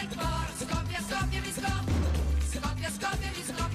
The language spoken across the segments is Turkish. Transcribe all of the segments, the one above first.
Skopje, Skopje, vi ska Skopje, Skopje, vi ska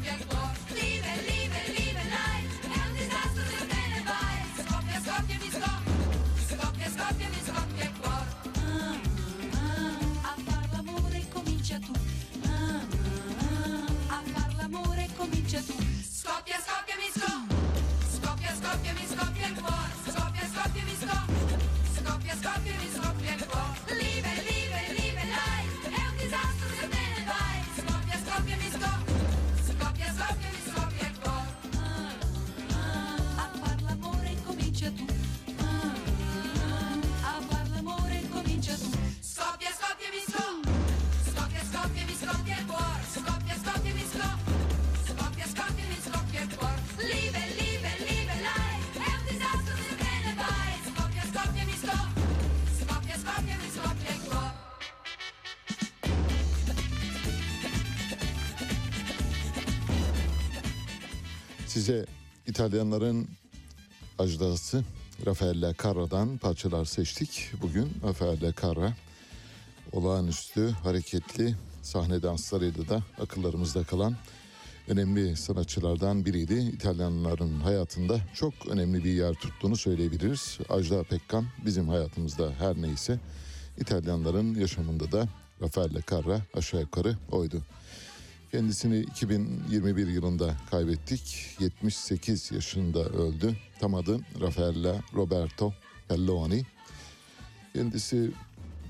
İtalyanların ajdası Raffaella Carra'dan parçalar seçtik. Bugün Raffaella Carra olağanüstü, hareketli sahne danslarıyla da akıllarımızda kalan önemli sanatçılardan biriydi. İtalyanların hayatında çok önemli bir yer tuttuğunu söyleyebiliriz. Ajda Pekkan bizim hayatımızda her neyse İtalyanların yaşamında da Raffaella Carra aşağı yukarı oydu. Kendisini 2021 yılında kaybettik. 78 yaşında öldü. Tam adı Raffaella Roberto Pelloni. Kendisi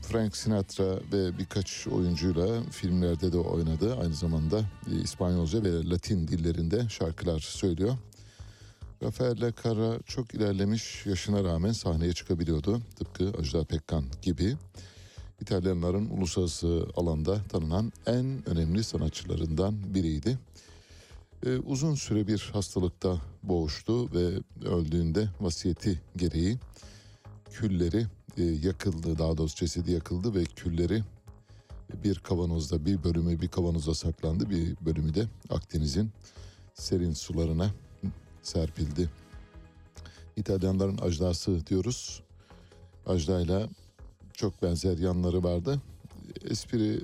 Frank Sinatra ve birkaç oyuncuyla filmlerde de oynadı. Aynı zamanda e, İspanyolca ve Latin dillerinde şarkılar söylüyor. Rafael Carra çok ilerlemiş yaşına rağmen sahneye çıkabiliyordu. Tıpkı Ajda Pekkan gibi. İtalyanların uluslararası alanda tanınan en önemli sanatçılarından biriydi. Ee, uzun süre bir hastalıkta boğuştu ve öldüğünde vasiyeti gereği külleri e, yakıldı. Daha doğrusu cesedi yakıldı ve külleri bir kavanozda bir bölümü bir kavanozda saklandı. Bir bölümü de Akdeniz'in serin sularına serpildi. İtalyanların ajdası diyoruz. Ajdayla çok benzer yanları vardı. Espri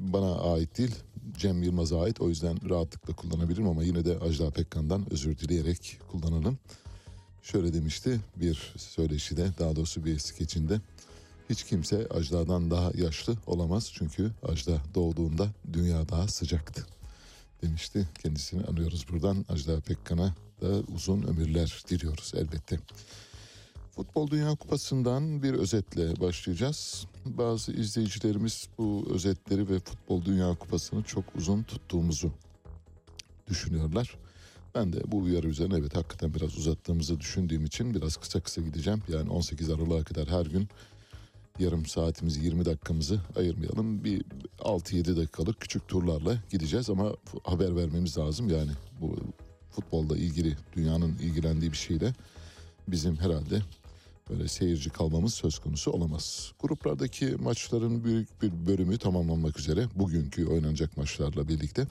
bana ait değil. Cem Yılmaz'a ait. O yüzden rahatlıkla kullanabilirim ama yine de Ajda Pekkan'dan özür dileyerek kullanalım. Şöyle demişti bir söyleşide daha doğrusu bir skeçinde. Hiç kimse Ajda'dan daha yaşlı olamaz çünkü Ajda doğduğunda dünya daha sıcaktı demişti. Kendisini anıyoruz buradan. Ajda Pekkan'a da uzun ömürler diliyoruz elbette. Futbol Dünya Kupası'ndan bir özetle başlayacağız. Bazı izleyicilerimiz bu özetleri ve Futbol Dünya Kupası'nı çok uzun tuttuğumuzu düşünüyorlar. Ben de bu uyarı üzerine evet hakikaten biraz uzattığımızı düşündüğüm için biraz kısa kısa gideceğim. Yani 18 Aralık'a kadar her gün yarım saatimizi 20 dakikamızı ayırmayalım. Bir 6-7 dakikalık küçük turlarla gideceğiz ama haber vermemiz lazım. Yani bu futbolda ilgili dünyanın ilgilendiği bir şeyle bizim herhalde böyle seyirci kalmamız söz konusu olamaz. Gruplardaki maçların büyük bir bölümü tamamlanmak üzere bugünkü oynanacak maçlarla birlikte.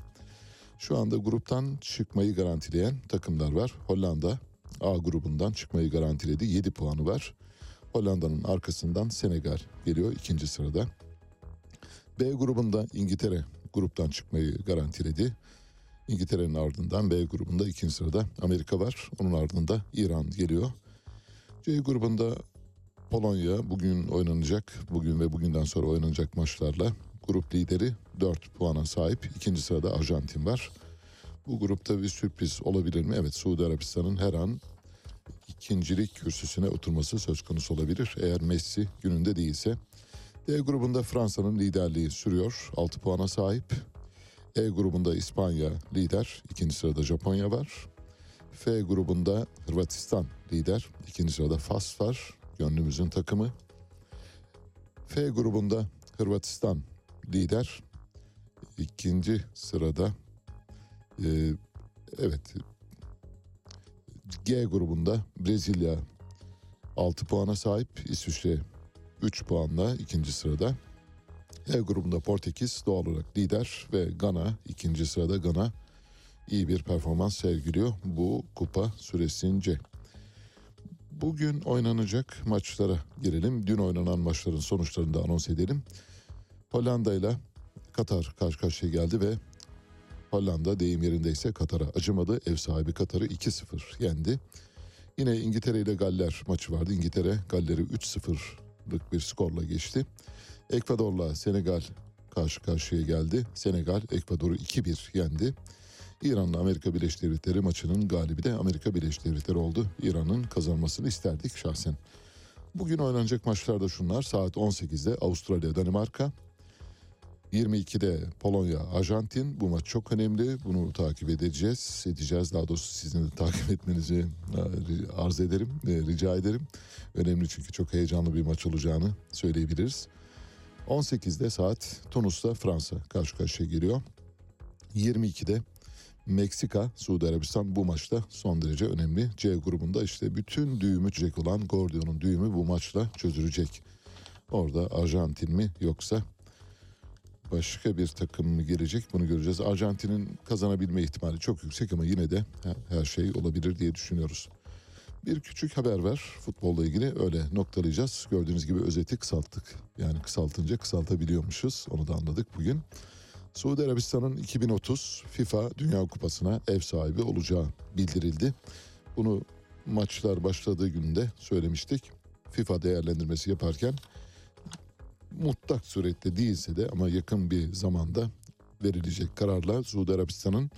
Şu anda gruptan çıkmayı garantileyen takımlar var. Hollanda A grubundan çıkmayı garantiledi. 7 puanı var. Hollanda'nın arkasından Senegal geliyor ikinci sırada. B grubunda İngiltere gruptan çıkmayı garantiledi. İngiltere'nin ardından B grubunda ikinci sırada Amerika var. Onun ardında İran geliyor. C grubunda Polonya bugün oynanacak, bugün ve bugünden sonra oynanacak maçlarla grup lideri 4 puana sahip. İkinci sırada Arjantin var. Bu grupta bir sürpriz olabilir mi? Evet Suudi Arabistan'ın her an ikincilik kürsüsüne oturması söz konusu olabilir. Eğer Messi gününde değilse. D grubunda Fransa'nın liderliği sürüyor. 6 puana sahip. E grubunda İspanya lider. ikinci sırada Japonya var. F grubunda Hırvatistan lider. ikinci sırada Fas var. Gönlümüzün takımı. F grubunda Hırvatistan lider. İkinci sırada e, evet G grubunda Brezilya 6 puana sahip. İsviçre 3 puanla ikinci sırada. E grubunda Portekiz doğal olarak lider ve Gana ikinci sırada Gana iyi bir performans sergiliyor bu kupa süresince. Bugün oynanacak maçlara girelim. Dün oynanan maçların sonuçlarını da anons edelim. Hollanda ile Katar karşı karşıya geldi ve Hollanda deyim yerindeyse Katar'a acımadı. Ev sahibi Katar'ı 2-0 yendi. Yine İngiltere ile Galler maçı vardı. İngiltere Galler'i 3-0'lık bir skorla geçti. Ekvador'la Senegal karşı karşıya geldi. Senegal Ekvador'u 2-1 yendi. İran'la Amerika Birleşik Devletleri maçının galibi de Amerika Birleşik Devletleri oldu. İran'ın kazanmasını isterdik şahsen. Bugün oynanacak maçlar da şunlar. Saat 18'de Avustralya Danimarka, 22'de Polonya, Arjantin. Bu maç çok önemli. Bunu takip edeceğiz. Edeceğiz. Daha doğrusu sizin de takip etmenizi e, arz ederim. e, Rica ederim. Önemli çünkü çok heyecanlı bir maç olacağını söyleyebiliriz. 18'de saat Tunus'ta Fransa karşı karşıya geliyor. 22'de Meksika, Suudi Arabistan bu maçta son derece önemli. C grubunda işte bütün düğümü çözecek olan Gordion'un düğümü bu maçla çözülecek. Orada Arjantin mi yoksa başka bir takım mı gelecek bunu göreceğiz. Arjantin'in kazanabilme ihtimali çok yüksek ama yine de her şey olabilir diye düşünüyoruz. Bir küçük haber var futbolla ilgili öyle noktalayacağız. Gördüğünüz gibi özeti kısalttık. Yani kısaltınca kısaltabiliyormuşuz onu da anladık bugün. Suudi Arabistan'ın 2030 FIFA Dünya Kupası'na ev sahibi olacağı bildirildi. Bunu maçlar başladığı günde söylemiştik. FIFA değerlendirmesi yaparken mutlak surette değilse de ama yakın bir zamanda verilecek kararla Suudi Arabistan'ın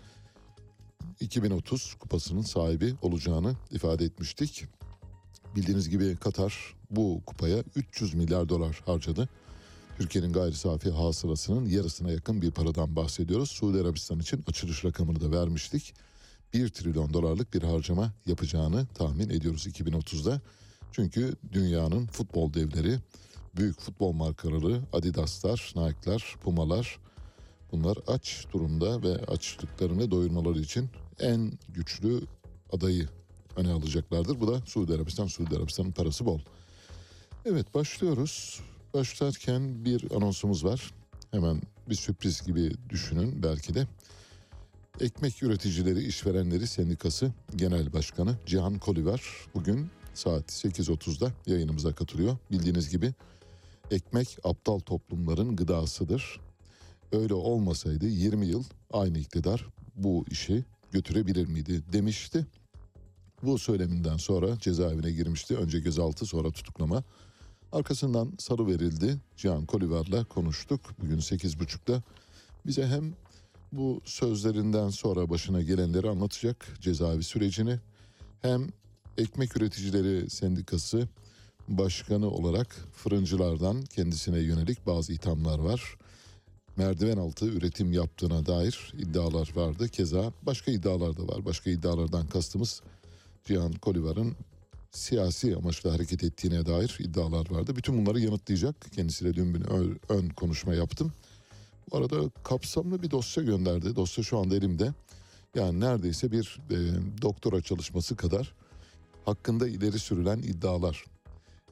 2030 kupasının sahibi olacağını ifade etmiştik. Bildiğiniz gibi Katar bu kupaya 300 milyar dolar harcadı. Türkiye'nin gayri safi hasılasının yarısına yakın bir paradan bahsediyoruz. Suudi Arabistan için açılış rakamını da vermiştik. 1 trilyon dolarlık bir harcama yapacağını tahmin ediyoruz 2030'da. Çünkü dünyanın futbol devleri, büyük futbol markaları, Adidas'lar, Nike'lar, Puma'lar bunlar aç durumda ve açlıklarını doyurmaları için en güçlü adayı öne alacaklardır. Bu da Suudi Arabistan. Suudi Arabistan'ın parası bol. Evet başlıyoruz. Başlarken bir anonsumuz var. Hemen bir sürpriz gibi düşünün belki de. Ekmek Üreticileri İşverenleri Sendikası Genel Başkanı Cihan Koliver bugün saat 8.30'da yayınımıza katılıyor. Bildiğiniz gibi ekmek aptal toplumların gıdasıdır. Öyle olmasaydı 20 yıl aynı iktidar bu işi götürebilir miydi demişti. Bu söyleminden sonra cezaevine girmişti. Önce gözaltı sonra tutuklama. Arkasından salı verildi. Cihan Koliver'la konuştuk. Bugün 8.30'da bize hem bu sözlerinden sonra başına gelenleri anlatacak cezaevi sürecini hem Ekmek Üreticileri Sendikası Başkanı olarak fırıncılardan kendisine yönelik bazı ithamlar var. Merdiven altı üretim yaptığına dair iddialar vardı. Keza başka iddialar da var. Başka iddialardan kastımız Cihan Kolivar'ın siyasi amaçla hareket ettiğine dair iddialar vardı. Bütün bunları yanıtlayacak. Kendisiyle dün bir ön, ön konuşma yaptım. Bu arada kapsamlı bir dosya gönderdi. Dosya şu anda elimde. Yani neredeyse bir e, doktora çalışması kadar hakkında ileri sürülen iddialar.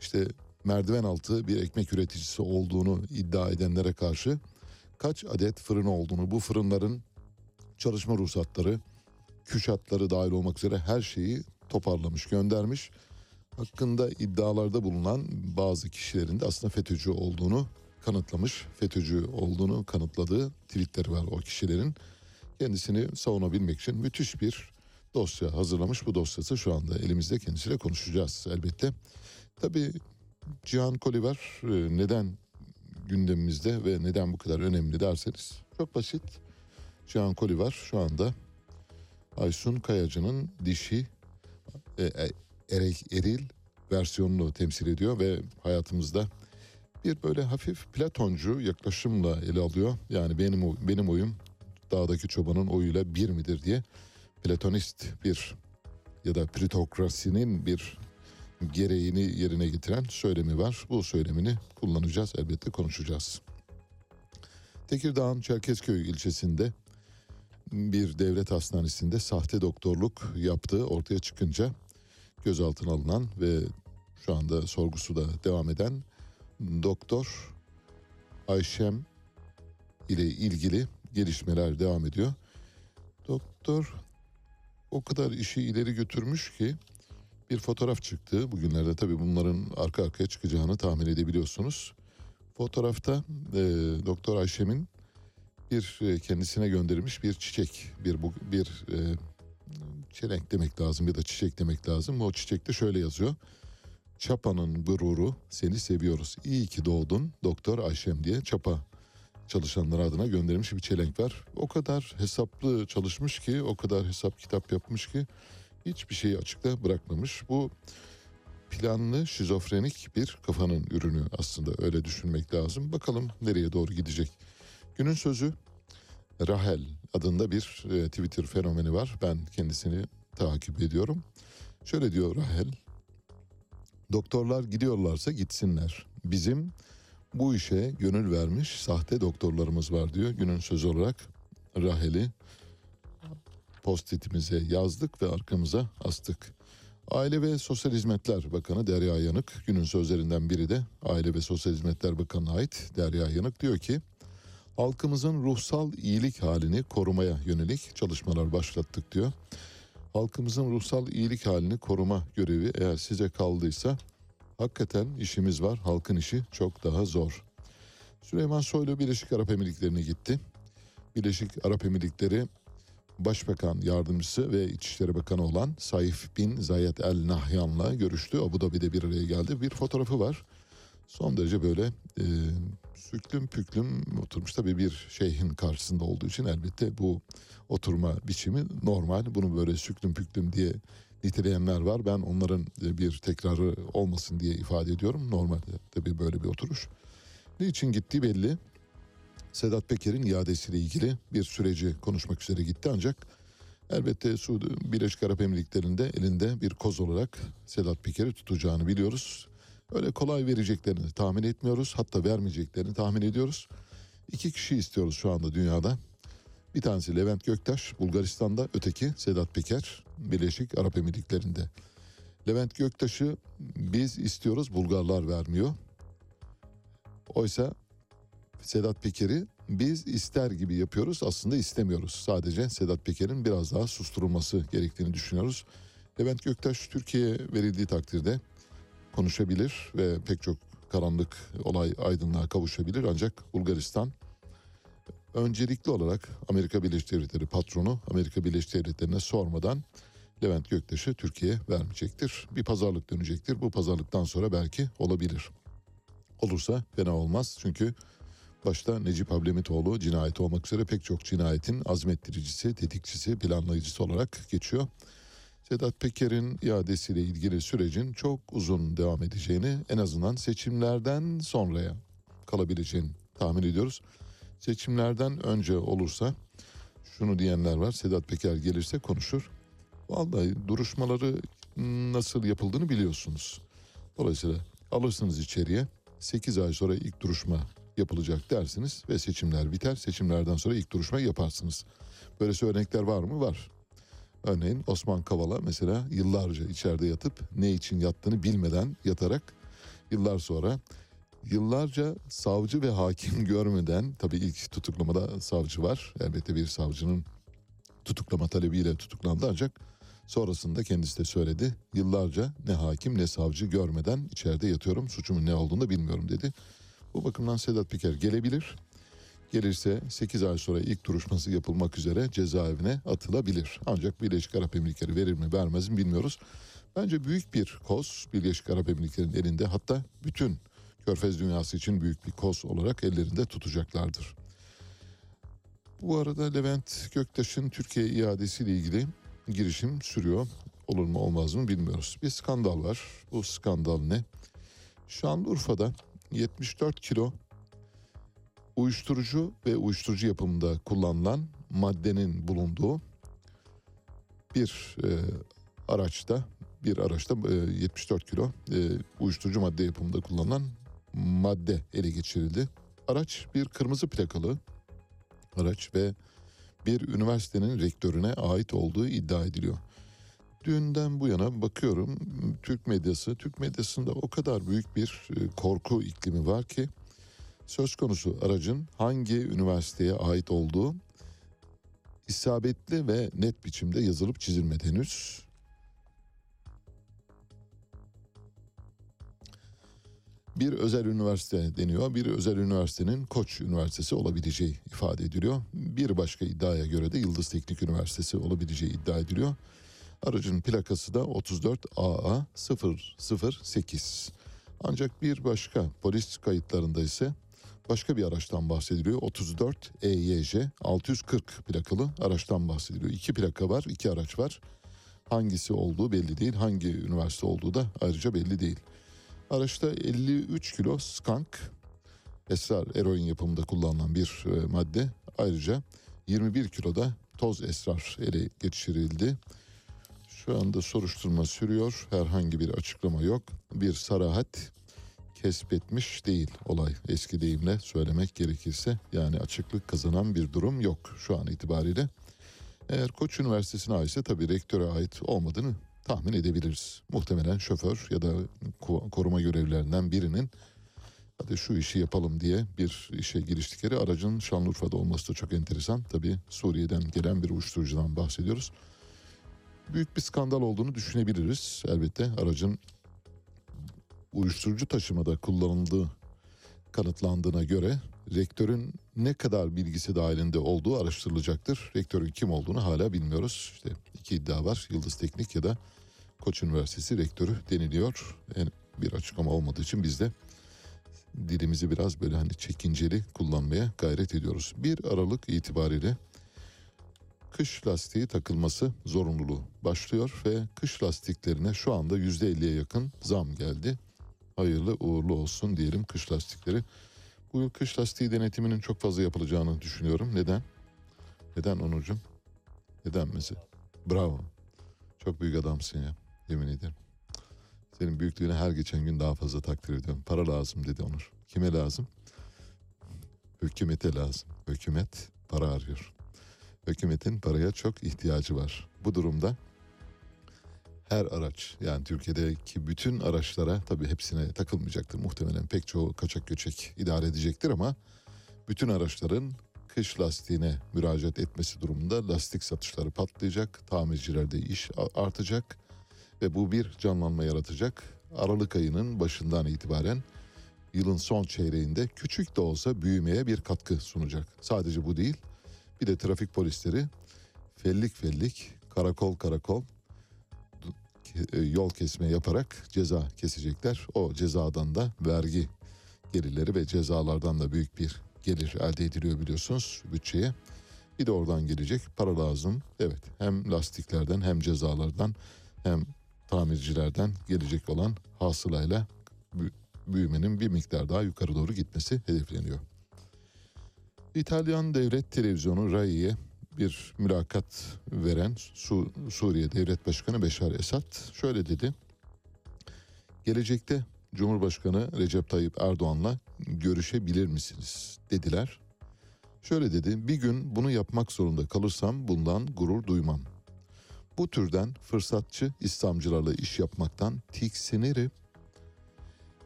İşte merdiven altı bir ekmek üreticisi olduğunu iddia edenlere karşı kaç adet fırın olduğunu, bu fırınların çalışma ruhsatları, küşatları dahil olmak üzere her şeyi toparlamış, göndermiş. Hakkında iddialarda bulunan bazı kişilerin de aslında FETÖ'cü olduğunu kanıtlamış. FETÖ'cü olduğunu kanıtladığı tweetleri var o kişilerin. Kendisini savunabilmek için müthiş bir dosya hazırlamış. Bu dosyası şu anda elimizde kendisiyle konuşacağız elbette. Tabii Cihan Koliver e, neden gündemimizde ve neden bu kadar önemli derseniz çok basit. Cihan Koliver şu anda Aysun Kayacı'nın dişi e, e, erek, eril versiyonunu temsil ediyor ve hayatımızda bir böyle hafif Platoncu yaklaşımla ele alıyor. Yani benim benim oyum dağdaki çobanın oyuyla bir midir diye Platonist bir ya da plutokrasinin bir gereğini yerine getiren söylemi var. Bu söylemini kullanacağız elbette konuşacağız. Tekirdağ'ın Çerkezköy ilçesinde bir devlet hastanesinde sahte doktorluk yaptığı ortaya çıkınca gözaltına alınan ve şu anda sorgusu da devam eden doktor Ayşem ile ilgili gelişmeler devam ediyor. Doktor o kadar işi ileri götürmüş ki bir fotoğraf çıktı. Bugünlerde tabii bunların arka arkaya çıkacağını tahmin edebiliyorsunuz. Fotoğrafta e, Doktor Ayşem'in bir e, kendisine gönderilmiş bir çiçek, bir bir e, çelenk demek lazım ya da çiçek demek lazım. O çiçekte şöyle yazıyor. Çapa'nın gururu seni seviyoruz. İyi ki doğdun Doktor Ayşem diye Çapa çalışanlar adına gönderilmiş bir çelenk var. O kadar hesaplı çalışmış ki, o kadar hesap kitap yapmış ki hiçbir şeyi açıkta bırakmamış. Bu planlı şizofrenik bir kafanın ürünü aslında öyle düşünmek lazım. Bakalım nereye doğru gidecek. Günün sözü Rahel adında bir e, Twitter fenomeni var. Ben kendisini takip ediyorum. Şöyle diyor Rahel. Doktorlar gidiyorlarsa gitsinler. Bizim bu işe gönül vermiş sahte doktorlarımız var diyor. Günün sözü olarak Rahel'i postitimize yazdık ve arkamıza astık. Aile ve Sosyal Hizmetler Bakanı Derya Yanık günün sözlerinden biri de Aile ve Sosyal Hizmetler Bakanı'na ait Derya Yanık diyor ki halkımızın ruhsal iyilik halini korumaya yönelik çalışmalar başlattık diyor. Halkımızın ruhsal iyilik halini koruma görevi eğer size kaldıysa hakikaten işimiz var. Halkın işi çok daha zor. Süleyman Soylu Birleşik Arap Emirlikleri'ne gitti. Birleşik Arap Emirlikleri Başbakan Yardımcısı ve İçişleri Bakanı olan Saif bin Zayed El Nahyan'la görüştü. Abu Dhabi'de bir araya geldi. Bir fotoğrafı var. Son derece böyle e, süklüm püklüm oturmuş tabii bir şeyhin karşısında olduğu için elbette bu oturma biçimi normal. Bunu böyle süklüm püklüm diye niteleyenler var. Ben onların e, bir tekrarı olmasın diye ifade ediyorum. Normalde tabii böyle bir oturuş. Niçin gittiği belli. Sedat Peker'in iadesiyle ilgili bir süreci konuşmak üzere gitti ancak elbette Suudi Birleşik Arap Emirlikleri'nde elinde bir koz olarak Sedat Peker'i tutacağını biliyoruz. Öyle kolay vereceklerini tahmin etmiyoruz. Hatta vermeyeceklerini tahmin ediyoruz. İki kişi istiyoruz şu anda dünyada. Bir tanesi Levent Göktaş Bulgaristan'da, öteki Sedat Peker Birleşik Arap Emirlikleri'nde. Levent Göktaş'ı biz istiyoruz, Bulgarlar vermiyor. Oysa Sedat Peker'i biz ister gibi yapıyoruz aslında istemiyoruz. Sadece Sedat Peker'in biraz daha susturulması gerektiğini düşünüyoruz. Levent Göktaş Türkiye'ye verildiği takdirde konuşabilir ve pek çok karanlık olay aydınlığa kavuşabilir ancak Bulgaristan öncelikli olarak Amerika Birleşik Devletleri patronu Amerika Birleşik Devletleri'ne sormadan Levent Göktaş'ı Türkiye'ye vermeyecektir. Bir pazarlık dönecektir. Bu pazarlıktan sonra belki olabilir. Olursa fena olmaz çünkü başta Necip Hablemitoğlu cinayeti olmak üzere pek çok cinayetin azmettiricisi, tetikçisi, planlayıcısı olarak geçiyor. Sedat Peker'in iadesiyle ilgili sürecin çok uzun devam edeceğini en azından seçimlerden sonraya kalabileceğini tahmin ediyoruz. Seçimlerden önce olursa şunu diyenler var Sedat Peker gelirse konuşur. Vallahi duruşmaları nasıl yapıldığını biliyorsunuz. Dolayısıyla alırsınız içeriye 8 ay sonra ilk duruşma yapılacak dersiniz ve seçimler biter. Seçimlerden sonra ilk duruşma yaparsınız. Böylesi örnekler var mı? Var. Örneğin Osman Kavala mesela yıllarca içeride yatıp ne için yattığını bilmeden yatarak yıllar sonra yıllarca savcı ve hakim görmeden tabii ilk tutuklamada savcı var. Elbette bir savcının tutuklama talebiyle tutuklandı ancak Sonrasında kendisi de söyledi. Yıllarca ne hakim ne savcı görmeden içeride yatıyorum. Suçumun ne olduğunu da bilmiyorum dedi. Bu bakımdan Sedat Peker gelebilir. Gelirse 8 ay sonra ilk duruşması yapılmak üzere cezaevine atılabilir. Ancak Birleşik Arap Emirlikleri verir mi vermez mi bilmiyoruz. Bence büyük bir koz Birleşik Arap Emirlikleri'nin elinde hatta bütün Körfez dünyası için büyük bir koz olarak ellerinde tutacaklardır. Bu arada Levent Göktaş'ın Türkiye iadesiyle ilgili girişim sürüyor. Olur mu olmaz mı bilmiyoruz. Bir skandal var. Bu skandal ne? Şanlıurfa'da 74 kilo uyuşturucu ve uyuşturucu yapımında kullanılan maddenin bulunduğu bir e, araçta bir araçta e, 74 kilo e, uyuşturucu madde yapımında kullanılan madde ele geçirildi. Araç bir kırmızı plakalı araç ve bir üniversitenin rektörüne ait olduğu iddia ediliyor. Dünden bu yana bakıyorum Türk medyası, Türk medyasında o kadar büyük bir e, korku iklimi var ki söz konusu aracın hangi üniversiteye ait olduğu isabetli ve net biçimde yazılıp çizilmedi henüz. Bir özel üniversite deniyor. Bir özel üniversitenin Koç Üniversitesi olabileceği ifade ediliyor. Bir başka iddiaya göre de Yıldız Teknik Üniversitesi olabileceği iddia ediliyor. Aracın plakası da 34 AA 008. Ancak bir başka polis kayıtlarında ise başka bir araçtan bahsediliyor. 34 EYJ 640 plakalı araçtan bahsediliyor. İki plaka var, iki araç var. Hangisi olduğu belli değil, hangi üniversite olduğu da ayrıca belli değil. Araçta 53 kilo skank, esrar eroin yapımında kullanılan bir e, madde. Ayrıca 21 kiloda toz esrar ele geçirildi. Şu anda soruşturma sürüyor. Herhangi bir açıklama yok. Bir sarahat kesbetmiş değil olay. Eski deyimle söylemek gerekirse yani açıklık kazanan bir durum yok şu an itibariyle. Eğer Koç Üniversitesi'ne aitse tabii rektöre ait olmadığını tahmin edebiliriz. Muhtemelen şoför ya da ko- koruma görevlilerinden birinin hadi şu işi yapalım diye bir işe giriştikleri aracın Şanlıurfa'da olması da çok enteresan. Tabii Suriye'den gelen bir uyuşturucudan bahsediyoruz. Büyük bir skandal olduğunu düşünebiliriz. Elbette aracın uyuşturucu taşımada kullanıldığı kanıtlandığına göre rektörün ne kadar bilgisi dahilinde olduğu araştırılacaktır. Rektörün kim olduğunu hala bilmiyoruz. İşte iki iddia var. Yıldız Teknik ya da Koç Üniversitesi rektörü deniliyor. Yani bir açıklama olmadığı için biz de dilimizi biraz böyle hani çekinceli kullanmaya gayret ediyoruz. 1 Aralık itibariyle kış lastiği takılması zorunluluğu başlıyor ve kış lastiklerine şu anda %50'ye yakın zam geldi. Hayırlı uğurlu olsun diyelim kış lastikleri. Bu yıl kış lastiği denetiminin çok fazla yapılacağını düşünüyorum. Neden? Neden Onurcuğum? Neden mesela? Bravo. Çok büyük adamsın ya. Yemin ederim. Senin büyüklüğüne her geçen gün daha fazla takdir ediyorum. Para lazım dedi Onur. Kime lazım? Hükümete lazım. Hükümet para arıyor. Hükümetin paraya çok ihtiyacı var. Bu durumda her araç yani Türkiye'deki bütün araçlara tabii hepsine takılmayacaktır. Muhtemelen pek çoğu kaçak göçek idare edecektir ama bütün araçların kış lastiğine müracaat etmesi durumunda lastik satışları patlayacak. Tamircilerde iş artacak ve bu bir canlanma yaratacak. Aralık ayının başından itibaren yılın son çeyreğinde küçük de olsa büyümeye bir katkı sunacak. Sadece bu değil bir de trafik polisleri fellik fellik karakol karakol yol kesme yaparak ceza kesecekler. O cezadan da vergi gelirleri ve cezalardan da büyük bir gelir elde ediliyor biliyorsunuz bütçeye. Bir de oradan gelecek para lazım. Evet hem lastiklerden hem cezalardan hem tamircilerden gelecek olan hasılayla bü- büyümenin bir miktar daha yukarı doğru gitmesi hedefleniyor. İtalyan devlet televizyonu RAI'ye bir mülakat veren Su- Suriye Devlet Başkanı Beşar Esad şöyle dedi. Gelecekte Cumhurbaşkanı Recep Tayyip Erdoğan'la görüşebilir misiniz dediler. Şöyle dedi bir gün bunu yapmak zorunda kalırsam bundan gurur duymam. Bu türden fırsatçı İslamcılarla iş yapmaktan tiksinirim.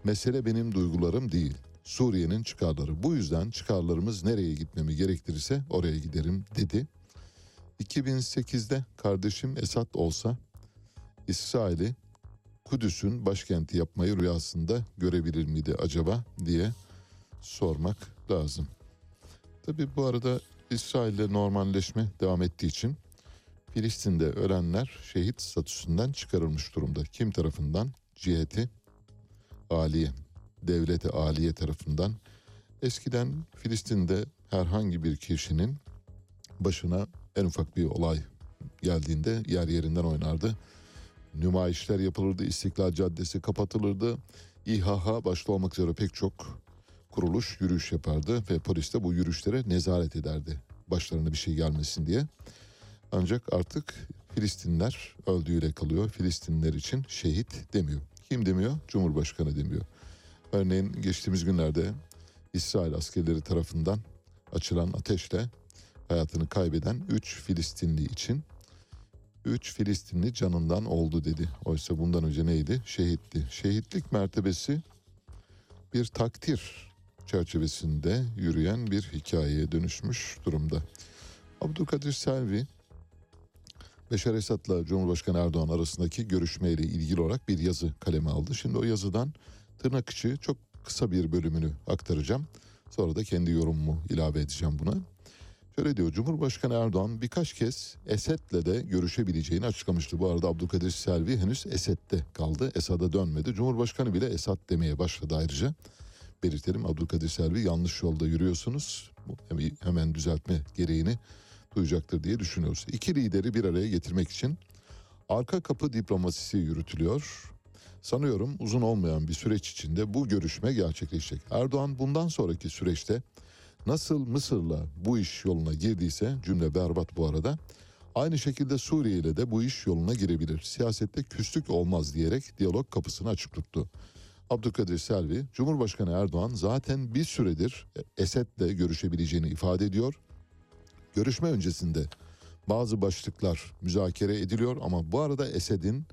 Mesele benim duygularım değil. Suriye'nin çıkarları. Bu yüzden çıkarlarımız nereye gitmemi gerektirirse oraya giderim dedi. 2008'de kardeşim Esad olsa İsrail'i Kudüs'ün başkenti yapmayı rüyasında görebilir miydi acaba diye sormak lazım. Tabi bu arada İsrail'le normalleşme devam ettiği için Filistin'de ölenler şehit statüsünden çıkarılmış durumda. Kim tarafından? Ciheti Aliye, Devleti Aliye tarafından. Eskiden Filistin'de herhangi bir kişinin başına en ufak bir olay geldiğinde yer yerinden oynardı. Nümayişler yapılırdı, İstiklal Caddesi kapatılırdı. İHH başta olmak üzere pek çok kuruluş yürüyüş yapardı ve polis de bu yürüyüşlere nezaret ederdi. Başlarına bir şey gelmesin diye. Ancak artık Filistinler öldüğüyle kalıyor. Filistinler için şehit demiyor. Kim demiyor? Cumhurbaşkanı demiyor. Örneğin geçtiğimiz günlerde İsrail askerleri tarafından açılan ateşle hayatını kaybeden 3 Filistinli için 3 Filistinli canından oldu dedi. Oysa bundan önce neydi? Şehitti. Şehitlik mertebesi bir takdir çerçevesinde yürüyen bir hikayeye dönüşmüş durumda. Abdülkadir Selvi Beşar Esad'la Cumhurbaşkanı Erdoğan arasındaki görüşmeyle ilgili olarak bir yazı kaleme aldı. Şimdi o yazıdan tırnak içi çok kısa bir bölümünü aktaracağım. Sonra da kendi yorumumu ilave edeceğim buna. Şöyle diyor Cumhurbaşkanı Erdoğan birkaç kez Esed'le de görüşebileceğini açıklamıştı. Bu arada Abdülkadir Selvi henüz Esed'de kaldı. Esad'a dönmedi. Cumhurbaşkanı bile Esad demeye başladı ayrıca. Belirtelim Abdülkadir Selvi yanlış yolda yürüyorsunuz. Hemen düzeltme gereğini duyacaktır diye düşünüyoruz. İki lideri bir araya getirmek için arka kapı diplomasisi yürütülüyor. Sanıyorum uzun olmayan bir süreç içinde bu görüşme gerçekleşecek. Erdoğan bundan sonraki süreçte nasıl Mısır'la bu iş yoluna girdiyse cümle berbat bu arada. Aynı şekilde Suriye ile de bu iş yoluna girebilir. Siyasette küslük olmaz diyerek diyalog kapısını açık tuttu. Abdülkadir Selvi, Cumhurbaşkanı Erdoğan zaten bir süredir Esed'le görüşebileceğini ifade ediyor. Görüşme öncesinde bazı başlıklar müzakere ediliyor ama bu arada Esed'in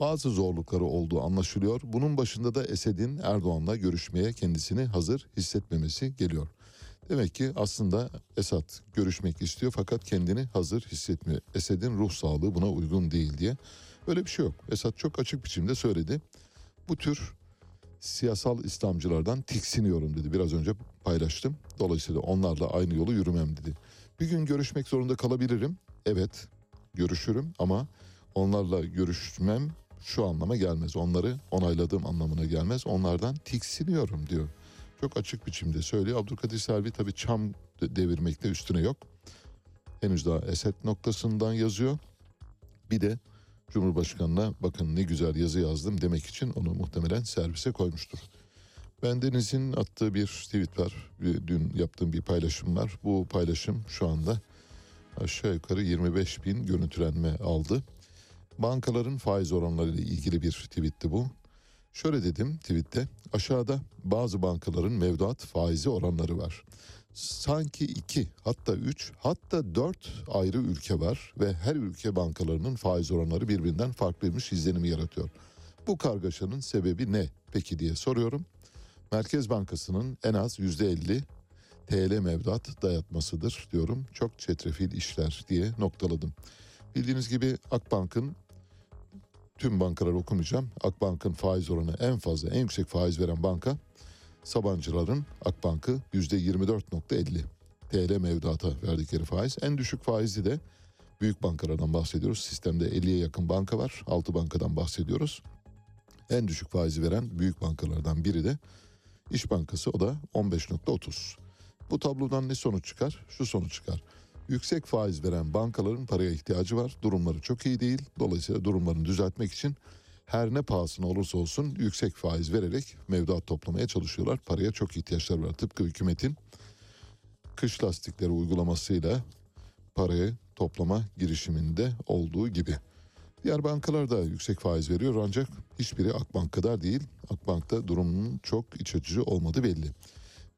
bazı zorlukları olduğu anlaşılıyor. Bunun başında da Esed'in Erdoğan'la görüşmeye kendisini hazır hissetmemesi geliyor. Demek ki aslında Esad görüşmek istiyor fakat kendini hazır hissetmiyor. Esed'in ruh sağlığı buna uygun değil diye. Öyle bir şey yok. Esad çok açık biçimde söyledi. Bu tür siyasal İslamcılardan tiksiniyorum dedi. Biraz önce paylaştım. Dolayısıyla onlarla aynı yolu yürümem dedi. Bir gün görüşmek zorunda kalabilirim. Evet görüşürüm ama onlarla görüşmem şu anlama gelmez. Onları onayladığım anlamına gelmez. Onlardan tiksiniyorum diyor. Çok açık biçimde söylüyor. Abdülkadir Selvi tabii çam devirmekte üstüne yok. Henüz daha eset noktasından yazıyor. Bir de Cumhurbaşkanı'na bakın ne güzel yazı yazdım demek için onu muhtemelen servise koymuştur. Ben Deniz'in attığı bir tweet var. Dün yaptığım bir paylaşım var. Bu paylaşım şu anda aşağı yukarı 25 bin görüntülenme aldı. Bankaların faiz oranları ile ilgili bir tweetti bu. Şöyle dedim tweette aşağıda bazı bankaların mevduat faizi oranları var. Sanki iki hatta üç hatta dört ayrı ülke var ve her ülke bankalarının faiz oranları birbirinden farklıymış izlenimi yaratıyor. Bu kargaşanın sebebi ne peki diye soruyorum. Merkez Bankası'nın en az yüzde elli TL mevduat dayatmasıdır diyorum. Çok çetrefil işler diye noktaladım. Bildiğiniz gibi Akbank'ın tüm bankaları okumayacağım. Akbank'ın faiz oranı en fazla, en yüksek faiz veren banka Sabancıların Akbank'ı %24.50 TL mevduata verdikleri faiz. En düşük faizi de büyük bankalardan bahsediyoruz. Sistemde 50'ye yakın banka var. 6 bankadan bahsediyoruz. En düşük faizi veren büyük bankalardan biri de İş Bankası o da 15.30. Bu tablodan ne sonuç çıkar? Şu sonuç çıkar. Yüksek faiz veren bankaların paraya ihtiyacı var. Durumları çok iyi değil. Dolayısıyla durumlarını düzeltmek için her ne pahasına olursa olsun yüksek faiz vererek mevduat toplamaya çalışıyorlar. Paraya çok ihtiyaçları var. Tıpkı hükümetin kış lastikleri uygulamasıyla parayı toplama girişiminde olduğu gibi. Diğer bankalar da yüksek faiz veriyor ancak hiçbiri Akbank kadar değil. Akbank'ta durumun çok iç açıcı olmadığı belli.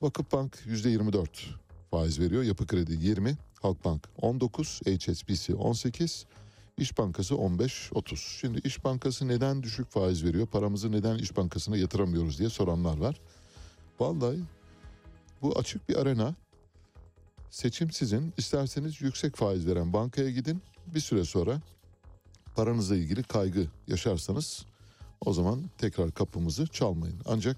Vakıfbank %24 faiz veriyor. Yapı Kredi 20, Halkbank 19, HSBC 18, İş Bankası 15-30. Şimdi İş Bankası neden düşük faiz veriyor? Paramızı neden İş Bankası'na yatıramıyoruz diye soranlar var. Vallahi bu açık bir arena. Seçim sizin. İsterseniz yüksek faiz veren bankaya gidin. Bir süre sonra paranızla ilgili kaygı yaşarsanız o zaman tekrar kapımızı çalmayın. Ancak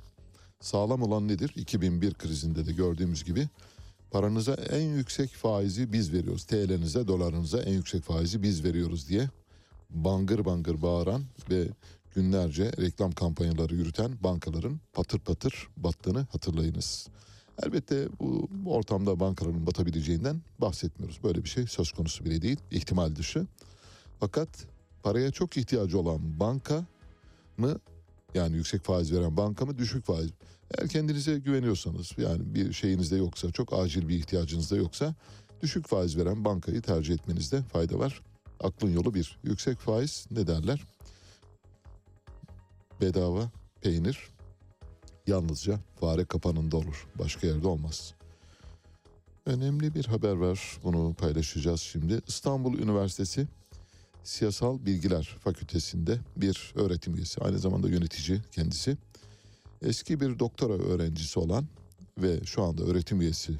sağlam olan nedir? 2001 krizinde de gördüğümüz gibi paranıza en yüksek faizi biz veriyoruz. TL'nize, dolarınıza en yüksek faizi biz veriyoruz diye bangır bangır bağıran ve günlerce reklam kampanyaları yürüten bankaların patır patır battığını hatırlayınız. Elbette bu ortamda bankaların batabileceğinden bahsetmiyoruz. Böyle bir şey söz konusu bile değil. ihtimal dışı. Fakat paraya çok ihtiyacı olan banka mı yani yüksek faiz veren banka mı düşük faiz eğer kendinize güveniyorsanız yani bir şeyiniz de yoksa çok acil bir ihtiyacınız da yoksa düşük faiz veren bankayı tercih etmenizde fayda var. Aklın yolu bir. Yüksek faiz ne derler? Bedava peynir yalnızca fare kapanında olur. Başka yerde olmaz. Önemli bir haber var. Bunu paylaşacağız şimdi. İstanbul Üniversitesi Siyasal Bilgiler Fakültesinde bir öğretim üyesi. Aynı zamanda yönetici kendisi. Eski bir doktora öğrencisi olan ve şu anda öğretim üyesi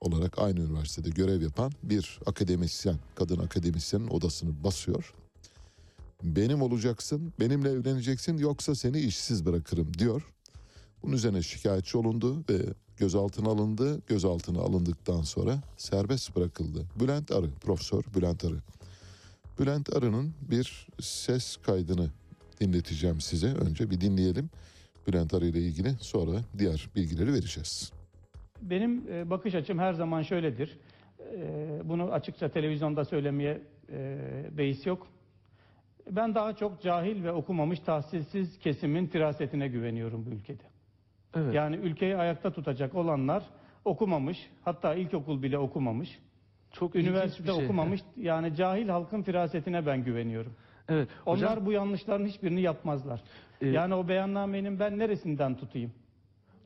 olarak aynı üniversitede görev yapan bir akademisyen, kadın akademisyenin odasını basıyor. Benim olacaksın, benimle evleneceksin yoksa seni işsiz bırakırım diyor. Bunun üzerine şikayetçi olundu ve gözaltına alındı. Gözaltına alındıktan sonra serbest bırakıldı. Bülent Arı, Profesör Bülent Arı. Bülent Arı'nın bir ses kaydını dinleteceğim size. Önce bir dinleyelim. Bülent Arı ile ilgili sonra diğer bilgileri vereceğiz. Benim e, bakış açım her zaman şöyledir. E, Bunu açıkça televizyonda söylemeye e, beis yok. Ben daha çok cahil ve okumamış tahsilsiz kesimin firasetine güveniyorum bu ülkede. Evet. Yani ülkeyi ayakta tutacak olanlar okumamış, hatta ilkokul bile okumamış, çok üniversite şey. okumamış. Yani cahil halkın firasetine ben güveniyorum. Evet. Onlar Hocam, bu yanlışların hiçbirini yapmazlar. E, Yani o beyannamenin ben neresinden tutayım?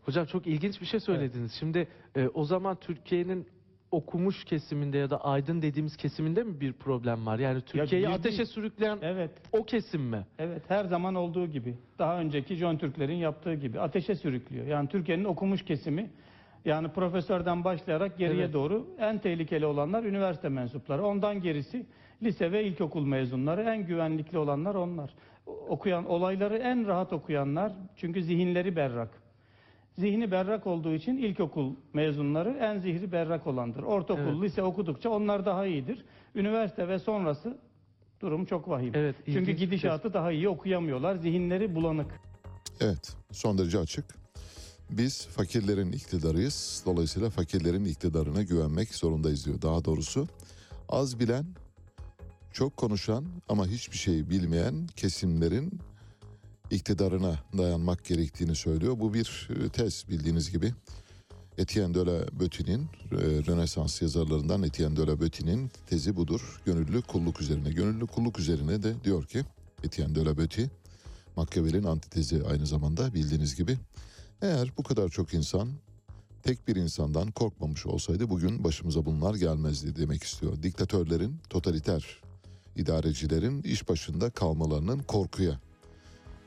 hocam çok ilginç bir şey söylediniz. Şimdi e, o zaman Türkiye'nin okumuş kesiminde ya da aydın dediğimiz kesiminde mi bir problem var? Yani Türkiye'yi girdi- ateşe sürükleyen Evet. o kesim mi? Evet her zaman olduğu gibi daha önceki John Türklerin yaptığı gibi ateşe sürüklüyor. Yani Türkiye'nin okumuş kesimi yani profesörden başlayarak geriye Evet. doğru en tehlikeli olanlar üniversite mensupları. Ondan gerisi lise ve ilkokul mezunları en güvenlikli olanlar onlar. Okuyan olayları en rahat okuyanlar çünkü zihinleri berrak. Zihni berrak olduğu için ilkokul mezunları en zihri berrak olandır. Ortaokul, Evet. lise okudukça onlar daha iyidir. Üniversite ve sonrası durum çok vahim. Evet, Çünkü gidişatı daha iyi okuyamıyorlar. Zihinleri bulanık. Evet, son derece açık. Biz fakirlerin iktidarıyız. Dolayısıyla fakirlerin iktidarına güvenmek zorundayız diyor. Daha doğrusu az bilen, çok konuşan ama hiçbir şey bilmeyen kesimlerin iktidarına dayanmak gerektiğini söylüyor. Bu bir e, tez bildiğiniz gibi. Etienne de la Bottine'in, e, Rönesans yazarlarından Etienne de la Bottine'in tezi budur. Gönüllü kulluk üzerine. Gönüllü kulluk üzerine de diyor ki Etienne de la Botti, Machiavelli'nin antitezi aynı zamanda bildiğiniz gibi. Eğer bu kadar çok insan tek bir insandan korkmamış olsaydı bugün başımıza bunlar gelmezdi demek istiyor. Diktatörlerin, totaliter idarecilerin iş başında kalmalarının korkuya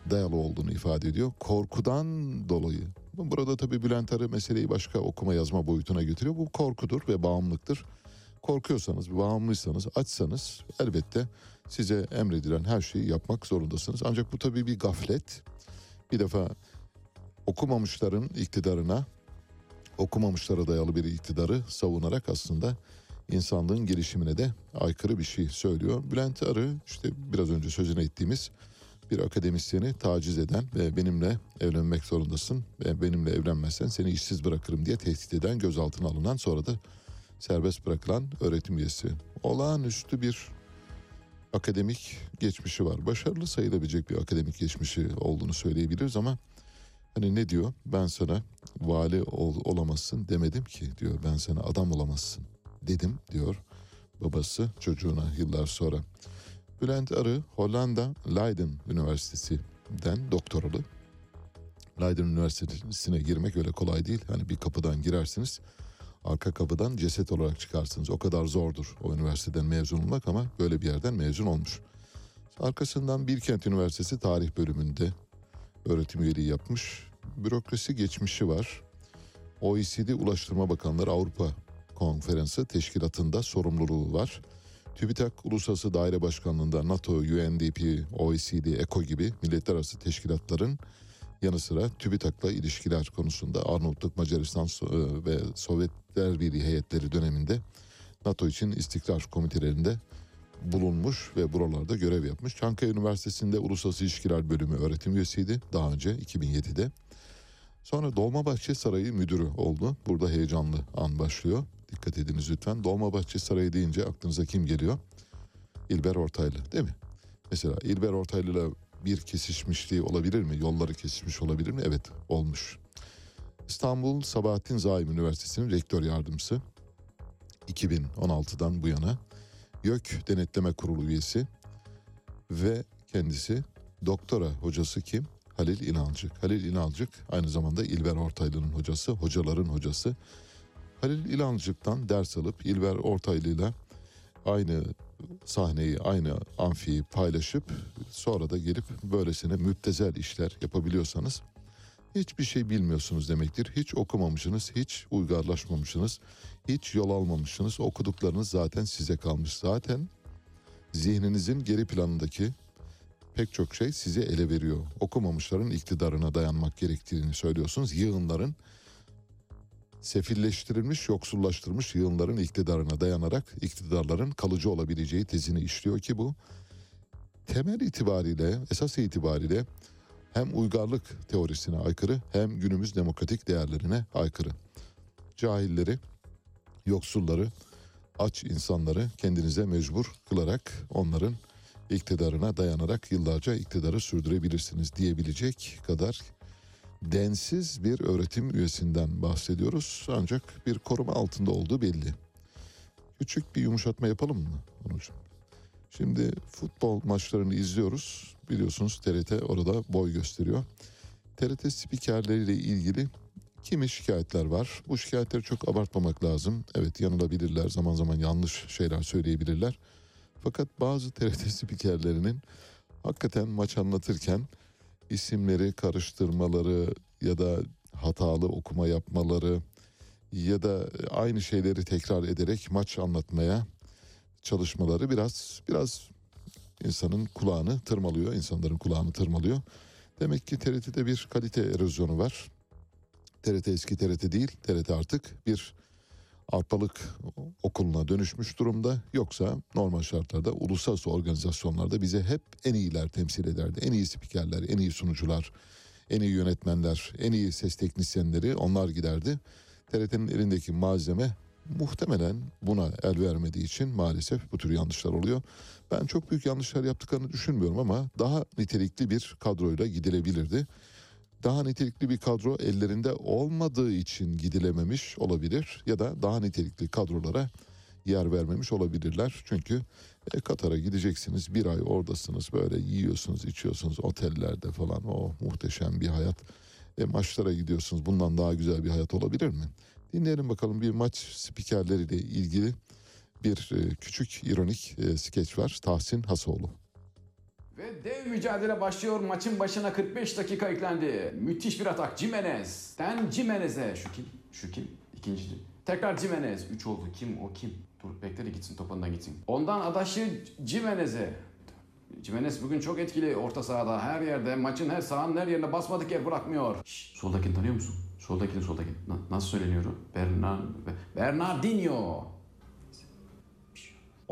dayalı olduğunu ifade ediyor. Korkudan dolayı. Burada tabii Bülent Arı meseleyi başka okuma yazma boyutuna getiriyor. Bu korkudur ve bağımlılıktır. Korkuyorsanız, bağımlıysanız, açsanız elbette size emredilen her şeyi yapmak zorundasınız. Ancak bu tabii bir gaflet. Bir defa okumamışların iktidarına, okumamışlara dayalı bir iktidarı savunarak aslında insanlığın gelişimine de aykırı bir şey söylüyor. Bülent Arı işte biraz önce sözüne ettiğimiz bir akademisyeni taciz eden ve benimle evlenmek zorundasın ve benimle evlenmezsen seni işsiz bırakırım diye tehdit eden gözaltına alınan sonra da serbest bırakılan öğretim üyesi. Olağanüstü bir akademik geçmişi var. Başarılı sayılabilecek bir akademik geçmişi olduğunu söyleyebiliriz ama hani ne diyor? Ben sana vali ol, olamazsın demedim ki diyor. Ben sana adam olamazsın dedim diyor babası çocuğuna yıllar sonra. Bülent Arı Hollanda Leiden Üniversitesi'den doktoralı. Leiden Üniversitesi'ne girmek öyle kolay değil. Hani bir kapıdan girersiniz arka kapıdan ceset olarak çıkarsınız. O kadar zordur o üniversiteden mezun olmak ama böyle bir yerden mezun olmuş. Arkasından Bilkent Üniversitesi tarih bölümünde öğretim üyeliği yapmış. Bürokrasi geçmişi var. OECD Ulaştırma Bakanları Avrupa Konferansı teşkilatında sorumluluğu var. TÜBİTAK Uluslararası Daire Başkanlığı'nda NATO, UNDP, OECD, ECO gibi milletler arası teşkilatların yanı sıra TÜBİTAK'la ilişkiler konusunda Arnavutluk, Macaristan e, ve Sovyetler Birliği heyetleri döneminde NATO için istikrar komitelerinde bulunmuş ve buralarda görev yapmış. Çankaya Üniversitesi'nde Uluslararası İlişkiler Bölümü öğretim üyesiydi daha önce 2007'de. Sonra Dolmabahçe Sarayı müdürü oldu. Burada heyecanlı an başlıyor. Dikkat ediniz lütfen. Dolmabahçe Sarayı deyince aklınıza kim geliyor? İlber Ortaylı değil mi? Mesela İlber Ortaylı'yla bir kesişmişliği olabilir mi? Yolları kesişmiş olabilir mi? Evet olmuş. İstanbul Sabahattin Zaim Üniversitesi'nin rektör yardımcısı. 2016'dan bu yana YÖK Denetleme Kurulu üyesi ve kendisi doktora hocası kim? Halil İnalcık. Halil İnalcık aynı zamanda İlber Ortaylı'nın hocası, hocaların hocası. Halil İnalcık'tan ders alıp İlber Ortaylı'yla aynı sahneyi, aynı amfiyi paylaşıp sonra da gelip böylesine müptezel işler yapabiliyorsanız hiçbir şey bilmiyorsunuz demektir. Hiç okumamışsınız, hiç uygarlaşmamışsınız, hiç yol almamışsınız. Okuduklarınız zaten size kalmış. Zaten zihninizin geri planındaki pek çok şey size ele veriyor. Okumamışların iktidarına dayanmak gerektiğini söylüyorsunuz. Yığınların sefilleştirilmiş, yoksullaştırmış yığınların iktidarına dayanarak iktidarların kalıcı olabileceği tezini işliyor ki bu temel itibariyle, esas itibariyle hem uygarlık teorisine aykırı hem günümüz demokratik değerlerine aykırı. Cahilleri, yoksulları, aç insanları kendinize mecbur kılarak onların iktidarına dayanarak yıllarca iktidarı sürdürebilirsiniz diyebilecek kadar densiz bir öğretim üyesinden bahsediyoruz. Ancak bir koruma altında olduğu belli. Küçük bir yumuşatma yapalım mı Onurcuğum? Şimdi futbol maçlarını izliyoruz. Biliyorsunuz TRT orada boy gösteriyor. TRT spikerleriyle ilgili kimi şikayetler var. Bu şikayetleri çok abartmamak lazım. Evet yanılabilirler, zaman zaman yanlış şeyler söyleyebilirler. Fakat bazı TRT spikerlerinin hakikaten maç anlatırken isimleri karıştırmaları ya da hatalı okuma yapmaları ya da aynı şeyleri tekrar ederek maç anlatmaya çalışmaları biraz biraz insanın kulağını tırmalıyor, insanların kulağını tırmalıyor. Demek ki TRT'de bir kalite erozyonu var. TRT eski TRT değil, TRT artık bir arpalık okuluna dönüşmüş durumda. Yoksa normal şartlarda uluslararası organizasyonlarda bize hep en iyiler temsil ederdi. En iyi spikerler, en iyi sunucular, en iyi yönetmenler, en iyi ses teknisyenleri onlar giderdi. TRT'nin elindeki malzeme muhtemelen buna el vermediği için maalesef bu tür yanlışlar oluyor. Ben çok büyük yanlışlar yaptıklarını düşünmüyorum ama daha nitelikli bir kadroyla gidilebilirdi. Daha nitelikli bir kadro ellerinde olmadığı için gidilememiş olabilir ya da daha nitelikli kadrolara yer vermemiş olabilirler. Çünkü e, Katar'a gideceksiniz bir ay oradasınız böyle yiyorsunuz içiyorsunuz otellerde falan o muhteşem bir hayat. E, maçlara gidiyorsunuz bundan daha güzel bir hayat olabilir mi? Dinleyelim bakalım bir maç spikerleriyle ilgili bir e, küçük ironik e, skeç var. Tahsin Hasoğlu. Ve dev mücadele başlıyor. Maçın başına 45 dakika eklendi. Müthiş bir atak. Jimenez'den Jimenez'e. Şu kim? Şu kim? İkinci. Tekrar Jimenez. 3 oldu. Kim? O kim? Dur bekle de gitsin topundan gitsin. Ondan adaşı Jimenez'e. Jimenez bugün çok etkili orta sahada. Her yerde maçın her sahanın her yerine basmadık yer bırakmıyor. Şşş, soldakini tanıyor musun? Soldakini soldakini. Na- nasıl söyleniyor? Bernard, Bernardinho.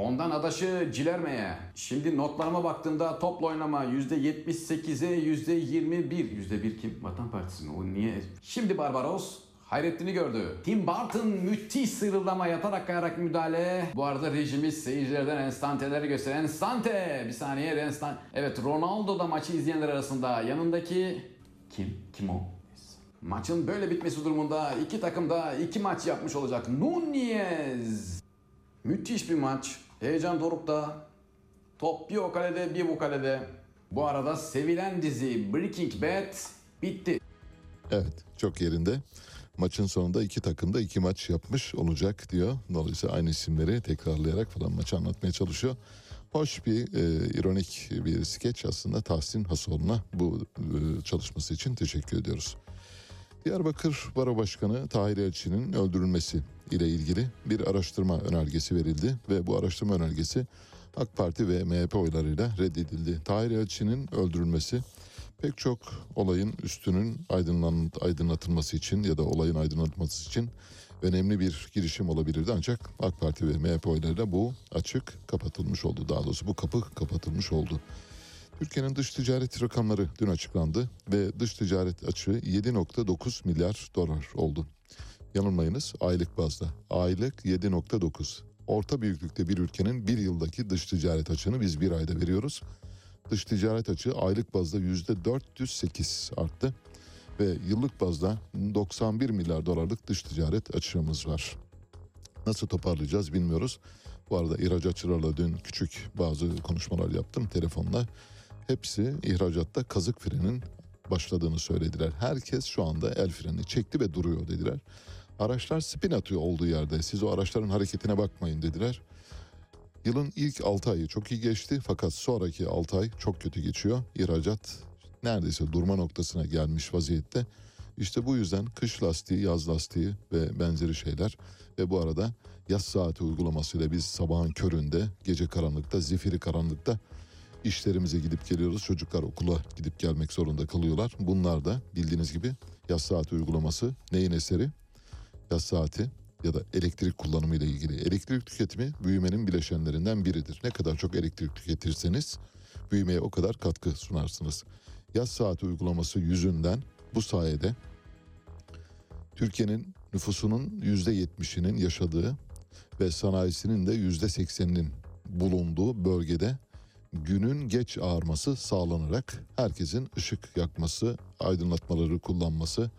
Ondan adaşı Cilerme'ye. Şimdi notlarıma baktığımda topla oynama %78'e %21. %1 kim? Vatan Partisi mi? O niye? Şimdi Barbaros Hayrettin'i gördü. Tim Burton müthiş sıyrıldama yatarak kayarak müdahale. Bu arada rejimiz seyircilerden enstanteleri gösteren enstante. Bir saniye enstan. Evet Ronaldo da maçı izleyenler arasında. Yanındaki kim? Kim o? Maçın böyle bitmesi durumunda iki takım da iki maç yapmış olacak. Nunez. Müthiş bir maç. Heyecan dorukta. Top bir o kalede bir bu kalede. Bu arada sevilen dizi Breaking Bad bitti. Evet çok yerinde. Maçın sonunda iki takım da iki maç yapmış olacak diyor. Dolayısıyla aynı isimleri tekrarlayarak falan maçı anlatmaya çalışıyor. Hoş bir e, ironik bir skeç aslında Tahsin Hasoğlu'na bu e, çalışması için teşekkür ediyoruz. Diyarbakır Baro Başkanı Tahir Elçi'nin öldürülmesi ile ilgili bir araştırma önergesi verildi ve bu araştırma önergesi AK Parti ve MHP oylarıyla reddedildi. Tahir Elçi'nin öldürülmesi pek çok olayın üstünün aydınlatılması için ya da olayın aydınlatılması için önemli bir girişim olabilirdi ancak AK Parti ve MHP oylarıyla bu açık kapatılmış oldu. Daha doğrusu bu kapı kapatılmış oldu. Türkiye'nin dış ticaret rakamları dün açıklandı ve dış ticaret açığı 7.9 milyar dolar oldu. Yanılmayınız aylık bazda. Aylık 7.9. Orta büyüklükte bir ülkenin bir yıldaki dış ticaret açığını biz bir ayda veriyoruz. Dış ticaret açığı aylık bazda %408 arttı ve yıllık bazda 91 milyar dolarlık dış ticaret açığımız var. Nasıl toparlayacağız bilmiyoruz. Bu arada ihracatçılarla dün küçük bazı konuşmalar yaptım telefonla. Hepsi ihracatta kazık frenin başladığını söylediler. Herkes şu anda el freni çekti ve duruyor dediler. Araçlar spin atıyor olduğu yerde. Siz o araçların hareketine bakmayın dediler. Yılın ilk 6 ayı çok iyi geçti fakat sonraki 6 ay çok kötü geçiyor. İhracat neredeyse durma noktasına gelmiş vaziyette. İşte bu yüzden kış lastiği, yaz lastiği ve benzeri şeyler ve bu arada yaz saati uygulamasıyla biz sabahın köründe, gece karanlıkta, zifiri karanlıkta işlerimize gidip geliyoruz. Çocuklar okula gidip gelmek zorunda kalıyorlar. Bunlar da bildiğiniz gibi yaz saati uygulaması neyin eseri? Yaz saati ya da elektrik kullanımı ile ilgili. Elektrik tüketimi büyümenin bileşenlerinden biridir. Ne kadar çok elektrik tüketirseniz büyümeye o kadar katkı sunarsınız. Yaz saati uygulaması yüzünden bu sayede Türkiye'nin nüfusunun yüzde yetmişinin yaşadığı ve sanayisinin de yüzde sekseninin bulunduğu bölgede günün geç ağarması sağlanarak herkesin ışık yakması, aydınlatmaları kullanması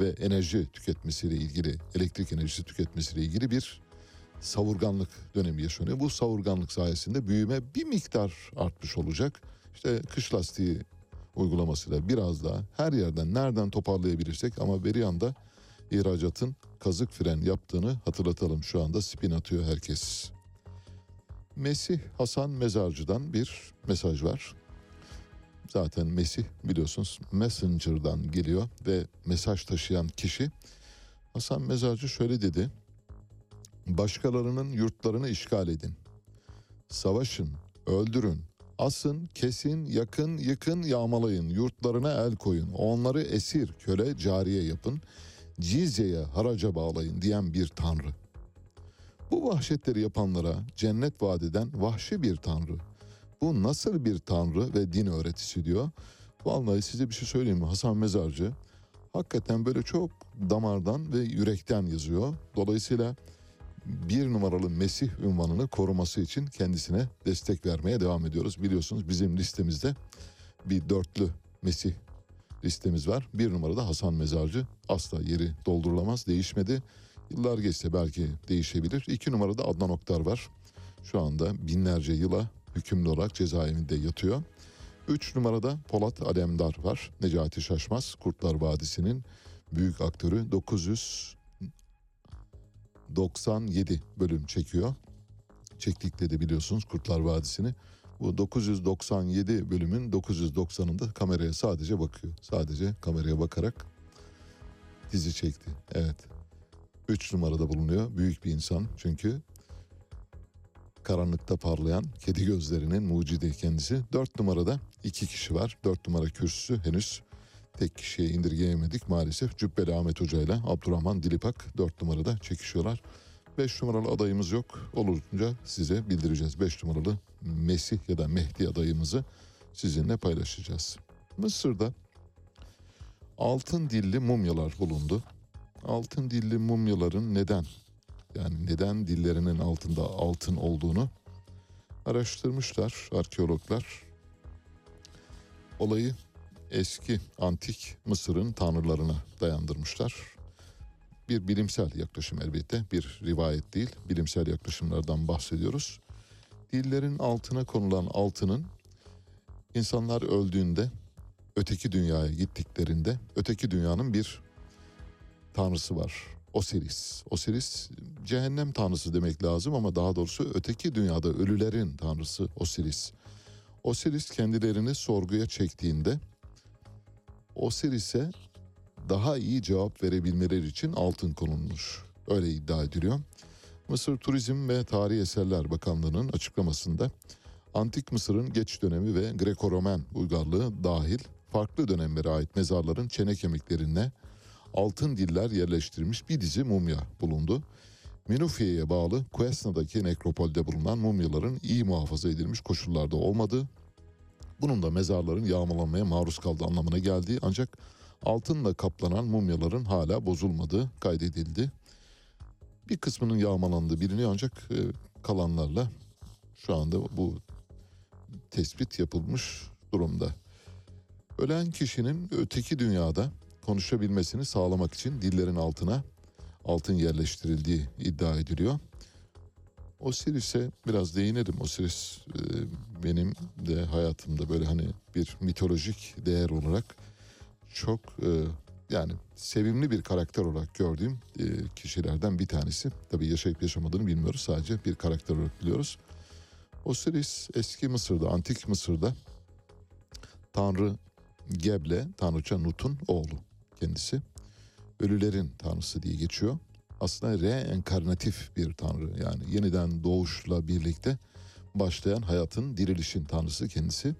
ve enerji tüketmesiyle ilgili, elektrik enerjisi tüketmesiyle ilgili bir savurganlık dönemi yaşanıyor. Bu savurganlık sayesinde büyüme bir miktar artmış olacak. İşte kış lastiği uygulamasıyla biraz daha her yerden nereden toparlayabilirsek ama bir yanda ihracatın kazık fren yaptığını hatırlatalım. Şu anda spin atıyor herkes. Mesih Hasan Mezarcı'dan bir mesaj var. Zaten Mesih biliyorsunuz Messenger'dan geliyor ve mesaj taşıyan kişi Hasan Mezarcı şöyle dedi. Başkalarının yurtlarını işgal edin. Savaşın, öldürün, asın, kesin, yakın, yıkın, yağmalayın. Yurtlarına el koyun. Onları esir, köle, cariye yapın. Cizyeye, haraca bağlayın diyen bir tanrı. Bu vahşetleri yapanlara cennet vaat eden vahşi bir tanrı. Bu nasıl bir tanrı ve din öğretisi diyor. Vallahi size bir şey söyleyeyim mi? Hasan Mezarcı hakikaten böyle çok damardan ve yürekten yazıyor. Dolayısıyla bir numaralı Mesih ünvanını koruması için kendisine destek vermeye devam ediyoruz. Biliyorsunuz bizim listemizde bir dörtlü Mesih listemiz var. Bir numarada Hasan Mezarcı asla yeri doldurulamaz, değişmedi. Yıllar geçse belki değişebilir. İki numarada Adnan Oktar var. Şu anda binlerce yıla hükümlü olarak cezaevinde yatıyor. Üç numarada Polat Alemdar var. Necati Şaşmaz, Kurtlar Vadisi'nin büyük aktörü. 997 bölüm çekiyor. Çektikleri de biliyorsunuz Kurtlar Vadisi'ni. Bu 997 bölümün 990'ında kameraya sadece bakıyor. Sadece kameraya bakarak dizi çekti. Evet. 3 numarada bulunuyor. Büyük bir insan çünkü karanlıkta parlayan kedi gözlerinin mucidi kendisi. 4 numarada iki kişi var. 4 numara kürsüsü henüz tek kişiye indirgeyemedik maalesef. Cübbeli Ahmet Hoca ile Abdurrahman Dilipak 4 numarada çekişiyorlar. 5 numaralı adayımız yok. Olunca size bildireceğiz. 5 numaralı Mesih ya da Mehdi adayımızı sizinle paylaşacağız. Mısır'da altın dilli mumyalar bulundu. Altın dilli mumyaların neden yani neden dillerinin altında altın olduğunu araştırmışlar arkeologlar. Olayı eski antik Mısır'ın tanrılarına dayandırmışlar. Bir bilimsel yaklaşım elbette, bir rivayet değil, bilimsel yaklaşımlardan bahsediyoruz. Dillerin altına konulan altının insanlar öldüğünde, öteki dünyaya gittiklerinde, öteki dünyanın bir tanrısı var. Osiris. Osiris cehennem tanrısı demek lazım ama daha doğrusu öteki dünyada ölülerin tanrısı Osiris. Osiris kendilerini sorguya çektiğinde Osiris'e daha iyi cevap verebilmeleri için altın konulmuş. Öyle iddia ediliyor. Mısır Turizm ve Tarihi Eserler Bakanlığı'nın açıklamasında Antik Mısır'ın geç dönemi ve Greko-Romen uygarlığı dahil farklı dönemlere ait mezarların çene kemiklerine altın diller yerleştirilmiş bir dizi mumya bulundu. Minufye'ye bağlı Kuesna'daki nekropolde bulunan mumyaların iyi muhafaza edilmiş koşullarda olmadığı, bunun da mezarların yağmalanmaya maruz kaldığı anlamına geldiği ancak altınla kaplanan mumyaların hala bozulmadığı kaydedildi. Bir kısmının yağmalandığı biliniyor ancak e, kalanlarla şu anda bu tespit yapılmış durumda. Ölen kişinin öteki dünyada konuşabilmesini sağlamak için dillerin altına altın yerleştirildiği iddia ediliyor. Osiris'e biraz değinelim. Osiris e, benim de hayatımda böyle hani bir mitolojik değer olarak çok e, yani sevimli bir karakter olarak gördüğüm e, kişilerden bir tanesi. Tabii yaşayıp yaşamadığını bilmiyoruz. Sadece bir karakter olarak biliyoruz. Osiris eski Mısır'da, antik Mısır'da Tanrı Geble, Tanrıça Nut'un oğlu kendisi. Ölülerin tanrısı diye geçiyor. Aslında reenkarnatif bir tanrı yani yeniden doğuşla birlikte başlayan hayatın dirilişin tanrısı kendisi.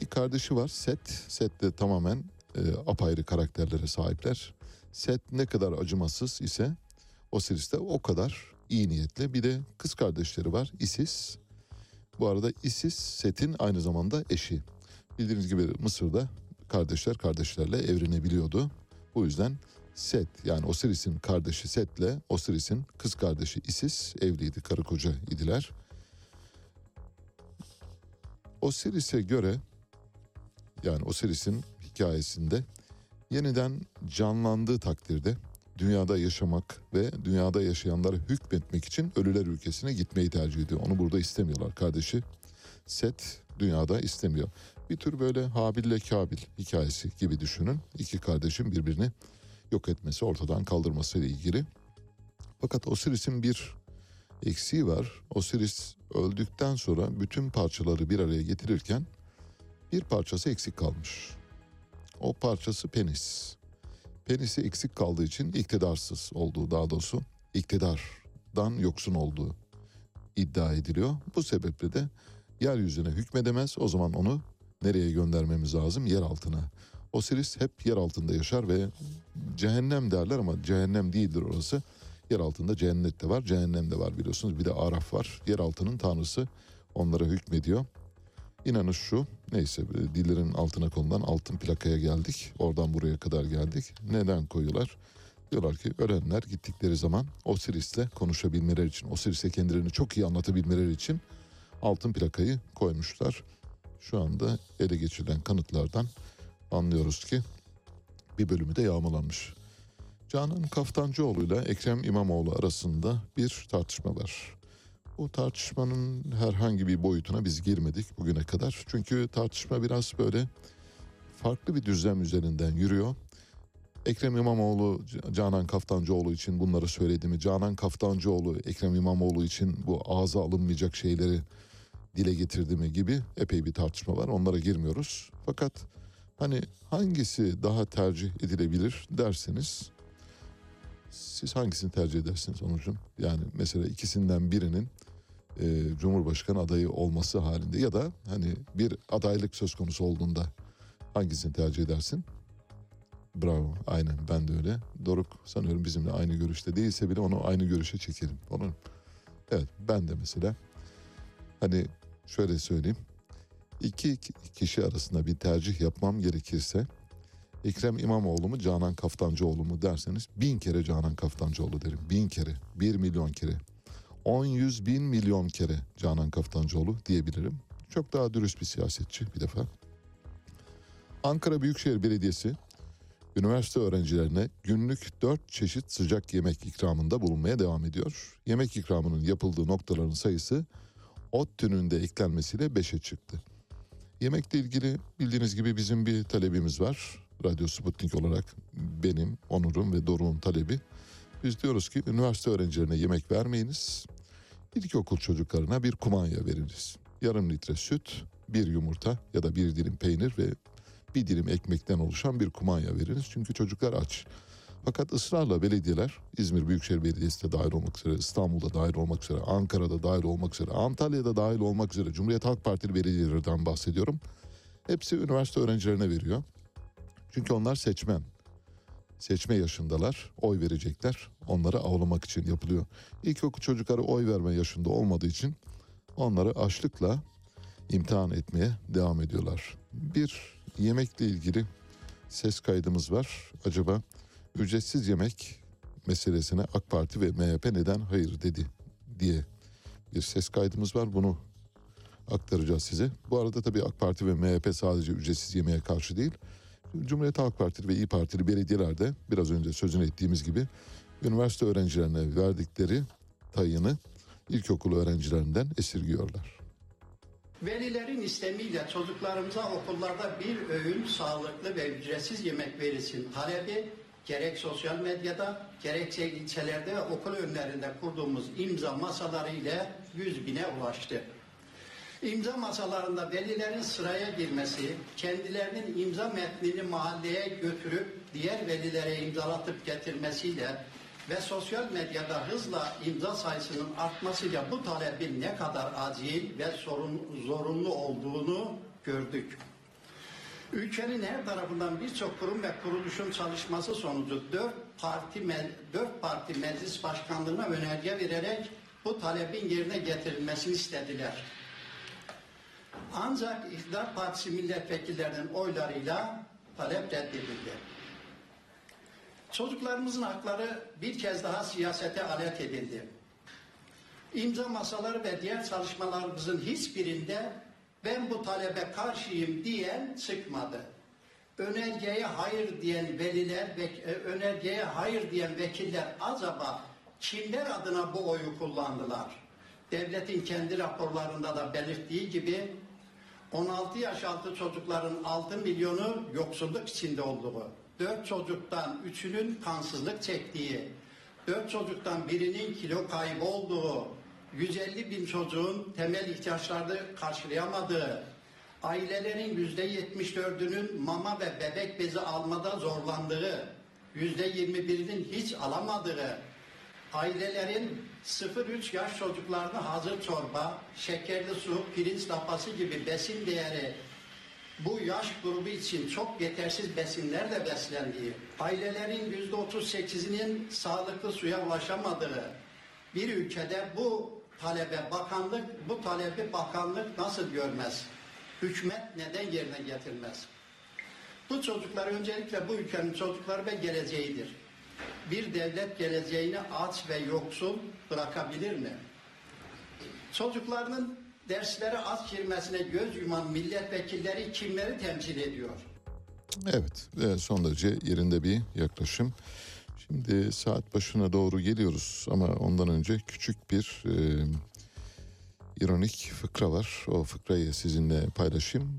Bir kardeşi var Set. Set de tamamen e, apayrı karakterlere sahipler. Set ne kadar acımasız ise Osiris de o kadar iyi niyetli. Bir de kız kardeşleri var Isis. Bu arada Isis Set'in aynı zamanda eşi. Bildiğiniz gibi Mısır'da kardeşler kardeşlerle evlenebiliyordu. Bu yüzden Set yani Osiris'in kardeşi Set'le Osiris'in kız kardeşi Isis evliydi, karı koca idiler. Osiris'e göre yani Osiris'in hikayesinde yeniden canlandığı takdirde dünyada yaşamak ve dünyada yaşayanlara hükmetmek için ölüler ülkesine gitmeyi tercih ediyor. Onu burada istemiyorlar. Kardeşi Set dünyada istemiyor. Bir tür böyle Habil ile Kabil hikayesi gibi düşünün. İki kardeşin birbirini yok etmesi, ortadan kaldırması ile ilgili. Fakat Osiris'in bir eksiği var. Osiris öldükten sonra bütün parçaları bir araya getirirken bir parçası eksik kalmış. O parçası penis. Penisi eksik kaldığı için iktidarsız olduğu daha doğrusu iktidardan yoksun olduğu iddia ediliyor. Bu sebeple de yeryüzüne hükmedemez. O zaman onu nereye göndermemiz lazım? Yer altına. Osiris hep yer altında yaşar ve cehennem derler ama cehennem değildir orası. Yer altında cennet de var, cehennem de var biliyorsunuz. Bir de Araf var. Yer altının tanrısı onlara hükmediyor. İnanış şu, neyse dillerin altına konulan altın plakaya geldik. Oradan buraya kadar geldik. Neden koyuyorlar? Diyorlar ki ölenler gittikleri zaman Osiris'le konuşabilmeleri için, Osiris'e kendilerini çok iyi anlatabilmeleri için altın plakayı koymuşlar. Şu anda ele geçirilen kanıtlardan anlıyoruz ki bir bölümü de yağmalanmış. Canan Kaftancıoğlu ile Ekrem İmamoğlu arasında bir tartışma var. Bu tartışmanın herhangi bir boyutuna biz girmedik bugüne kadar. Çünkü tartışma biraz böyle farklı bir düzlem üzerinden yürüyor. Ekrem İmamoğlu Canan Kaftancıoğlu için bunları söyledi mi? Canan Kaftancıoğlu Ekrem İmamoğlu için bu ağza alınmayacak şeyleri dile getirdi mi gibi epey bir tartışma var. Onlara girmiyoruz. Fakat hani hangisi daha tercih edilebilir derseniz siz hangisini tercih edersiniz Onurcuğum? Yani mesela ikisinden birinin e, Cumhurbaşkanı adayı olması halinde ya da hani bir adaylık söz konusu olduğunda hangisini tercih edersin? Bravo. Aynen ben de öyle. Doruk sanıyorum bizimle aynı görüşte değilse bile onu aynı görüşe çekelim. Onun Evet ben de mesela hani şöyle söyleyeyim. İki kişi arasında bir tercih yapmam gerekirse Ekrem İmamoğlu mu Canan Kaftancıoğlu mu derseniz bin kere Canan Kaftancıoğlu derim. Bin kere. Bir milyon kere. On yüz bin milyon kere Canan Kaftancıoğlu diyebilirim. Çok daha dürüst bir siyasetçi bir defa. Ankara Büyükşehir Belediyesi üniversite öğrencilerine günlük 4 çeşit sıcak yemek ikramında bulunmaya devam ediyor. Yemek ikramının yapıldığı noktaların sayısı ODTÜ'nün de eklenmesiyle 5'e çıktı. Yemekle ilgili bildiğiniz gibi bizim bir talebimiz var. Radyo Sputnik olarak benim, Onur'un ve Doruk'un talebi. Biz diyoruz ki üniversite öğrencilerine yemek vermeyiniz. İlkokul çocuklarına bir kumanya veriniz. Yarım litre süt, bir yumurta ya da bir dilim peynir ve bir dilim ekmekten oluşan bir kumanya veririz. Çünkü çocuklar aç. Fakat ısrarla belediyeler İzmir Büyükşehir Belediyesi de dahil olmak üzere, İstanbul'da dahil olmak üzere, Ankara'da dahil olmak üzere, Antalya'da dahil olmak üzere Cumhuriyet Halk Partili belediyelerden bahsediyorum. Hepsi üniversite öğrencilerine veriyor. Çünkü onlar seçmen. Seçme yaşındalar, oy verecekler. Onları avlamak için yapılıyor. İlkokul çocukları oy verme yaşında olmadığı için onları açlıkla imtihan etmeye devam ediyorlar. Bir yemekle ilgili ses kaydımız var. Acaba ücretsiz yemek meselesine AK Parti ve MHP neden hayır dedi diye bir ses kaydımız var. Bunu aktaracağız size. Bu arada tabii AK Parti ve MHP sadece ücretsiz yemeğe karşı değil. Cumhuriyet Halk Partili ve İyi Partili belediyeler de biraz önce sözünü ettiğimiz gibi üniversite öğrencilerine verdikleri tayını ilkokul öğrencilerinden esirgiyorlar. Velilerin istemiyle çocuklarımıza okullarda bir öğün sağlıklı ve ücretsiz yemek verilsin talebi gerek sosyal medyada gerekse ilçelerde ve okul önlerinde kurduğumuz imza masaları ile 100 bine ulaştı. İmza masalarında velilerin sıraya girmesi, kendilerinin imza metnini mahalleye götürüp diğer velilere imzalatıp getirmesiyle ve sosyal medyada hızla imza sayısının artmasıyla bu talebin ne kadar acil ve sorun, zorunlu olduğunu gördük. Ülkenin her tarafından birçok kurum ve kuruluşun çalışması sonucu dört parti, dört parti meclis başkanlığına önerge vererek bu talebin yerine getirilmesini istediler. Ancak İktidar Partisi milletvekillerinin oylarıyla talep reddedildi. Çocuklarımızın hakları bir kez daha siyasete alet edildi. İmza masaları ve diğer çalışmalarımızın hiçbirinde ben bu talebe karşıyım diyen çıkmadı. Önergeye hayır diyen veliler ve e, önergeye hayır diyen vekiller acaba kimler adına bu oyu kullandılar? Devletin kendi raporlarında da belirttiği gibi 16 yaş altı çocukların 6 milyonu yoksulluk içinde olduğu, 4 çocuktan 3'ünün kansızlık çektiği, 4 çocuktan birinin kilo kaybı olduğu, 150 bin çocuğun temel ihtiyaçlarını karşılayamadığı, ailelerin %74'ünün mama ve bebek bezi almada zorlandığı, %21'inin hiç alamadığı, ailelerin 0-3 yaş çocuklarına hazır çorba, şekerli su, pirinç lapası gibi besin değeri bu yaş grubu için çok yetersiz besinlerle beslendiği, ailelerin %38'inin sağlıklı suya ulaşamadığı bir ülkede bu talebe bakanlık, bu talebi bakanlık nasıl görmez? Hükümet neden yerine getirmez? Bu çocuklar öncelikle bu ülkenin çocukları ve geleceğidir. Bir devlet geleceğini aç ve yoksul bırakabilir mi? Çocuklarının derslere aç girmesine göz yuman milletvekilleri kimleri temsil ediyor? Evet, e, son derece yerinde bir yaklaşım. Şimdi saat başına doğru geliyoruz ama ondan önce küçük bir e, ironik fıkra var. O fıkrayı sizinle paylaşayım.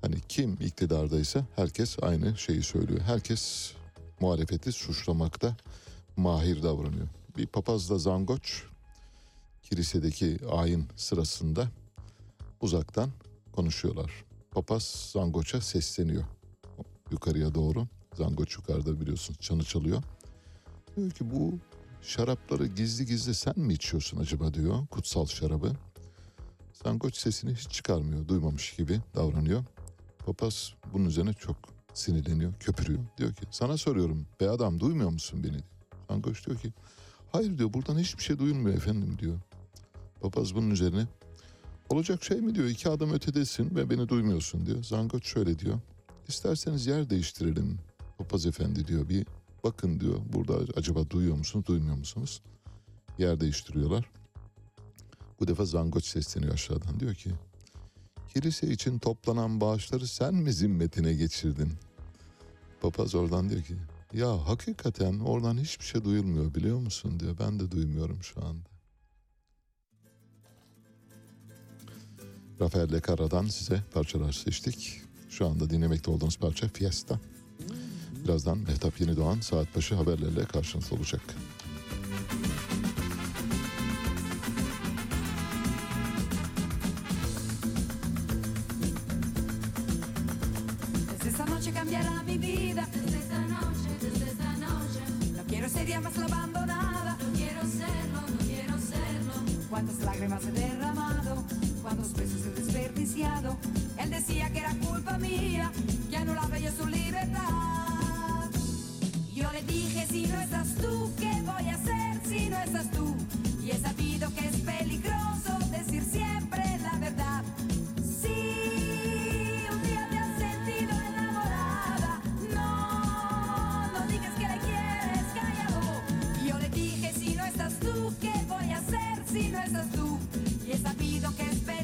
Hani kim iktidardaysa herkes aynı şeyi söylüyor. Herkes muhalefeti suçlamakta mahir davranıyor. Bir papazla zangoç kilisedeki ayin sırasında uzaktan konuşuyorlar. Papaz zangoça sesleniyor yukarıya doğru. Zangoç yukarıda biliyorsun çanı çalıyor. Diyor ki bu şarapları gizli gizli sen mi içiyorsun acaba diyor kutsal şarabı. Zangoç sesini hiç çıkarmıyor duymamış gibi davranıyor. Papaz bunun üzerine çok sinirleniyor köpürüyor. Diyor ki sana soruyorum be adam duymuyor musun beni? Zangoç diyor ki hayır diyor buradan hiçbir şey duyulmuyor efendim diyor. Papaz bunun üzerine olacak şey mi diyor iki adım ötedesin ve beni duymuyorsun diyor. Zangoç şöyle diyor İsterseniz yer değiştirelim papaz efendi diyor bir bakın diyor burada acaba duyuyor musunuz duymuyor musunuz? Yer değiştiriyorlar. Bu defa Zangoç sesleniyor aşağıdan diyor ki kilise için toplanan bağışları sen mi zimmetine geçirdin? Papaz oradan diyor ki ya hakikaten oradan hiçbir şey duyulmuyor biliyor musun diyor. Ben de duymuyorum şu anda. Rafael Lecara'dan size parçalar seçtik. Şu anda dinlemekte olduğunuz parça Fiesta. Birazdan Mehtap Yeni Doğan saat başı haberlerle karşınızda olacak. Decía que era culpa mía, que anulaba yo su libertad. Yo le dije, si no estás tú, ¿qué voy a hacer si no estás tú? Y he sabido que es peligroso decir siempre la verdad. Si un día te has sentido enamorada, no, no digas que le quieres, cállalo. Yo le dije, si no estás tú, ¿qué voy a hacer si no estás tú? Y he sabido que es peligroso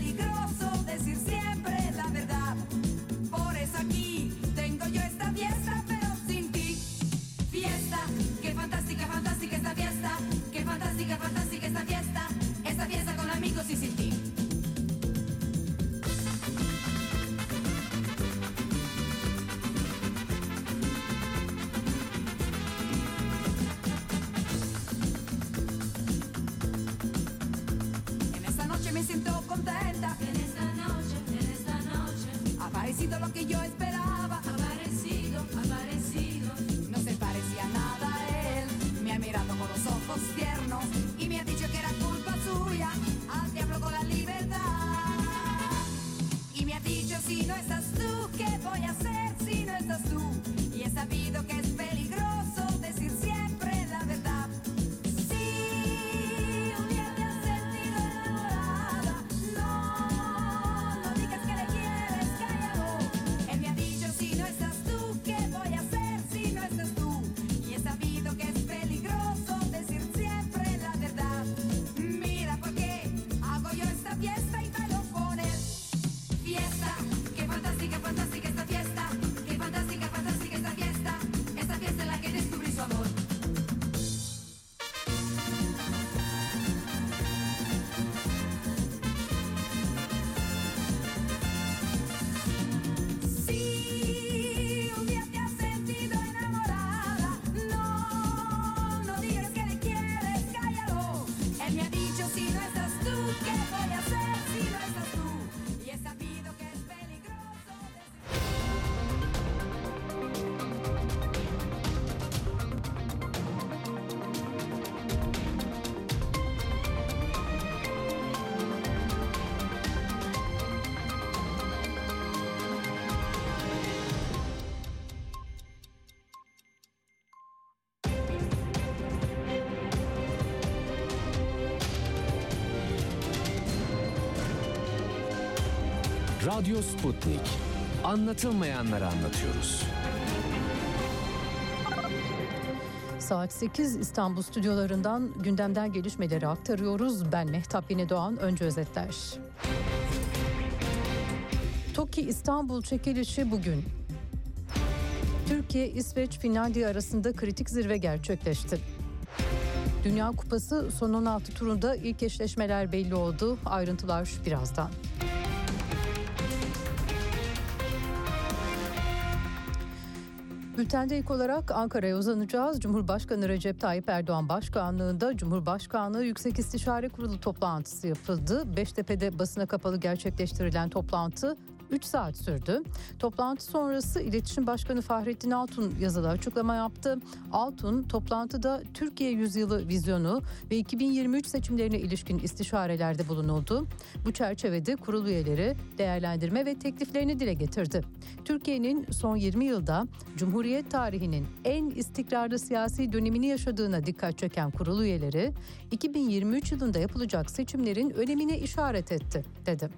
Radyo Sputnik. Anlatılmayanları anlatıyoruz. Saat 8 İstanbul stüdyolarından gündemden gelişmeleri aktarıyoruz. Ben Mehtap Yeni Doğan. Önce özetler. TOKİ İstanbul çekilişi bugün. Türkiye, İsveç, Finlandiya arasında kritik zirve gerçekleşti. Dünya Kupası son 16 turunda ilk eşleşmeler belli oldu. Ayrıntılar birazdan. Bültende ilk olarak Ankara'ya uzanacağız. Cumhurbaşkanı Recep Tayyip Erdoğan başkanlığında Cumhurbaşkanlığı Yüksek İstişare Kurulu toplantısı yapıldı. Beştepe'de basına kapalı gerçekleştirilen toplantı 3 saat sürdü. Toplantı sonrası İletişim Başkanı Fahrettin Altun yazılı açıklama yaptı. Altun toplantıda Türkiye Yüzyılı vizyonu ve 2023 seçimlerine ilişkin istişarelerde bulunuldu. Bu çerçevede kurul üyeleri değerlendirme ve tekliflerini dile getirdi. Türkiye'nin son 20 yılda Cumhuriyet tarihinin en istikrarlı siyasi dönemini yaşadığına dikkat çeken kurul üyeleri 2023 yılında yapılacak seçimlerin önemine işaret etti dedi.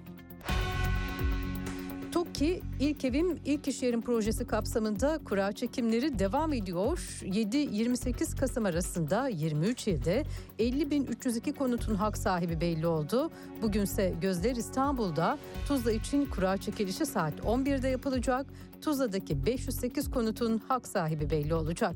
TOKİ İlk Evim İlk İş Yerim projesi kapsamında kura çekimleri devam ediyor. 7-28 Kasım arasında 23 ilde 50.302 konutun hak sahibi belli oldu. Bugünse gözler İstanbul'da Tuzla için kura çekilişi saat 11'de yapılacak. Tuzla'daki 508 konutun hak sahibi belli olacak.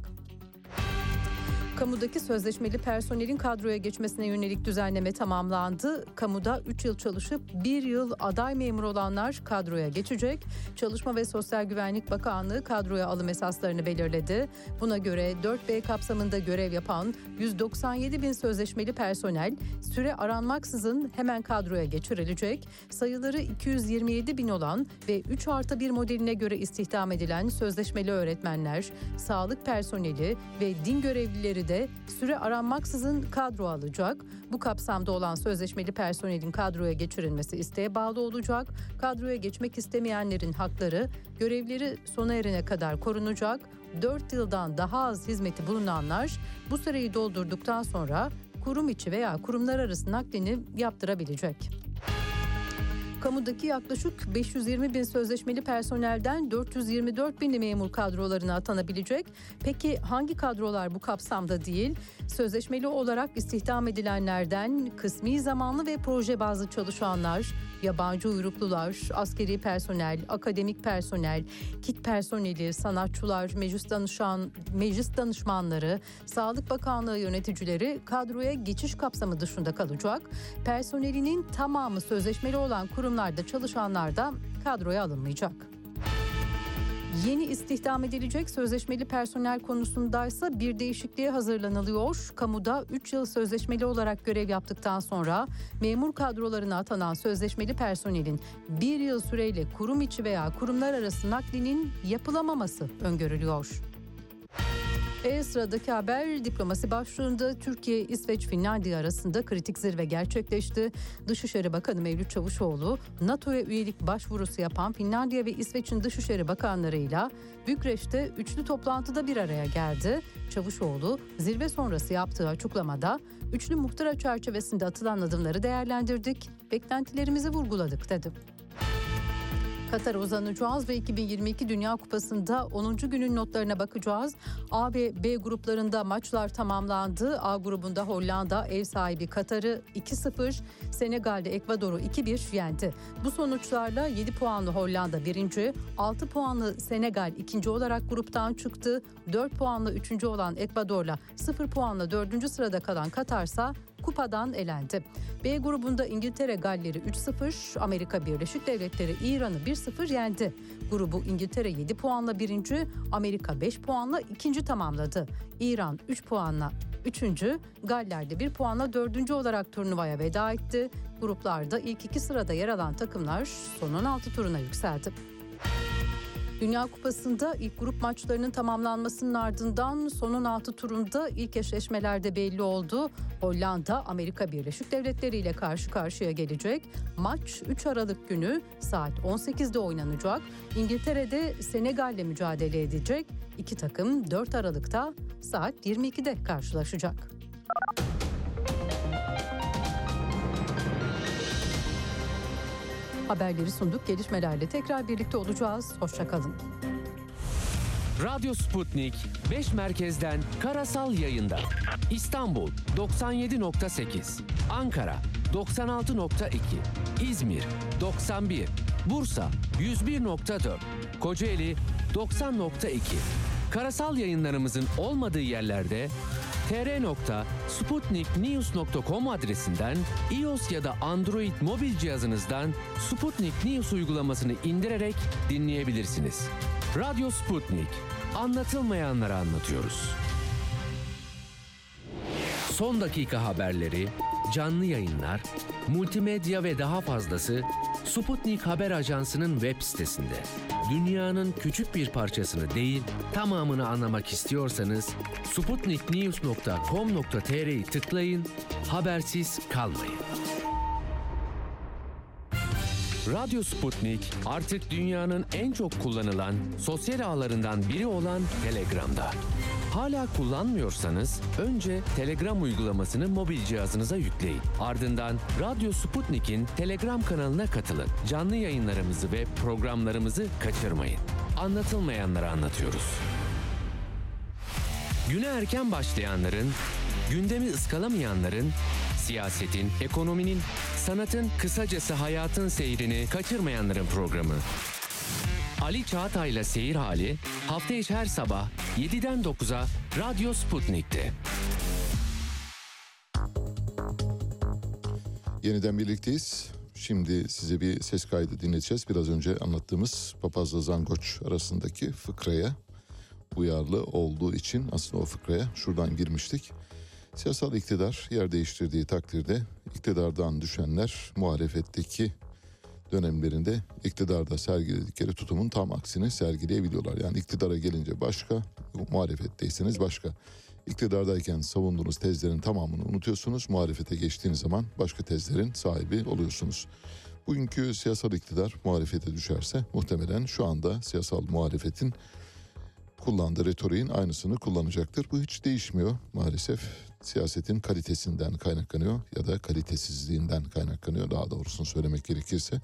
Kamudaki sözleşmeli personelin kadroya geçmesine yönelik düzenleme tamamlandı. Kamuda 3 yıl çalışıp 1 yıl aday memur olanlar kadroya geçecek. Çalışma ve Sosyal Güvenlik Bakanlığı kadroya alım esaslarını belirledi. Buna göre 4B kapsamında görev yapan 197 bin sözleşmeli personel süre aranmaksızın hemen kadroya geçirilecek. Sayıları 227 bin olan ve 3 artı 1 modeline göre istihdam edilen sözleşmeli öğretmenler, sağlık personeli ve din görevlileri de süre aranmaksızın kadro alacak. Bu kapsamda olan sözleşmeli personelin kadroya geçirilmesi isteğe bağlı olacak. Kadroya geçmek istemeyenlerin hakları görevleri sona erene kadar korunacak. 4 yıldan daha az hizmeti bulunanlar bu süreyi doldurduktan sonra kurum içi veya kurumlar arası naklini yaptırabilecek. Kamudaki yaklaşık 520 bin sözleşmeli personelden 424 bin memur kadrolarına atanabilecek. Peki hangi kadrolar bu kapsamda değil? Sözleşmeli olarak istihdam edilenlerden kısmi zamanlı ve proje bazlı çalışanlar, yabancı uyruklular, askeri personel, akademik personel, kit personeli, sanatçılar, meclis danışan, meclis danışmanları, Sağlık Bakanlığı yöneticileri kadroya geçiş kapsamı dışında kalacak. Personelinin tamamı sözleşmeli olan kurumlarda çalışanlar da kadroya alınmayacak. Yeni istihdam edilecek sözleşmeli personel konusundaysa bir değişikliğe hazırlanılıyor. Kamuda 3 yıl sözleşmeli olarak görev yaptıktan sonra memur kadrolarına atanan sözleşmeli personelin bir yıl süreyle kurum içi veya kurumlar arası naklinin yapılamaması öngörülüyor. E sıradaki haber diplomasi başlığında Türkiye, İsveç, Finlandiya arasında kritik zirve gerçekleşti. Dışişleri Bakanı Mevlüt Çavuşoğlu, NATO'ya üyelik başvurusu yapan Finlandiya ve İsveç'in Dışişleri Bakanlarıyla Bükreş'te üçlü toplantıda bir araya geldi. Çavuşoğlu zirve sonrası yaptığı açıklamada üçlü muhtıra çerçevesinde atılan adımları değerlendirdik, beklentilerimizi vurguladık dedi. Katar'a uzanacağız ve 2022 Dünya Kupası'nda 10. günün notlarına bakacağız. A ve B gruplarında maçlar tamamlandı. A grubunda Hollanda ev sahibi Katar'ı 2-0, Senegal'de Ekvador'u 2-1 yendi. Bu sonuçlarla 7 puanlı Hollanda birinci, 6 puanlı Senegal ikinci olarak gruptan çıktı. 4 puanlı üçüncü olan Ekvador'la 0 puanla dördüncü sırada kalan Katar'sa kupadan elendi. B grubunda İngiltere Galler'i 3-0, Amerika Birleşik Devletleri İran'ı 1-0 yendi. Grubu İngiltere 7 puanla birinci, Amerika 5 puanla ikinci tamamladı. İran 3 puanla üçüncü, Galler de 1 puanla dördüncü olarak turnuvaya veda etti. Gruplarda ilk iki sırada yer alan takımlar son 16 turuna yükseldi. Dünya Kupası'nda ilk grup maçlarının tamamlanmasının ardından son 16 turunda ilk eşleşmelerde belli oldu. Hollanda Amerika Birleşik Devletleri ile karşı karşıya gelecek. Maç 3 Aralık günü saat 18'de oynanacak. İngiltere'de Senegal'le mücadele edecek. İki takım 4 Aralık'ta saat 22'de karşılaşacak. Haberleri sunduk. Gelişmelerle tekrar birlikte olacağız. Hoşçakalın. Radyo Sputnik 5 merkezden karasal yayında. İstanbul 97.8, Ankara 96.2, İzmir 91, Bursa 101.4, Kocaeli 90.2. Karasal yayınlarımızın olmadığı yerlerde tr.sputniknews.com adresinden iOS ya da Android mobil cihazınızdan Sputnik News uygulamasını indirerek dinleyebilirsiniz. Radyo Sputnik. Anlatılmayanları anlatıyoruz. Son dakika haberleri, canlı yayınlar, multimedya ve daha fazlası Sputnik Haber Ajansı'nın web sitesinde. Dünyanın küçük bir parçasını değil, tamamını anlamak istiyorsanız sputniknews.com.tr'yi tıklayın, habersiz kalmayın. Radyo Sputnik artık dünyanın en çok kullanılan sosyal ağlarından biri olan Telegram'da. Hala kullanmıyorsanız önce Telegram uygulamasını mobil cihazınıza yükleyin. Ardından Radyo Sputnik'in Telegram kanalına katılın. Canlı yayınlarımızı ve programlarımızı kaçırmayın. Anlatılmayanları anlatıyoruz. Güne erken başlayanların, gündemi ıskalamayanların, siyasetin, ekonominin, sanatın, kısacası hayatın seyrini kaçırmayanların programı. Ali Çağatay'la Seyir Hali hafta içi her sabah 7'den 9'a Radyo Sputnik'te. Yeniden birlikteyiz. Şimdi size bir ses kaydı dinleteceğiz. Biraz önce anlattığımız papazla zangoç arasındaki fıkraya uyarlı olduğu için aslında o fıkraya şuradan girmiştik. Siyasal iktidar yer değiştirdiği takdirde iktidardan düşenler muhalefetteki dönemlerinde iktidarda sergiledikleri tutumun tam aksini sergileyebiliyorlar. Yani iktidara gelince başka, muhalefetteyseniz başka. İktidardayken savunduğunuz tezlerin tamamını unutuyorsunuz. Muhalefete geçtiğiniz zaman başka tezlerin sahibi oluyorsunuz. Bugünkü siyasal iktidar muhalefete düşerse muhtemelen şu anda siyasal muhalefetin kullandığı retoriğin aynısını kullanacaktır. Bu hiç değişmiyor maalesef. Siyasetin kalitesinden kaynaklanıyor ya da kalitesizliğinden kaynaklanıyor daha doğrusunu söylemek gerekirse.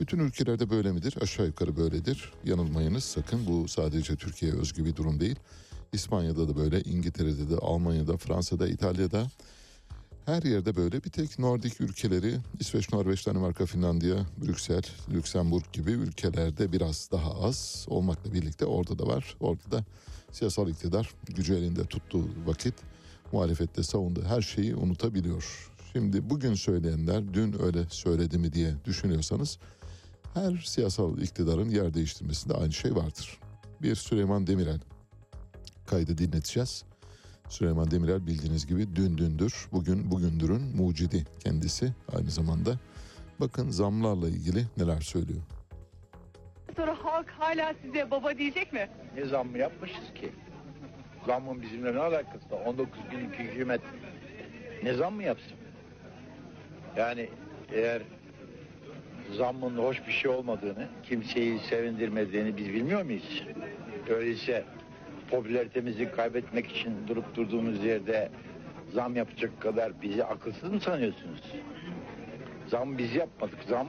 Bütün ülkelerde böyle midir? Aşağı yukarı böyledir. Yanılmayınız sakın bu sadece Türkiye'ye özgü bir durum değil. İspanya'da da böyle, İngiltere'de de, Almanya'da, Fransa'da, İtalya'da her yerde böyle. Bir tek Nordik ülkeleri, İsveç, Norveç, Danimarka, Finlandiya, Brüksel, Lüksemburg gibi ülkelerde biraz daha az olmakla birlikte orada da var. Orada da siyasal iktidar gücü elinde tuttuğu vakit muhalefette savunduğu her şeyi unutabiliyor. Şimdi bugün söyleyenler dün öyle söyledi mi diye düşünüyorsanız her siyasal iktidarın yer değiştirmesinde aynı şey vardır. Bir Süleyman Demirel kaydı dinleteceğiz. Süleyman Demirel bildiğiniz gibi dün dündür, bugün bugündürün mucidi kendisi aynı zamanda. Bakın zamlarla ilgili neler söylüyor. Sonra halk hala size baba diyecek mi? Ne zam mı yapmışız ki? Zammın bizimle ne alakası var? 19 günlük hükümet ne zam mı yapsın? Yani eğer zammın hoş bir şey olmadığını, kimseyi sevindirmediğini biz bilmiyor muyuz? Öyleyse popülaritemizi kaybetmek için durup durduğumuz yerde zam yapacak kadar bizi akılsız mı sanıyorsunuz? Zam biz yapmadık. Zam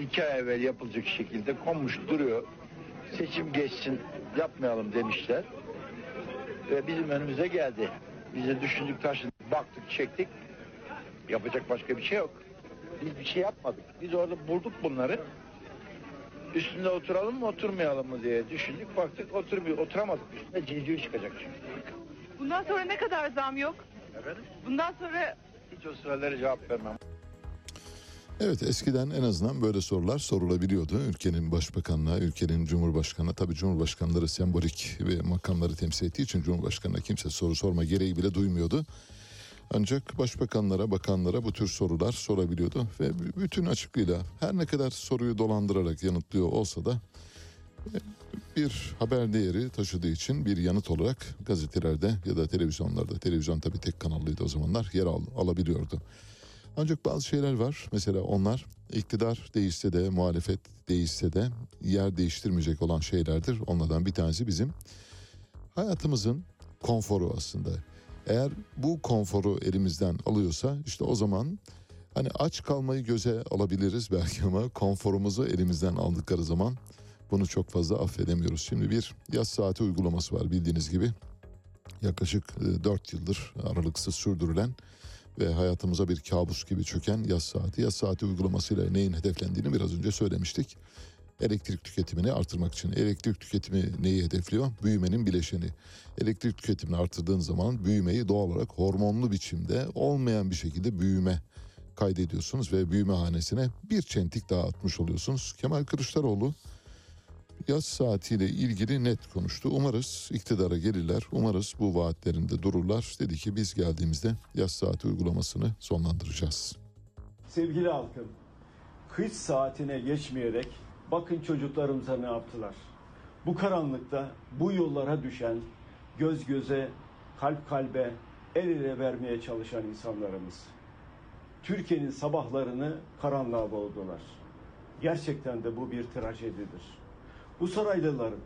iki ay evvel yapılacak şekilde konmuş duruyor. Seçim geçsin yapmayalım demişler. Ve bizim önümüze geldi. Biz de düşündük taşındık, baktık, çektik. Yapacak başka bir şey yok. Biz bir şey yapmadık. Biz orada bulduk bunları. Üstünde oturalım mı oturmayalım mı diye düşündük. Baktık oturmuyor, oturamadık üstünde civciv çıkacak çünkü. Bundan sonra ne kadar zam yok? Efendim? Bundan sonra Hiç o sıralere cevap vermem. Evet eskiden en azından böyle sorular sorulabiliyordu. Ülkenin başbakanına, ülkenin cumhurbaşkanına. Tabii cumhurbaşkanları sembolik ve makamları temsil ettiği için cumhurbaşkanına kimse soru sorma gereği bile duymuyordu. Ancak başbakanlara, bakanlara bu tür sorular sorabiliyordu. Ve bütün açıklığıyla her ne kadar soruyu dolandırarak yanıtlıyor olsa da e, bir haber değeri taşıdığı için bir yanıt olarak gazetelerde ya da televizyonlarda, televizyon tabii tek kanallıydı o zamanlar yer al, alabiliyordu. Ancak bazı şeyler var. Mesela onlar iktidar değişse de muhalefet değişse de yer değiştirmeyecek olan şeylerdir. Onlardan bir tanesi bizim hayatımızın konforu aslında. Eğer bu konforu elimizden alıyorsa işte o zaman hani aç kalmayı göze alabiliriz belki ama konforumuzu elimizden aldıkları zaman bunu çok fazla affedemiyoruz. Şimdi bir yaz saati uygulaması var bildiğiniz gibi. Yaklaşık 4 yıldır aralıksız sürdürülen ve hayatımıza bir kabus gibi çöken yaz saati. Yaz saati uygulamasıyla neyin hedeflendiğini biraz önce söylemiştik. Elektrik tüketimini artırmak için. Elektrik tüketimi neyi hedefliyor? Büyümenin bileşeni. Elektrik tüketimini artırdığın zaman büyümeyi doğal olarak hormonlu biçimde olmayan bir şekilde büyüme kaydediyorsunuz ve büyüme hanesine bir çentik daha atmış oluyorsunuz. Kemal Kılıçdaroğlu yaz saatiyle ilgili net konuştu. Umarız iktidara gelirler. Umarız bu vaatlerinde dururlar. Dedi ki biz geldiğimizde yaz saati uygulamasını sonlandıracağız. Sevgili halkım, kış saatine geçmeyerek bakın çocuklarımıza ne yaptılar. Bu karanlıkta bu yollara düşen, göz göze, kalp kalbe, el ele vermeye çalışan insanlarımız. Türkiye'nin sabahlarını karanlığa boğdular. Gerçekten de bu bir trajedidir. Bu saraylıların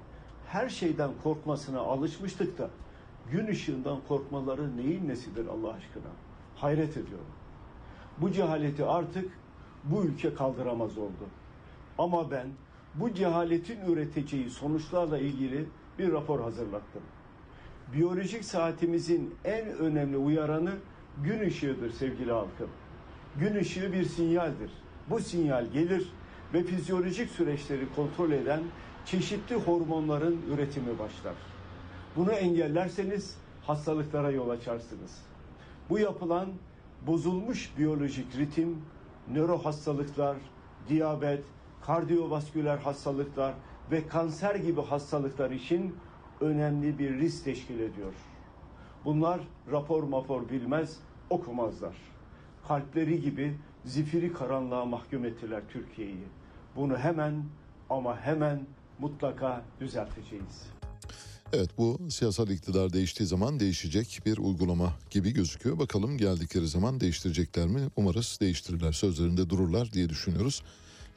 her şeyden korkmasına alışmıştık da gün ışığından korkmaları neyin nesidir Allah aşkına? Hayret ediyorum. Bu cehaleti artık bu ülke kaldıramaz oldu. Ama ben bu cehaletin üreteceği sonuçlarla ilgili bir rapor hazırlattım. Biyolojik saatimizin en önemli uyaranı gün ışığıdır sevgili halkım. Gün ışığı bir sinyaldir. Bu sinyal gelir ve fizyolojik süreçleri kontrol eden çeşitli hormonların üretimi başlar. Bunu engellerseniz hastalıklara yol açarsınız. Bu yapılan bozulmuş biyolojik ritim, nöro hastalıklar, diyabet, kardiyovasküler hastalıklar ve kanser gibi hastalıklar için önemli bir risk teşkil ediyor. Bunlar rapor mapor bilmez, okumazlar. Kalpleri gibi zifiri karanlığa mahkum ettiler Türkiye'yi. Bunu hemen ama hemen mutlaka düzelteceğiz. Evet bu siyasal iktidar değiştiği zaman değişecek bir uygulama gibi gözüküyor. Bakalım geldikleri zaman değiştirecekler mi? Umarız değiştirirler. Sözlerinde dururlar diye düşünüyoruz.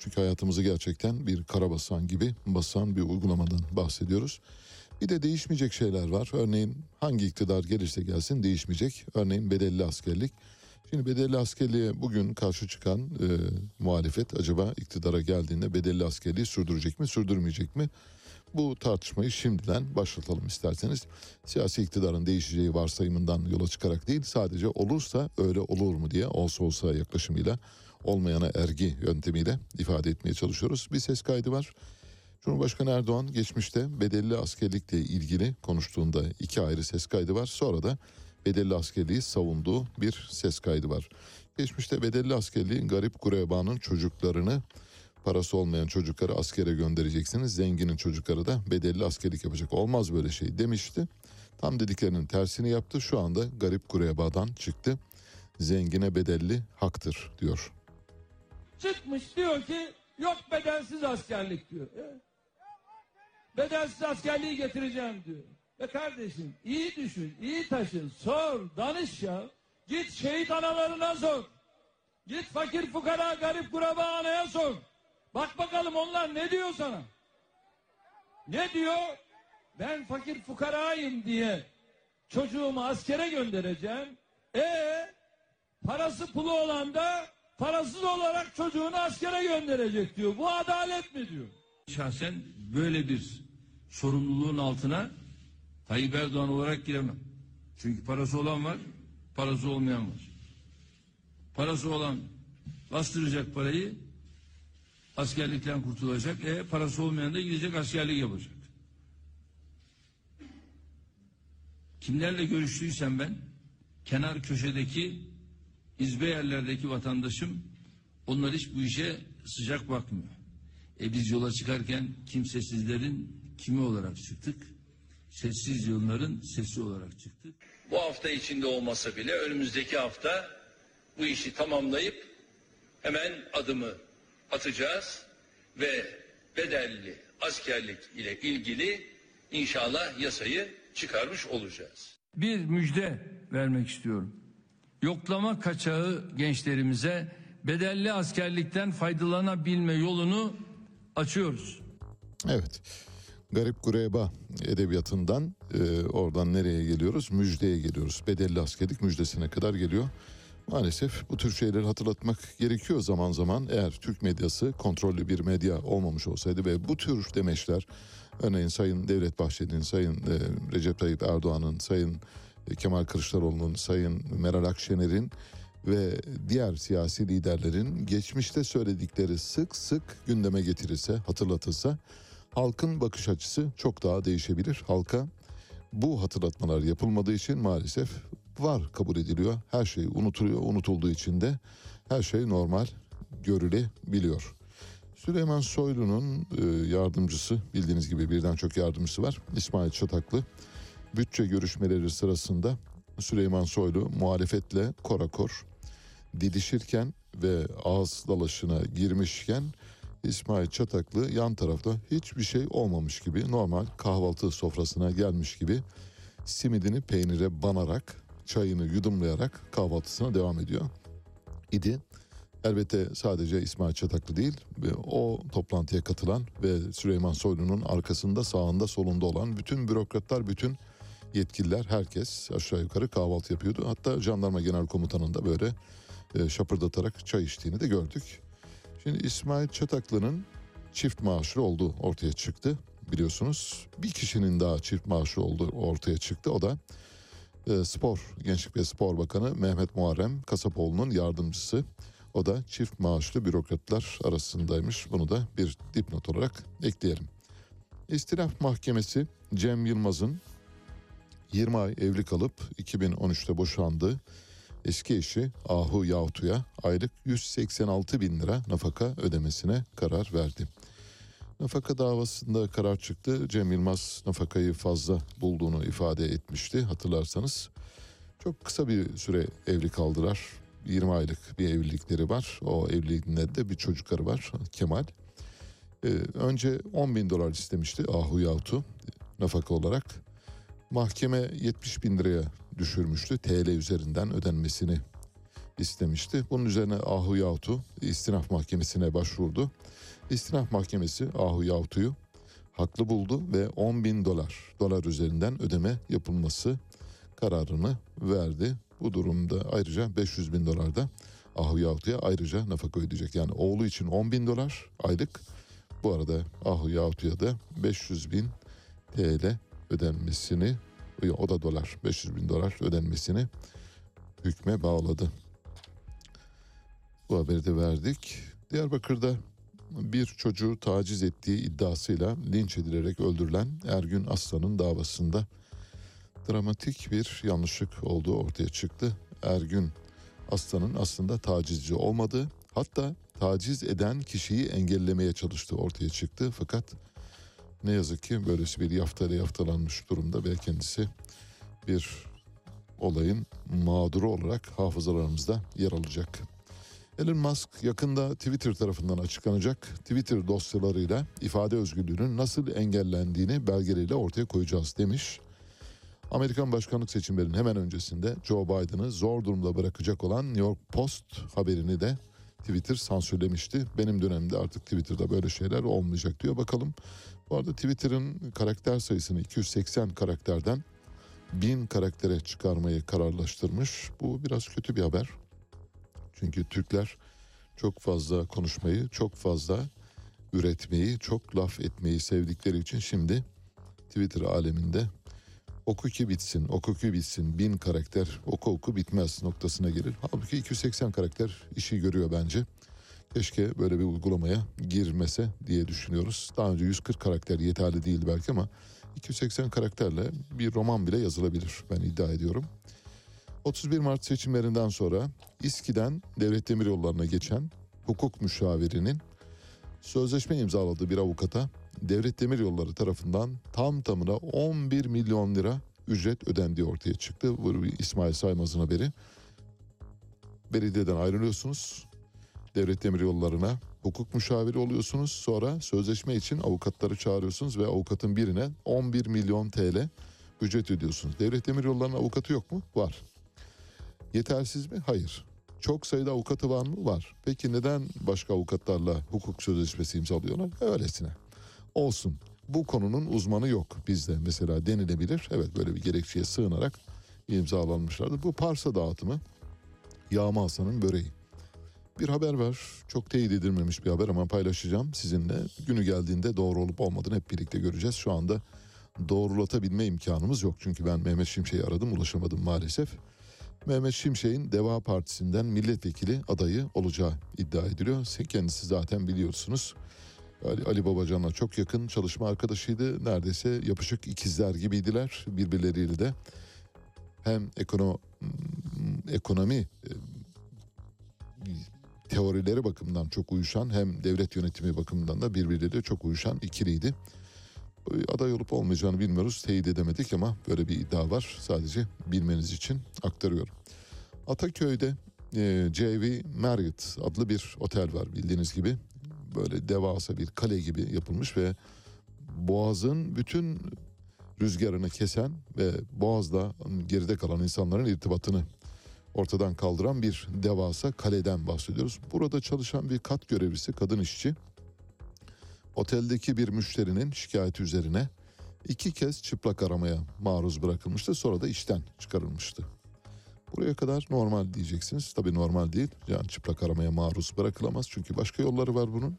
Çünkü hayatımızı gerçekten bir karabasan gibi basan bir uygulamadan bahsediyoruz. Bir de değişmeyecek şeyler var. Örneğin hangi iktidar gelirse gelsin değişmeyecek. Örneğin bedelli askerlik. Şimdi bedelli askerliğe bugün karşı çıkan e, muhalefet acaba iktidara geldiğinde bedelli askerliği sürdürecek mi sürdürmeyecek mi? Bu tartışmayı şimdiden başlatalım isterseniz. Siyasi iktidarın değişeceği varsayımından yola çıkarak değil sadece olursa öyle olur mu diye olsa olsa yaklaşımıyla olmayana ergi yöntemiyle ifade etmeye çalışıyoruz. Bir ses kaydı var. Cumhurbaşkanı Erdoğan geçmişte bedelli askerlikle ilgili konuştuğunda iki ayrı ses kaydı var. Sonra da bedelli askerliği savunduğu bir ses kaydı var. Geçmişte bedelli askerliği garip gurebanın çocuklarını parası olmayan çocukları askere göndereceksiniz. Zenginin çocukları da bedelli askerlik yapacak. Olmaz böyle şey demişti. Tam dediklerinin tersini yaptı. Şu anda garip gurebadan çıktı. Zengine bedelli haktır diyor. Çıkmış diyor ki yok bedelsiz askerlik diyor. E? Bedelsiz askerliği getireceğim diyor. Ve kardeşim iyi düşün, iyi taşın, sor, danış ya. Git şehit analarına sor. Git fakir fukara, garip kuraba anaya sor. Bak bakalım onlar ne diyor sana? Ne diyor? Ben fakir fukarayım diye çocuğumu askere göndereceğim. E parası pulu olan da parasız olarak çocuğunu askere gönderecek diyor. Bu adalet mi diyor? Şahsen böyle bir sorumluluğun altına Tayyip Erdoğan olarak giremem. Çünkü parası olan var, parası olmayan var. Parası olan bastıracak parayı askerlikten kurtulacak. E parası olmayan da gidecek askerlik yapacak. Kimlerle görüştüysem ben kenar köşedeki izbe yerlerdeki vatandaşım onlar hiç bu işe sıcak bakmıyor. E biz yola çıkarken kimsesizlerin kimi olarak çıktık? Sessiz yılların sesi olarak çıktık. Bu hafta içinde olmasa bile önümüzdeki hafta bu işi tamamlayıp hemen adımı atacağız ve bedelli askerlik ile ilgili inşallah yasayı çıkarmış olacağız. Bir müjde vermek istiyorum. Yoklama kaçağı gençlerimize bedelli askerlikten faydalanabilme yolunu açıyoruz. Evet. Garip Gureba edebiyatından e, oradan nereye geliyoruz? Müjdeye geliyoruz. Bedelli askerlik müjdesine kadar geliyor. Maalesef bu tür şeyleri hatırlatmak gerekiyor zaman zaman. Eğer Türk medyası kontrollü bir medya olmamış olsaydı ve bu tür demeçler örneğin Sayın Devlet Bahçeli'nin, Sayın e, Recep Tayyip Erdoğan'ın, Sayın Kemal Kılıçdaroğlu'nun, Sayın Meral Akşener'in ve diğer siyasi liderlerin geçmişte söyledikleri sık sık gündeme getirilse, hatırlatılsa halkın bakış açısı çok daha değişebilir. Halka bu hatırlatmalar yapılmadığı için maalesef var kabul ediliyor. Her şey unutuluyor. Unutulduğu için de her şey normal görülebiliyor. Süleyman Soylu'nun e, yardımcısı bildiğiniz gibi birden çok yardımcısı var. İsmail Çataklı bütçe görüşmeleri sırasında Süleyman Soylu muhalefetle korakor didişirken ve ağız dalaşına girmişken İsmail Çataklı yan tarafta hiçbir şey olmamış gibi normal kahvaltı sofrasına gelmiş gibi simidini peynire banarak çayını yudumlayarak kahvaltısına devam ediyor idi. Elbette sadece İsmail Çataklı değil o toplantıya katılan ve Süleyman Soylu'nun arkasında sağında solunda olan bütün bürokratlar, bütün yetkililer herkes aşağı yukarı kahvaltı yapıyordu. Hatta jandarma genel komutanının da böyle e, şapırdatarak çay içtiğini de gördük. Şimdi İsmail Çataklı'nın çift maaşlı olduğu ortaya çıktı biliyorsunuz. Bir kişinin daha çift maaşlı olduğu ortaya çıktı. O da e, Spor, Gençlik ve Spor Bakanı Mehmet Muharrem Kasapoğlu'nun yardımcısı. O da çift maaşlı bürokratlar arasındaymış. Bunu da bir dipnot olarak ekleyelim. İstilaf Mahkemesi Cem Yılmaz'ın 20 ay evli kalıp 2013'te boşandığı eski eşi Ahu Yahutu'ya aylık 186 bin lira nafaka ödemesine karar verdi. Nafaka davasında karar çıktı. Cem Yılmaz nafakayı fazla bulduğunu ifade etmişti hatırlarsanız. Çok kısa bir süre evli kaldılar. 20 aylık bir evlilikleri var. O evliliğinde de bir çocukları var Kemal. Ee, önce 10 bin dolar istemişti Ahu Yahutu nafaka olarak. Mahkeme 70 bin liraya düşürmüştü. TL üzerinden ödenmesini istemişti. Bunun üzerine Ahu Yahutu istinaf mahkemesine başvurdu. İstinaf mahkemesi Ahu Yahutu'yu haklı buldu ve 10 bin dolar dolar üzerinden ödeme yapılması kararını verdi. Bu durumda ayrıca 500 bin dolar da Ahu Yahutu'ya ayrıca nafaka ödeyecek. Yani oğlu için 10 bin dolar aylık. Bu arada Ahu Yahutu'ya da 500 bin TL ödenmesini o da dolar 500 bin dolar ödenmesini hükme bağladı. Bu haberi de verdik. Diyarbakır'da bir çocuğu taciz ettiği iddiasıyla linç edilerek öldürülen Ergün Aslan'ın davasında dramatik bir yanlışlık olduğu ortaya çıktı. Ergün Aslan'ın aslında tacizci olmadığı hatta taciz eden kişiyi engellemeye çalıştığı ortaya çıktı. Fakat ne yazık ki böylesi bir yaftayla yaftalanmış durumda ve kendisi bir olayın mağduru olarak hafızalarımızda yer alacak. Elon Musk yakında Twitter tarafından açıklanacak Twitter dosyalarıyla ifade özgürlüğünün nasıl engellendiğini belgeleriyle ortaya koyacağız demiş. Amerikan başkanlık seçimlerinin hemen öncesinde Joe Biden'ı zor durumda bırakacak olan New York Post haberini de Twitter sansürlemişti. Benim dönemde artık Twitter'da böyle şeyler olmayacak diyor. Bakalım bu arada Twitter'ın karakter sayısını 280 karakterden 1000 karaktere çıkarmayı kararlaştırmış. Bu biraz kötü bir haber. Çünkü Türkler çok fazla konuşmayı, çok fazla üretmeyi, çok laf etmeyi sevdikleri için şimdi Twitter aleminde oku ki bitsin, oku ki bitsin, bin karakter oku oku bitmez noktasına gelir. Halbuki 280 karakter işi görüyor bence. Keşke böyle bir uygulamaya girmese diye düşünüyoruz. Daha önce 140 karakter yeterli değildi belki ama 280 karakterle bir roman bile yazılabilir ben iddia ediyorum. 31 Mart seçimlerinden sonra İSKİ'den devlet demir yollarına geçen hukuk müşavirinin sözleşme imzaladığı bir avukata devlet demir yolları tarafından tam tamına 11 milyon lira ücret ödendiği ortaya çıktı. Bu İsmail Saymaz'ın haberi. Belediyeden ayrılıyorsunuz. Devlet demir yollarına hukuk müşaviri oluyorsunuz. Sonra sözleşme için avukatları çağırıyorsunuz ve avukatın birine 11 milyon TL ücret ödüyorsunuz. Devlet demir yollarının avukatı yok mu? Var. Yetersiz mi? Hayır. Çok sayıda avukatı var mı? Var. Peki neden başka avukatlarla hukuk sözleşmesi imzalıyorlar? Öylesine. Olsun. Bu konunun uzmanı yok bizde mesela denilebilir. Evet böyle bir gerekçeye sığınarak imzalanmışlardır. Bu parsa dağıtımı Yağma Hasan'ın böreği. Bir haber var. Çok teyit edilmemiş bir haber ama paylaşacağım sizinle. Günü geldiğinde doğru olup olmadığını hep birlikte göreceğiz. Şu anda doğrulatabilme imkanımız yok. Çünkü ben Mehmet Şimşek'i aradım ulaşamadım maalesef. Mehmet Şimşek'in Deva Partisi'nden milletvekili adayı olacağı iddia ediliyor. Kendisi zaten biliyorsunuz. Ali, Ali Babacan'la çok yakın çalışma arkadaşıydı. Neredeyse yapışık ikizler gibiydiler birbirleriyle de. Hem ekono, ekonomi e, teorileri bakımından çok uyuşan hem devlet yönetimi bakımından da birbirleriyle çok uyuşan ikiliydi. Aday olup olmayacağını bilmiyoruz. Teyit edemedik ama böyle bir iddia var. Sadece bilmeniz için aktarıyorum. Ataköy'de e, JV Marriott adlı bir otel var bildiğiniz gibi. Böyle devasa bir kale gibi yapılmış ve Boğaz'ın bütün rüzgarını kesen ve Boğaz'da geride kalan insanların irtibatını ortadan kaldıran bir devasa kaleden bahsediyoruz. Burada çalışan bir kat görevlisi, kadın işçi oteldeki bir müşterinin şikayeti üzerine iki kez çıplak aramaya maruz bırakılmıştı. Sonra da işten çıkarılmıştı. Buraya kadar normal diyeceksiniz. Tabii normal değil. Yani çıplak aramaya maruz bırakılamaz. Çünkü başka yolları var bunun.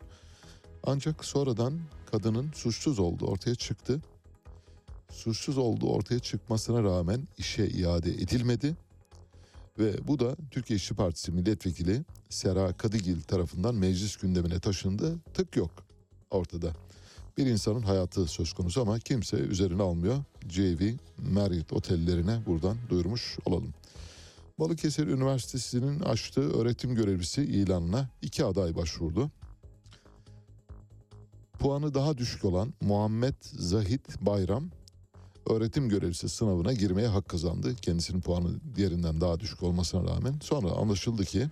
Ancak sonradan kadının suçsuz olduğu ortaya çıktı. Suçsuz olduğu ortaya çıkmasına rağmen işe iade edilmedi. Ve bu da Türkiye İşçi Partisi milletvekili Sera Kadigil tarafından meclis gündemine taşındı. Tık yok ortada. Bir insanın hayatı söz konusu ama kimse üzerine almıyor. JV Marriott otellerine buradan duyurmuş olalım. Balıkesir Üniversitesi'nin açtığı öğretim görevlisi ilanına iki aday başvurdu. Puanı daha düşük olan Muhammed Zahit Bayram öğretim görevlisi sınavına girmeye hak kazandı. Kendisinin puanı diğerinden daha düşük olmasına rağmen. Sonra anlaşıldı ki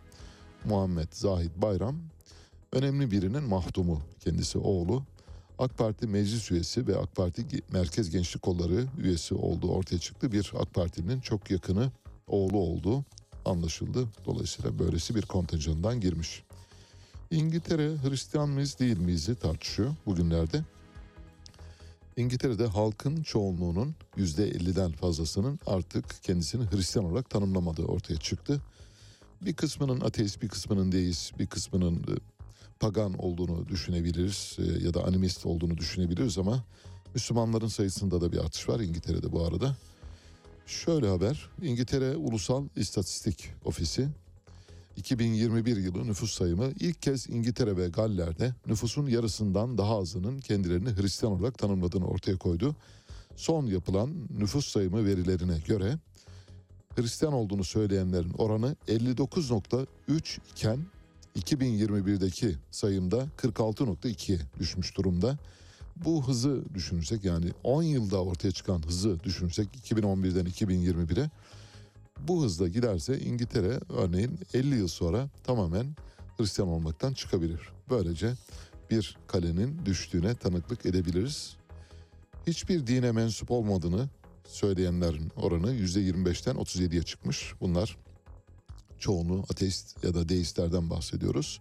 Muhammed Zahit Bayram önemli birinin mahdumu kendisi oğlu. AK Parti meclis üyesi ve AK Parti Merkez Gençlik Kolları üyesi olduğu ortaya çıktı. Bir AK Parti'nin çok yakını oğlu olduğu anlaşıldı. Dolayısıyla böylesi bir kontenjandan girmiş. İngiltere Hristiyan mıyız değil miyiz tartışıyor bugünlerde. İngiltere'de halkın çoğunluğunun %50'den fazlasının artık kendisini Hristiyan olarak tanımlamadığı ortaya çıktı. Bir kısmının ateist, bir kısmının deist, bir kısmının e, pagan olduğunu düşünebiliriz e, ya da animist olduğunu düşünebiliriz ama Müslümanların sayısında da bir artış var İngiltere'de bu arada. Şöyle haber, İngiltere Ulusal İstatistik Ofisi 2021 yılı nüfus sayımı ilk kez İngiltere ve Galler'de nüfusun yarısından daha azının kendilerini Hristiyan olarak tanımladığını ortaya koydu. Son yapılan nüfus sayımı verilerine göre Hristiyan olduğunu söyleyenlerin oranı 59.3 iken 2021'deki sayımda 46.2'ye düşmüş durumda. Bu hızı düşünürsek yani 10 yılda ortaya çıkan hızı düşünürsek 2011'den 2021'e bu hızla giderse İngiltere örneğin 50 yıl sonra tamamen Hristiyan olmaktan çıkabilir. Böylece bir kalenin düştüğüne tanıklık edebiliriz. Hiçbir dine mensup olmadığını söyleyenlerin oranı %25'ten 37'ye çıkmış. Bunlar çoğunu ateist ya da deistlerden bahsediyoruz.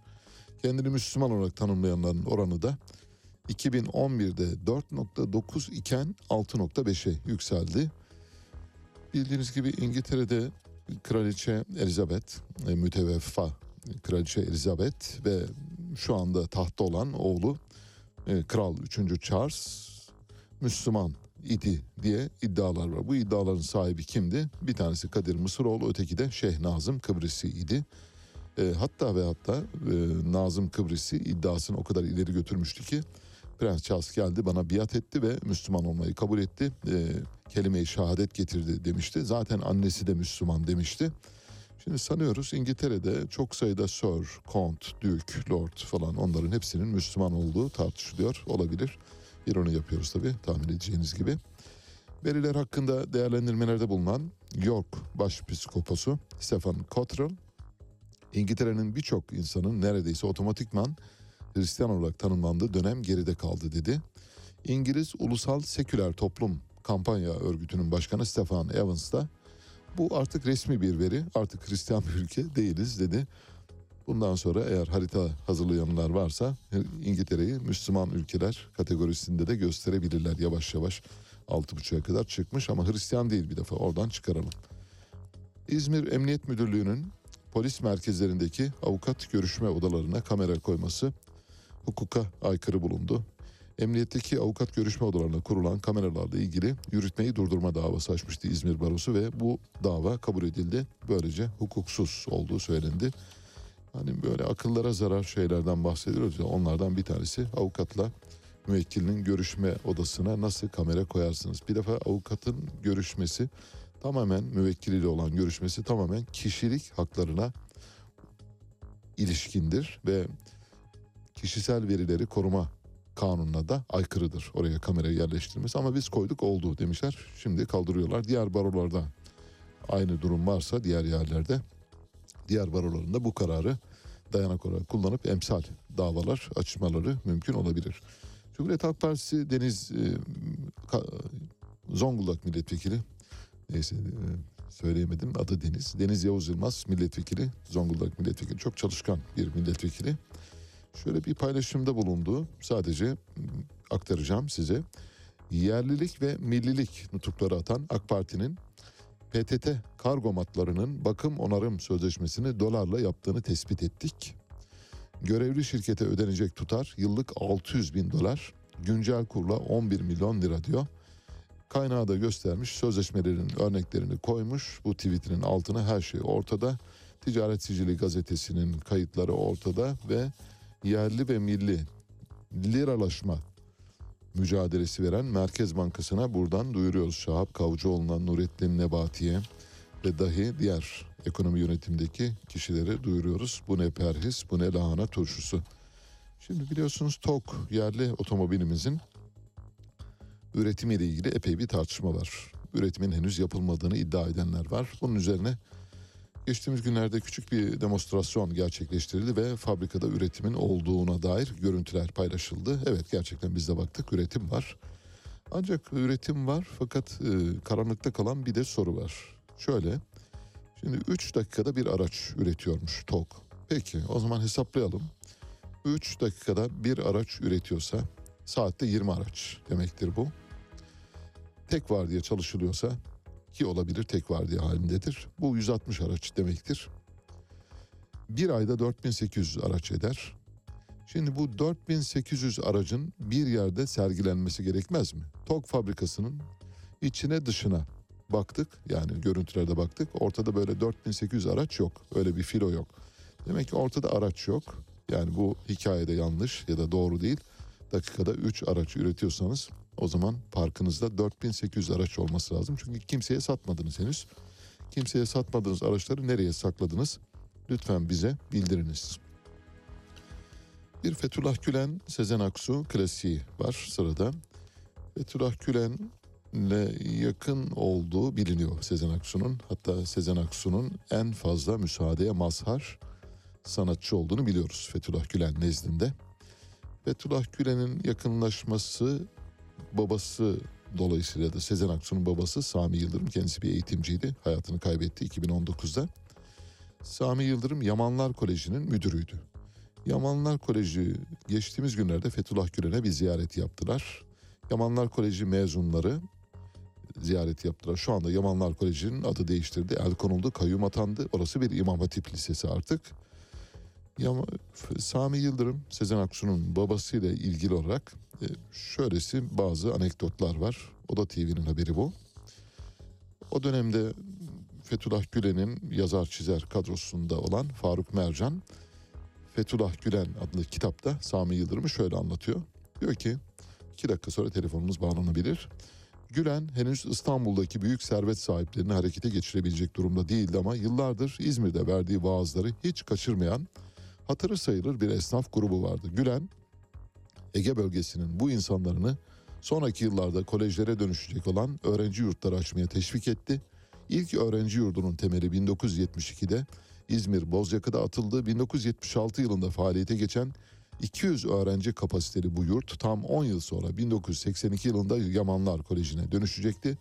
Kendini Müslüman olarak tanımlayanların oranı da 2011'de 4.9 iken 6.5'e yükseldi. Bildiğiniz gibi İngiltere'de Kraliçe Elizabeth, e, müteveffa Kraliçe Elizabeth ve şu anda tahtta olan oğlu e, Kral 3. Charles Müslüman idi diye iddialar var. Bu iddiaların sahibi kimdi? Bir tanesi Kadir Mısıroğlu, öteki de Şeyh Nazım Kıbrısi idi. E, hatta ve hatta e, Nazım Kıbrısi iddiasını o kadar ileri götürmüştü ki Prens Charles geldi bana biat etti ve Müslüman olmayı kabul etti. E, kelime-i şehadet getirdi demişti. Zaten annesi de Müslüman demişti. Şimdi sanıyoruz İngiltere'de çok sayıda Sir, Count, Duke, Lord falan onların hepsinin Müslüman olduğu tartışılıyor. Olabilir. İroni yapıyoruz tabii tahmin edeceğiniz gibi. Veriler hakkında değerlendirmelerde bulunan York Başpiskoposu Stephen Cottrell, İngiltere'nin birçok insanın neredeyse otomatikman Hristiyan olarak tanımlandığı dönem geride kaldı dedi. İngiliz Ulusal Seküler Toplum Kampanya Örgütü'nün başkanı Stefan Evans da bu artık resmi bir veri artık Hristiyan bir ülke değiliz dedi. Bundan sonra eğer harita hazırlayanlar varsa İngiltere'yi Müslüman ülkeler kategorisinde de gösterebilirler yavaş yavaş. 6.5'a kadar çıkmış ama Hristiyan değil bir defa oradan çıkaralım. İzmir Emniyet Müdürlüğü'nün polis merkezlerindeki avukat görüşme odalarına kamera koyması hukuka aykırı bulundu. Emniyetteki avukat görüşme odalarına kurulan kameralarla ilgili yürütmeyi durdurma davası açmıştı İzmir Barosu ve bu dava kabul edildi. Böylece hukuksuz olduğu söylendi. Hani böyle akıllara zarar şeylerden bahsediyoruz ya onlardan bir tanesi avukatla müvekkilinin görüşme odasına nasıl kamera koyarsınız? Bir defa avukatın görüşmesi tamamen müvekkiliyle olan görüşmesi tamamen kişilik haklarına ilişkindir ve kişisel verileri koruma kanununa da aykırıdır oraya kamerayı yerleştirmesi ama biz koyduk oldu demişler. Şimdi kaldırıyorlar. Diğer barolarda aynı durum varsa diğer yerlerde diğer barolarında bu kararı dayanak olarak kullanıp emsal davalar açmaları mümkün olabilir. Cumhuriyet Halk Partisi Deniz e, Ka- Zonguldak milletvekili neyse e, söyleyemedim adı Deniz. Deniz Yavuz Yılmaz milletvekili Zonguldak milletvekili çok çalışkan bir milletvekili. Şöyle bir paylaşımda bulundu. Sadece aktaracağım size. Yerlilik ve millilik nutukları atan AK Parti'nin PTT kargo matlarının bakım onarım sözleşmesini dolarla yaptığını tespit ettik. Görevli şirkete ödenecek tutar yıllık 600 bin dolar, güncel kurla 11 milyon lira diyor. Kaynağı da göstermiş, sözleşmelerin örneklerini koymuş. Bu tweetinin altına her şey ortada. Ticaret Sicili gazetesinin kayıtları ortada ve yerli ve milli liralaşma mücadelesi veren Merkez Bankası'na buradan duyuruyoruz. Şahap Kavcıoğlu'na, Nurettin Nebati'ye ve dahi diğer ekonomi yönetimdeki kişilere duyuruyoruz. Bu ne perhis, bu ne lahana turşusu. Şimdi biliyorsunuz TOK yerli otomobilimizin üretimiyle ilgili epey bir tartışma var. Üretimin henüz yapılmadığını iddia edenler var. Bunun üzerine geçtiğimiz günlerde küçük bir demonstrasyon gerçekleştirildi ve fabrikada üretimin olduğuna dair görüntüler paylaşıldı. Evet gerçekten biz de baktık üretim var. Ancak üretim var fakat e, karanlıkta kalan bir de soru var. Şöyle şimdi 3 dakikada bir araç üretiyormuş TOG. Peki o zaman hesaplayalım. 3 dakikada bir araç üretiyorsa saatte 20 araç demektir bu. Tek var diye çalışılıyorsa ki olabilir tek var diye halindedir. Bu 160 araç demektir. Bir ayda 4800 araç eder. Şimdi bu 4800 aracın bir yerde sergilenmesi gerekmez mi? TOG fabrikasının içine dışına baktık. Yani görüntülerde baktık. Ortada böyle 4800 araç yok. Öyle bir filo yok. Demek ki ortada araç yok. Yani bu hikayede yanlış ya da doğru değil. Dakikada 3 araç üretiyorsanız o zaman parkınızda 4800 araç olması lazım. Çünkü kimseye satmadınız henüz. Kimseye satmadığınız araçları nereye sakladınız? Lütfen bize bildiriniz. Bir Fethullah Gülen, Sezen Aksu klasiği var sırada. Fethullah Gülen'le yakın olduğu biliniyor Sezen Aksu'nun. Hatta Sezen Aksu'nun en fazla müsaadeye mazhar sanatçı olduğunu biliyoruz Fethullah Gülen nezdinde. Fethullah Gülen'in yakınlaşması babası dolayısıyla da Sezen Aksu'nun babası Sami Yıldırım kendisi bir eğitimciydi. Hayatını kaybetti 2019'da. Sami Yıldırım Yamanlar Koleji'nin müdürüydü. Yamanlar Koleji geçtiğimiz günlerde Fethullah Gülen'e bir ziyaret yaptılar. Yamanlar Koleji mezunları ziyaret yaptılar. Şu anda Yamanlar Koleji'nin adı değiştirdi. El konuldu, kayyum atandı. Orası bir İmam Hatip Lisesi artık. Yama, Sami Yıldırım, Sezen Aksu'nun babasıyla ilgili olarak e, şöylesi bazı anekdotlar var. O da TV'nin haberi bu. O dönemde Fethullah Gülen'in yazar çizer kadrosunda olan Faruk Mercan, Fethullah Gülen adlı kitapta Sami Yıldırım'ı şöyle anlatıyor. Diyor ki, iki dakika sonra telefonumuz bağlanabilir. Gülen henüz İstanbul'daki büyük servet sahiplerini harekete geçirebilecek durumda değildi ama yıllardır İzmir'de verdiği vaazları hiç kaçırmayan hatırı sayılır bir esnaf grubu vardı. Gülen Ege bölgesinin bu insanlarını sonraki yıllarda kolejlere dönüşecek olan öğrenci yurtları açmaya teşvik etti. İlk öğrenci yurdunun temeli 1972'de İzmir Bozyakı'da atıldı. 1976 yılında faaliyete geçen 200 öğrenci kapasiteli bu yurt tam 10 yıl sonra 1982 yılında Yamanlar Koleji'ne dönüşecekti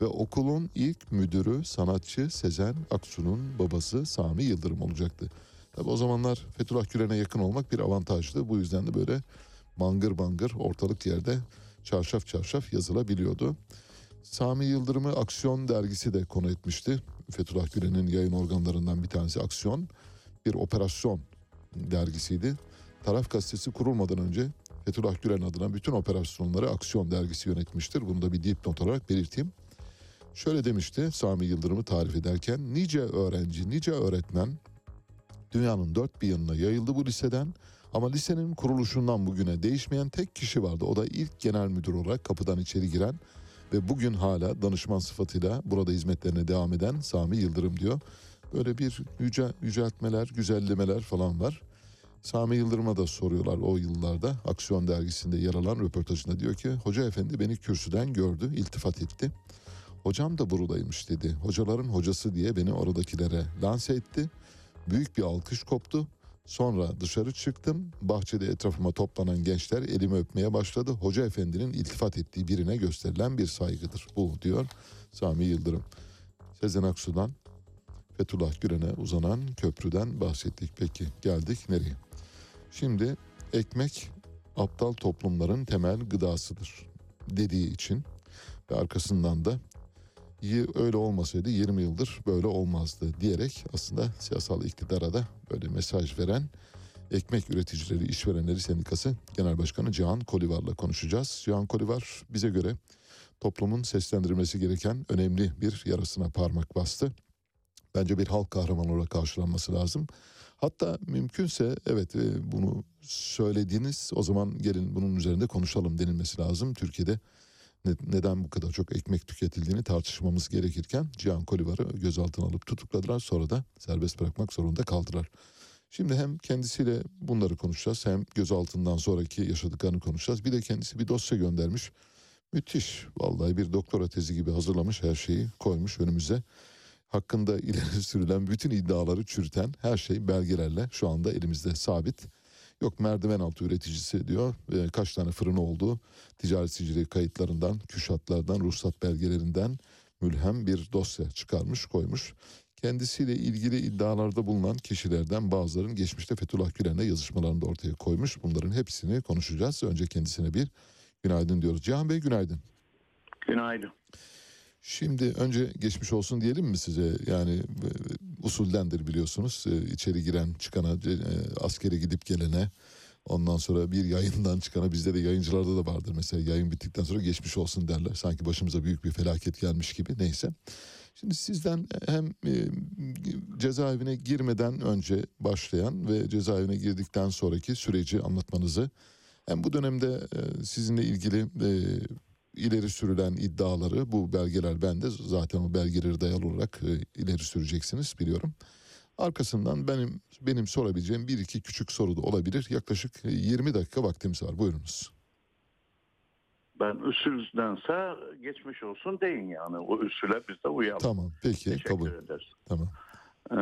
ve okulun ilk müdürü sanatçı Sezen Aksu'nun babası Sami Yıldırım olacaktı. Tabi o zamanlar Fethullah Gülen'e yakın olmak bir avantajdı. Bu yüzden de böyle bangır bangır ortalık yerde çarşaf çarşaf yazılabiliyordu. Sami Yıldırım'ı Aksiyon dergisi de konu etmişti. Fethullah Gülen'in yayın organlarından bir tanesi Aksiyon. Bir operasyon dergisiydi. Taraf gazetesi kurulmadan önce Fethullah Gülen adına bütün operasyonları Aksiyon dergisi yönetmiştir. Bunu da bir dipnot olarak belirteyim. Şöyle demişti Sami Yıldırım'ı tarif ederken nice öğrenci, nice öğretmen dünyanın dört bir yanına yayıldı bu liseden. Ama lisenin kuruluşundan bugüne değişmeyen tek kişi vardı. O da ilk genel müdür olarak kapıdan içeri giren ve bugün hala danışman sıfatıyla burada hizmetlerine devam eden Sami Yıldırım diyor. Böyle bir yüce, yüceltmeler, güzellemeler falan var. Sami Yıldırım'a da soruyorlar o yıllarda Aksiyon dergisinde yer alan röportajında diyor ki hoca efendi beni kürsüden gördü, iltifat etti. Hocam da buradaymış dedi. Hocaların hocası diye beni oradakilere lanse etti. Büyük bir alkış koptu. Sonra dışarı çıktım. Bahçede etrafıma toplanan gençler elimi öpmeye başladı. Hoca efendinin iltifat ettiği birine gösterilen bir saygıdır. Bu diyor Sami Yıldırım. Sezen Aksu'dan Fethullah Gülen'e uzanan köprüden bahsettik. Peki geldik nereye? Şimdi ekmek aptal toplumların temel gıdasıdır dediği için ve arkasından da öyle olmasaydı 20 yıldır böyle olmazdı diyerek aslında siyasal iktidara da böyle mesaj veren Ekmek Üreticileri İşverenleri Sendikası Genel Başkanı Cihan Kolivar'la konuşacağız. Cihan Kolivar bize göre toplumun seslendirilmesi gereken önemli bir yarasına parmak bastı. Bence bir halk kahramanı olarak karşılanması lazım. Hatta mümkünse evet e, bunu söylediğiniz o zaman gelin bunun üzerinde konuşalım denilmesi lazım. Türkiye'de neden bu kadar çok ekmek tüketildiğini tartışmamız gerekirken Cihan Kolivar'ı gözaltına alıp tutukladılar. Sonra da serbest bırakmak zorunda kaldılar. Şimdi hem kendisiyle bunları konuşacağız hem gözaltından sonraki yaşadıklarını konuşacağız. Bir de kendisi bir dosya göndermiş. Müthiş vallahi bir doktora tezi gibi hazırlamış her şeyi koymuş önümüze. hakkında ileri sürülen bütün iddiaları çürüten her şey belgelerle şu anda elimizde sabit. Yok merdiven altı üreticisi diyor. E, kaç tane fırını olduğu ticaret sicili kayıtlarından, küşatlardan, ruhsat belgelerinden mülhem bir dosya çıkarmış koymuş. Kendisiyle ilgili iddialarda bulunan kişilerden bazıların geçmişte Fethullah Gülen'le yazışmalarını da ortaya koymuş. Bunların hepsini konuşacağız. Önce kendisine bir günaydın diyoruz. Cihan Bey günaydın. Günaydın. Şimdi önce geçmiş olsun diyelim mi size? Yani e, usuldendir biliyorsunuz. E, içeri giren çıkana, e, askere gidip gelene, ondan sonra bir yayından çıkana bizde de yayıncılarda da vardır. Mesela yayın bittikten sonra geçmiş olsun derler. Sanki başımıza büyük bir felaket gelmiş gibi. Neyse. Şimdi sizden hem cezaevine girmeden önce başlayan ve cezaevine girdikten sonraki süreci anlatmanızı hem bu dönemde sizinle ilgili ileri sürülen iddiaları bu belgeler bende zaten o belgeleri dayalı olarak e, ileri süreceksiniz biliyorum. Arkasından benim benim sorabileceğim bir iki küçük soru da olabilir. Yaklaşık e, 20 dakika vaktimiz var. Buyurunuz. Ben usuldense geçmiş olsun deyin yani. O usule biz de uyalım. Tamam peki Teşekkür kabul. ederiz. Tamam. Ee,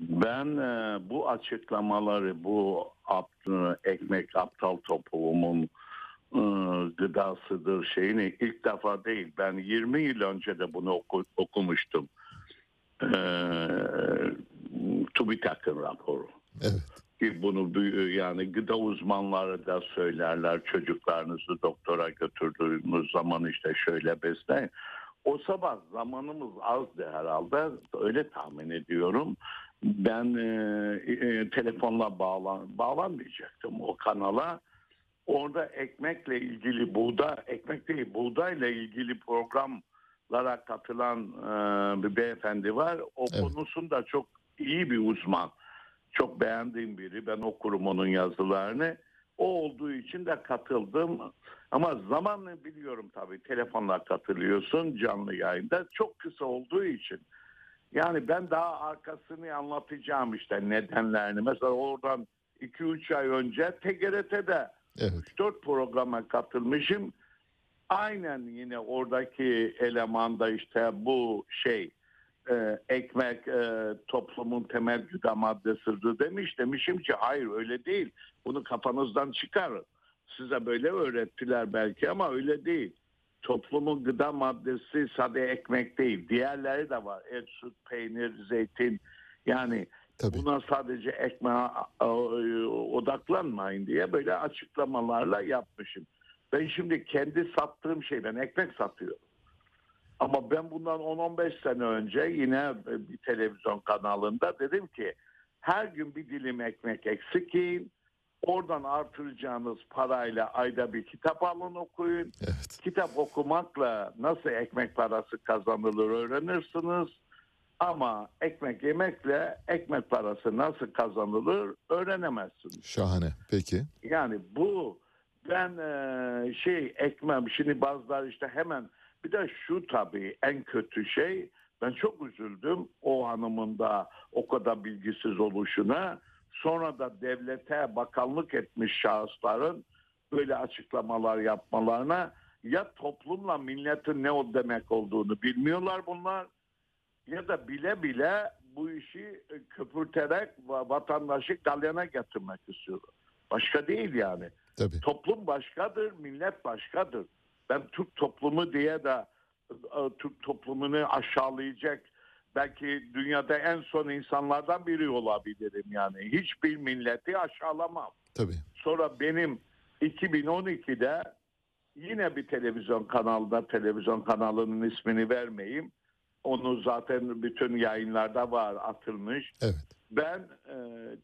ben e, bu açıklamaları, bu apt- ekmek aptal toplumun e, gıdasıdır şeyini ilk defa değil. Ben 20 yıl önce de bunu oku- okumuştum. Ee, TÜBİTAK'ın raporu. Evet. Ki bunu yani gıda uzmanları da söylerler çocuklarınızı doktora götürdüğünüz zaman işte şöyle besleyin. O sabah zamanımız azdı herhalde öyle tahmin ediyorum. Ben e, e, telefonla bağlan bağlanmayacaktım o kanala. Orada ekmekle ilgili buğday, ekmek değil buğdayla ilgili programlara katılan e, bir beyefendi var. O konusunda çok iyi bir uzman. Çok beğendiğim biri. Ben okurum onun yazılarını. O olduğu için de katıldım. Ama zamanla biliyorum tabii telefonla katılıyorsun canlı yayında. Çok kısa olduğu için. Yani ben daha arkasını anlatacağım işte nedenlerini. Mesela oradan 2-3 ay önce TGRT'de 3-4 programa katılmışım. Aynen yine oradaki elemanda işte bu şey e, ekmek e, toplumun temel gıda maddesidir demiş. Demişim ki hayır öyle değil. Bunu kafanızdan çıkarın. Size böyle öğrettiler belki ama öyle değil. Toplumun gıda maddesi sade ekmek değil. Diğerleri de var. Et, süt, peynir, zeytin. Yani buna sadece ekmeğe e, odaklanmayın diye böyle açıklamalarla yapmışım. Ben şimdi kendi sattığım şey ben ekmek satıyorum. Ama ben bundan 10-15 sene önce yine bir televizyon kanalında dedim ki her gün bir dilim ekmek eksik yiyin. Oradan artıracağınız parayla ayda bir kitap alın okuyun. Kitap okumakla nasıl ekmek parası kazanılır öğrenirsiniz. Ama ekmek yemekle ekmek parası nasıl kazanılır öğrenemezsiniz. Şahane. Peki. Yani bu ben e, şey ekmem şimdi bazılar işte hemen bir de şu tabii en kötü şey ben çok üzüldüm o hanımın da o kadar bilgisiz oluşuna. Sonra da devlete bakanlık etmiş şahısların böyle açıklamalar yapmalarına ya toplumla milletin ne o demek olduğunu bilmiyorlar bunlar ya da bile bile bu işi köpürterek vatandaşı galyana getirmek istiyorlar. Başka değil yani. Tabii. Toplum başkadır, millet başkadır. Ben Türk toplumu diye de e, Türk toplumunu aşağılayacak belki dünyada en son insanlardan biri olabilirim yani. Hiçbir milleti aşağılamam. Tabii. Sonra benim 2012'de yine bir televizyon kanalda televizyon kanalının ismini vermeyeyim. Onu zaten bütün yayınlarda var atılmış. Evet. Ben e,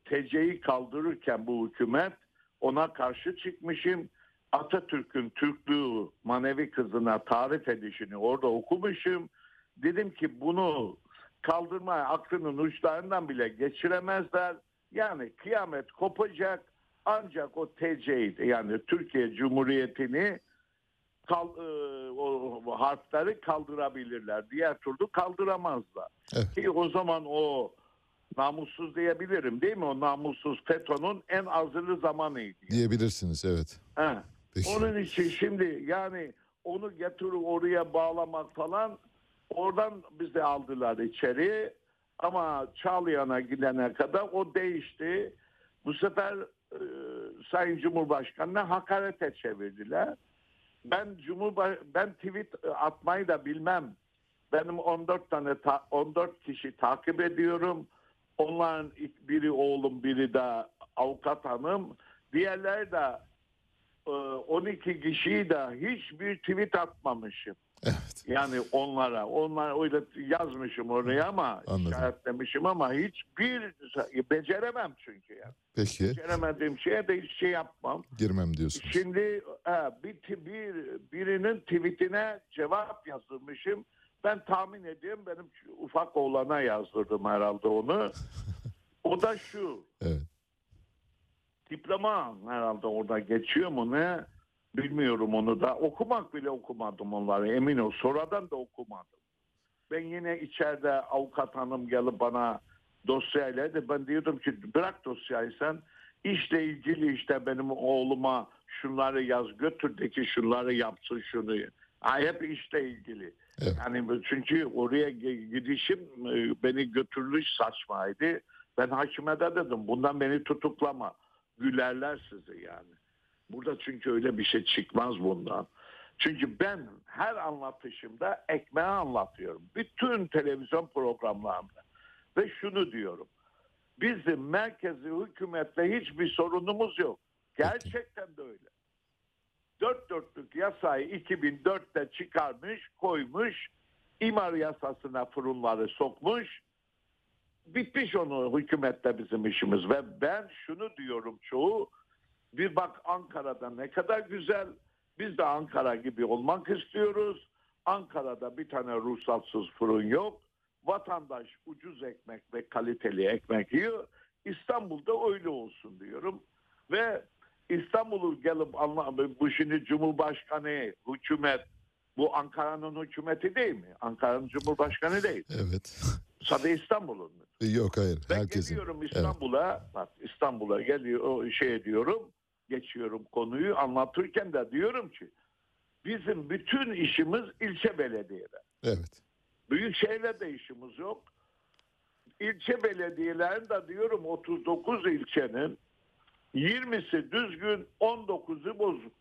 TC'yi kaldırırken bu hükümet ona karşı çıkmışım. Atatürk'ün Türklüğü manevi kızına tarif edişini orada okumuşum. Dedim ki bunu kaldırmaya aklının uçlarından bile geçiremezler. Yani kıyamet kopacak ancak o TC'yi yani Türkiye Cumhuriyeti'ni kal, e, o harfleri kaldırabilirler. Diğer türlü kaldıramazlar. Ki o zaman o namussuz diyebilirim değil mi? O namussuz FETÖ'nün en azılı zamanıydı. Diyebilirsiniz evet. He. Onun için şimdi yani onu getirip oraya bağlamak falan Oradan bizi aldılar içeri ama Çağlayan'a gidene kadar o değişti. Bu sefer e, Sayın Cumhurbaşkanı'na hakarete çevirdiler. Ben Cumhurbaş ben tweet atmayı da bilmem. Benim 14 tane ta- 14 kişi takip ediyorum. Onların biri oğlum, biri de avukat hanım. Diğerleri de e, 12 kişiyi de hiçbir tweet atmamışım. Yani onlara, onlar öyle yazmışım oraya ama Anladım. işaretlemişim ama hiçbir beceremem çünkü yani. Peki Beceremediğim şeye de hiç şey yapmam. girmem diyorsunuz. Şimdi bir, bir birinin tweetine cevap yazılmışım. Ben tahmin ediyorum benim ufak oğlana yazdırdım herhalde onu. O da şu. Evet. Diploma herhalde orada geçiyor mu ne? Bilmiyorum onu da. Okumak bile okumadım onları emin ol. Sonradan da okumadım. Ben yine içeride avukat hanım gelip bana dosyayla da ben diyordum ki bırak dosyayı sen. İşle ilgili işte benim oğluma şunları yaz götür de ki şunları yapsın şunu. Ha, hep işle ilgili. Yani çünkü oraya gidişim e, beni götürülüş saçmaydı. Ben hakime de dedim bundan beni tutuklama. Gülerler sizi yani. Burada çünkü öyle bir şey çıkmaz bundan. Çünkü ben her anlatışımda ekmeği anlatıyorum. Bütün televizyon programlarımda. Ve şunu diyorum. Bizim merkezi hükümetle hiçbir sorunumuz yok. Gerçekten de öyle. Dört dörtlük yasayı 2004'te çıkarmış, koymuş, imar yasasına fırınları sokmuş. Bitmiş onu hükümette bizim işimiz ve ben şunu diyorum çoğu bir bak Ankara'da ne kadar güzel. Biz de Ankara gibi olmak istiyoruz. Ankara'da bir tane ruhsatsız fırın yok. Vatandaş ucuz ekmek ve kaliteli ekmek yiyor. İstanbul'da öyle olsun diyorum. Ve İstanbul'u gelip anla, bu şimdi Cumhurbaşkanı, hükümet, bu Ankara'nın hükümeti değil mi? Ankara'nın Cumhurbaşkanı değil. Evet. Sadece İstanbul'un. Yok hayır. Ben Herkesin. geliyorum Evet. İstanbul'a, bak İstanbul'a geliyor o şey diyorum, geçiyorum konuyu anlatırken de diyorum ki bizim bütün işimiz ilçe belediyede. Evet. Büyük şehirle işimiz yok. İlçe belediyelerinde diyorum 39 ilçenin 20'si düzgün, 19'u bozuk.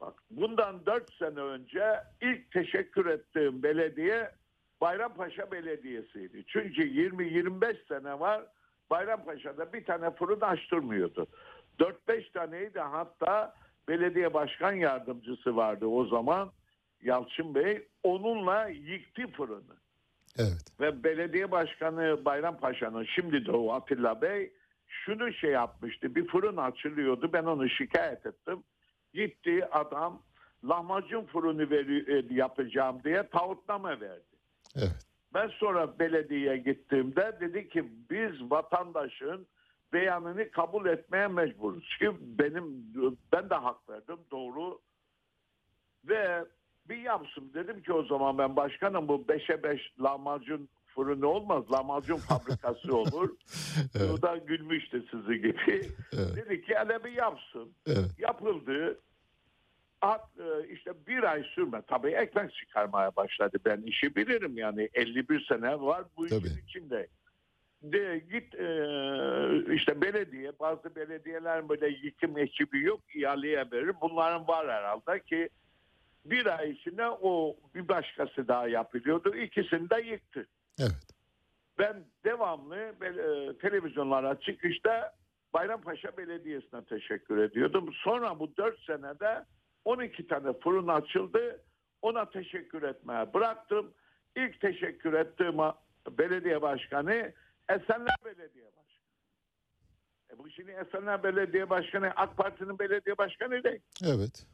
Bak bundan 4 sene önce ilk teşekkür ettiğim belediye Bayrampaşa Belediyesi'ydi. Çünkü 20-25 sene var Bayrampaşa'da bir tane fırın açtırmıyordu. 4-5 taneyi de hatta belediye başkan yardımcısı vardı o zaman Yalçın Bey. Onunla yıktı fırını. Evet. Ve belediye başkanı Bayrampaşa'nın şimdi de o Atilla Bey şunu şey yapmıştı. Bir fırın açılıyordu. Ben onu şikayet ettim. Gitti adam lahmacun fırını veri, e, yapacağım diye taahhütname verdi. Evet. Ben sonra belediyeye gittiğimde dedi ki biz vatandaşın beyanını kabul etmeye mecburuz. Çünkü benim ben de hak verdim doğru ve bir yapsın dedim ki o zaman ben başkanım bu 5'e 5 lahmacun fırını olmaz lahmacun fabrikası olur. O da gülmüştü sizi gibi. Dedi ki hele bir yapsın. Evet. Yapıldı. At, e, işte bir ay sürme. Tabii ekmek çıkarmaya başladı. Ben işi bilirim yani 51 sene var bu işin içinde. De, git e, işte belediye bazı belediyeler böyle yıkım ekibi yok ihaleye verir. Bunların var herhalde ki bir ay içinde o bir başkası daha yapılıyordu. İkisini de yıktı. Evet. Ben devamlı e, televizyonlara çıkışta Bayrampaşa Belediyesi'ne teşekkür ediyordum. Sonra bu 4 senede 12 tane fırın açıldı. Ona teşekkür etmeye bıraktım. İlk teşekkür ettiğim belediye başkanı Esenler Belediye Başkanı. E bu şimdi Esenler Belediye Başkanı AK Parti'nin belediye başkanı değil. Evet.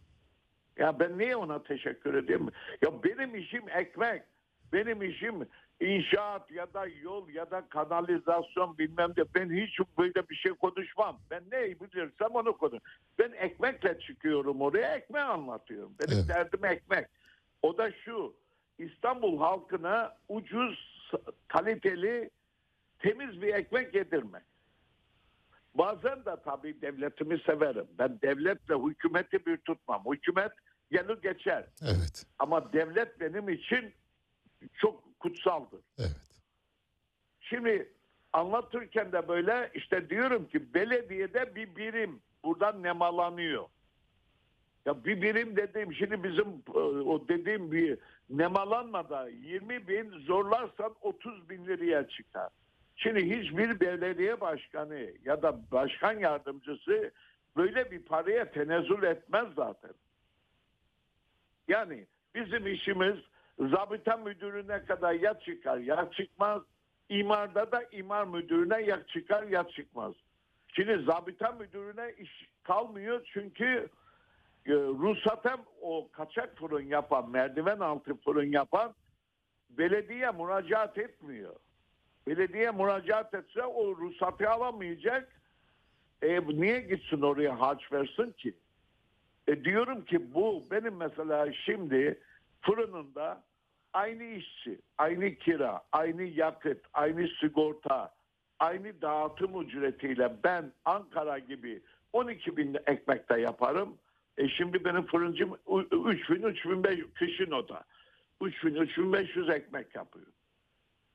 Ya ben niye ona teşekkür edeyim? Ya benim işim ekmek. Benim işim inşaat ya da yol ya da kanalizasyon bilmem de ben hiç böyle bir şey konuşmam. Ben ne bilirsem onu konuş. Ben ekmekle çıkıyorum oraya ekmeği anlatıyorum. Benim derdim ekmek. O da şu İstanbul halkına ucuz, kaliteli, temiz bir ekmek yedirmek. Bazen de tabii devletimi severim. Ben devletle hükümeti bir tutmam. Hükümet gelir geçer. Evet. Ama devlet benim için çok kutsaldır. Evet. Şimdi anlatırken de böyle işte diyorum ki belediyede bir birim buradan nemalanıyor. Ya bir birim dediğim şimdi bizim e, o dediğim bir nemalanmada 20 bin zorlarsan 30 bin liraya çıkar. Şimdi hiçbir belediye başkanı ya da başkan yardımcısı böyle bir paraya tenezzül etmez zaten. Yani bizim işimiz zabıta müdürüne kadar ya çıkar ya çıkmaz. İmarda da imar müdürüne ya çıkar ya çıkmaz. Şimdi zabıta müdürüne iş kalmıyor çünkü e, ruhsatem o kaçak fırın yapan, merdiven altı fırın yapan belediye müracaat etmiyor. Belediye müracaat etse o ruhsatı alamayacak. E, niye gitsin oraya harç versin ki? E, diyorum ki bu benim mesela şimdi fırınında aynı işçi, aynı kira, aynı yakıt, aynı sigorta, aynı dağıtım ücretiyle ben Ankara gibi 12 bin ekmek de yaparım. E şimdi benim fırıncım 3 bin, 3 bin 500 kışın o da. 3 bin, 3 bin 500 ekmek yapıyor.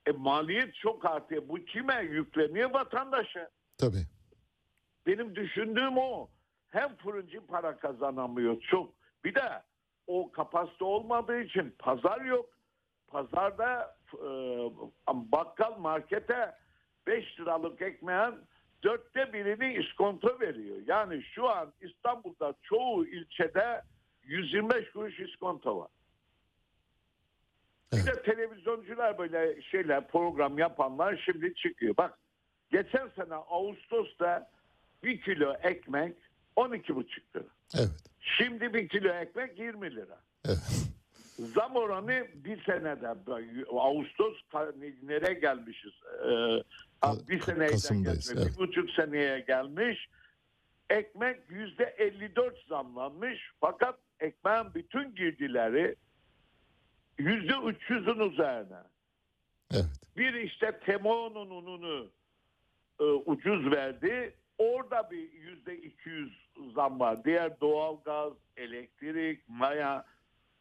E maliyet çok artıyor. Bu kime yükleniyor? Vatandaşa. Tabii. Benim düşündüğüm o. Hem fırıncı para kazanamıyor çok. Bir de o kapasite olmadığı için pazar yok. Pazarda e, bakkal markete 5 liralık ekmeğin dörtte birini iskonto veriyor. Yani şu an İstanbul'da çoğu ilçede 125 kuruş iskonto var. Bir de televizyoncular böyle şeyler program yapanlar şimdi çıkıyor. Bak geçen sene Ağustos'ta bir kilo ekmek 12 buçuk lira. Evet. Şimdi bir kilo ekmek 20 lira. Evet. Zam oranı bir senede Ağustos nereye gelmişiz? Ee, bir seneye Kasım'dayız, gelmiş. evet. Bir buçuk seneye gelmiş. Ekmek yüzde 54 zamlanmış. Fakat ekmeğin bütün girdileri yüzde 300'ün üzerine. Evet. Bir işte Temo'nun ununu e, ucuz verdi. Orada bir yüzde 200 zam var. Diğer doğalgaz, elektrik, maya.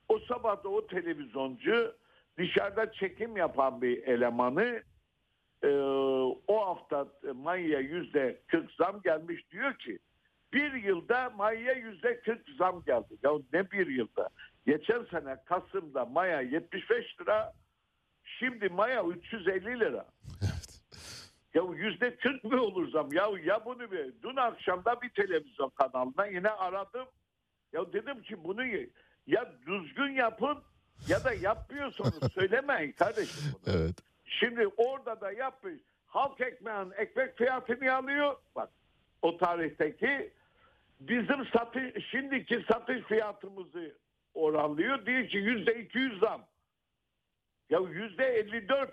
O sabah da o televizyoncu dışarıda çekim yapan bir elemanı e, o hafta mayaya yüzde 40 zam gelmiş diyor ki bir yılda mayaya yüzde 40 zam geldi. Ya ne bir yılda? Geçen sene Kasım'da maya 75 lira şimdi maya 350 lira. Ya yüzde 40 mı olur zam? Ya ya bunu bir dün akşamda bir televizyon kanalına yine aradım. Ya dedim ki bunu ya düzgün yapın ya da yapmıyorsanız söylemeyin kardeşim bunu. Evet. Şimdi orada da yapmış. Halk ekmeğin ekmek fiyatını alıyor. Bak o tarihteki bizim satış şimdiki satış fiyatımızı oranlıyor. Diyor ki yüzde 200 zam. Ya yüzde 54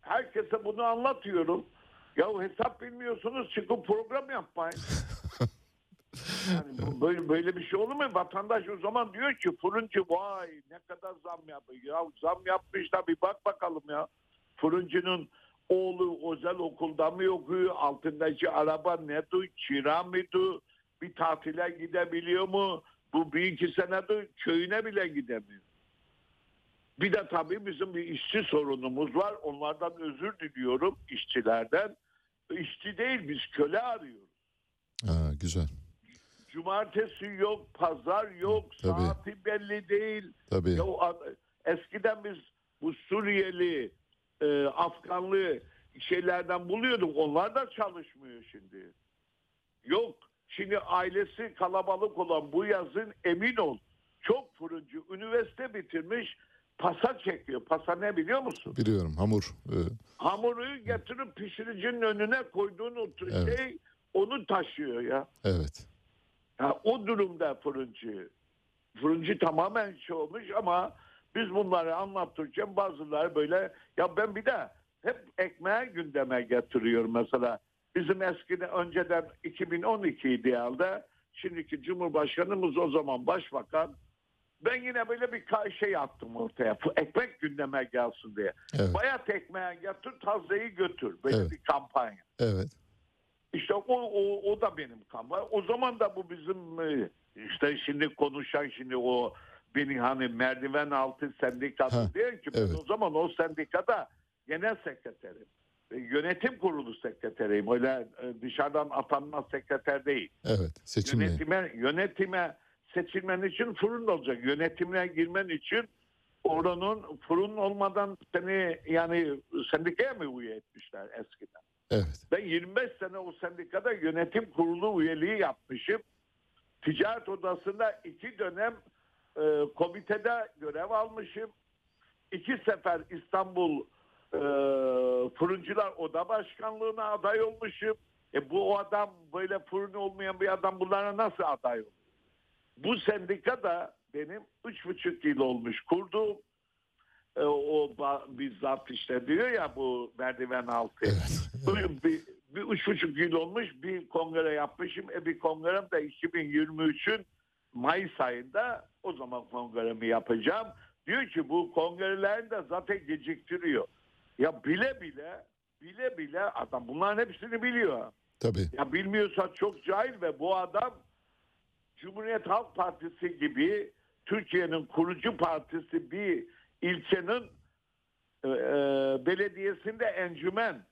herkese bunu anlatıyorum. Ya hesap bilmiyorsunuz çıkıp program yapmayın. Yani böyle, böyle bir şey olur mu? Vatandaş o zaman diyor ki fırıncı vay ne kadar zam yapıyor. Ya zam yapmış da bir bak bakalım ya. Fırıncının oğlu özel okulda mı okuyor? Altındaki araba nedir? Kira mıydı? Bir tatile gidebiliyor mu? Bu bir iki senedir köyüne bile gidemiyor. Bir de tabii bizim bir işçi sorunumuz var. Onlardan özür diliyorum işçilerden. İşçi değil biz köle arıyoruz. Ha, güzel. Cumartesi yok, pazar yok, Tabii. saati belli değil. Tabii. Ya eskiden biz bu Suriyeli, e, Afganlı şeylerden buluyorduk. Onlar da çalışmıyor şimdi. Yok. Şimdi ailesi kalabalık olan bu yazın emin ol. Çok fırıncı üniversite bitirmiş pasa çekiyor. Pasa ne biliyor musun? Biliyorum hamur. Ee, Hamuru getirip pişiricinin önüne koyduğun o Evet. şey onu taşıyor ya. evet. Ha, o durumda fırıncı. Fırıncı tamamen şey olmuş ama biz bunları anlatırken bazıları böyle ya ben bir de hep ekmeği gündeme getiriyorum mesela. Bizim eskiden önceden 2012 idealde şimdiki Cumhurbaşkanımız o zaman başbakan ben yine böyle bir şey attım ortaya. Ekmek gündeme gelsin diye. Evet. Bayat ekmeği getir, tazeyi götür. Böyle Evet. bir kampanya. Evet. İşte o, o, o da benim kampanya. O zaman da bu bizim e, işte şimdi konuşan şimdi o beni hani merdiven altı sendikası Ha, diyor ki evet. o zaman o sendikada genel sekreterim. Yönetim kurulu sekreteriyim. Öyle e, dışarıdan atanma sekreter değil. Evet seçimli. Yönetime, yönetime seçilmen için fırın olacak. Yönetimine girmen için oranın fırın olmadan seni yani sendikaya mı üye etmişler eskiden? Evet. Ben 25 sene o sendikada yönetim kurulu üyeliği yapmışım. Ticaret odasında iki dönem e, komitede görev almışım. İki sefer İstanbul e, Fırıncılar Oda Başkanlığı'na aday olmuşum. E bu o adam böyle fırın olmayan bir adam bunlara nasıl aday olur? Bu sendika da benim üç buçuk yıl olmuş kurduğum. E, o bizzat işte diyor ya bu merdiven altı. Bir, bir, bir üç buçuk yıl olmuş bir kongre yapmışım. E bir kongrem de 2023'ün Mayıs ayında o zaman kongremi yapacağım. Diyor ki bu kongrelerini de zaten geciktiriyor. Ya bile bile bile bile adam bunların hepsini biliyor. Tabii. Ya bilmiyorsa çok cahil ve bu adam Cumhuriyet Halk Partisi gibi Türkiye'nin kurucu partisi bir ilçenin e, e, belediyesinde encümen.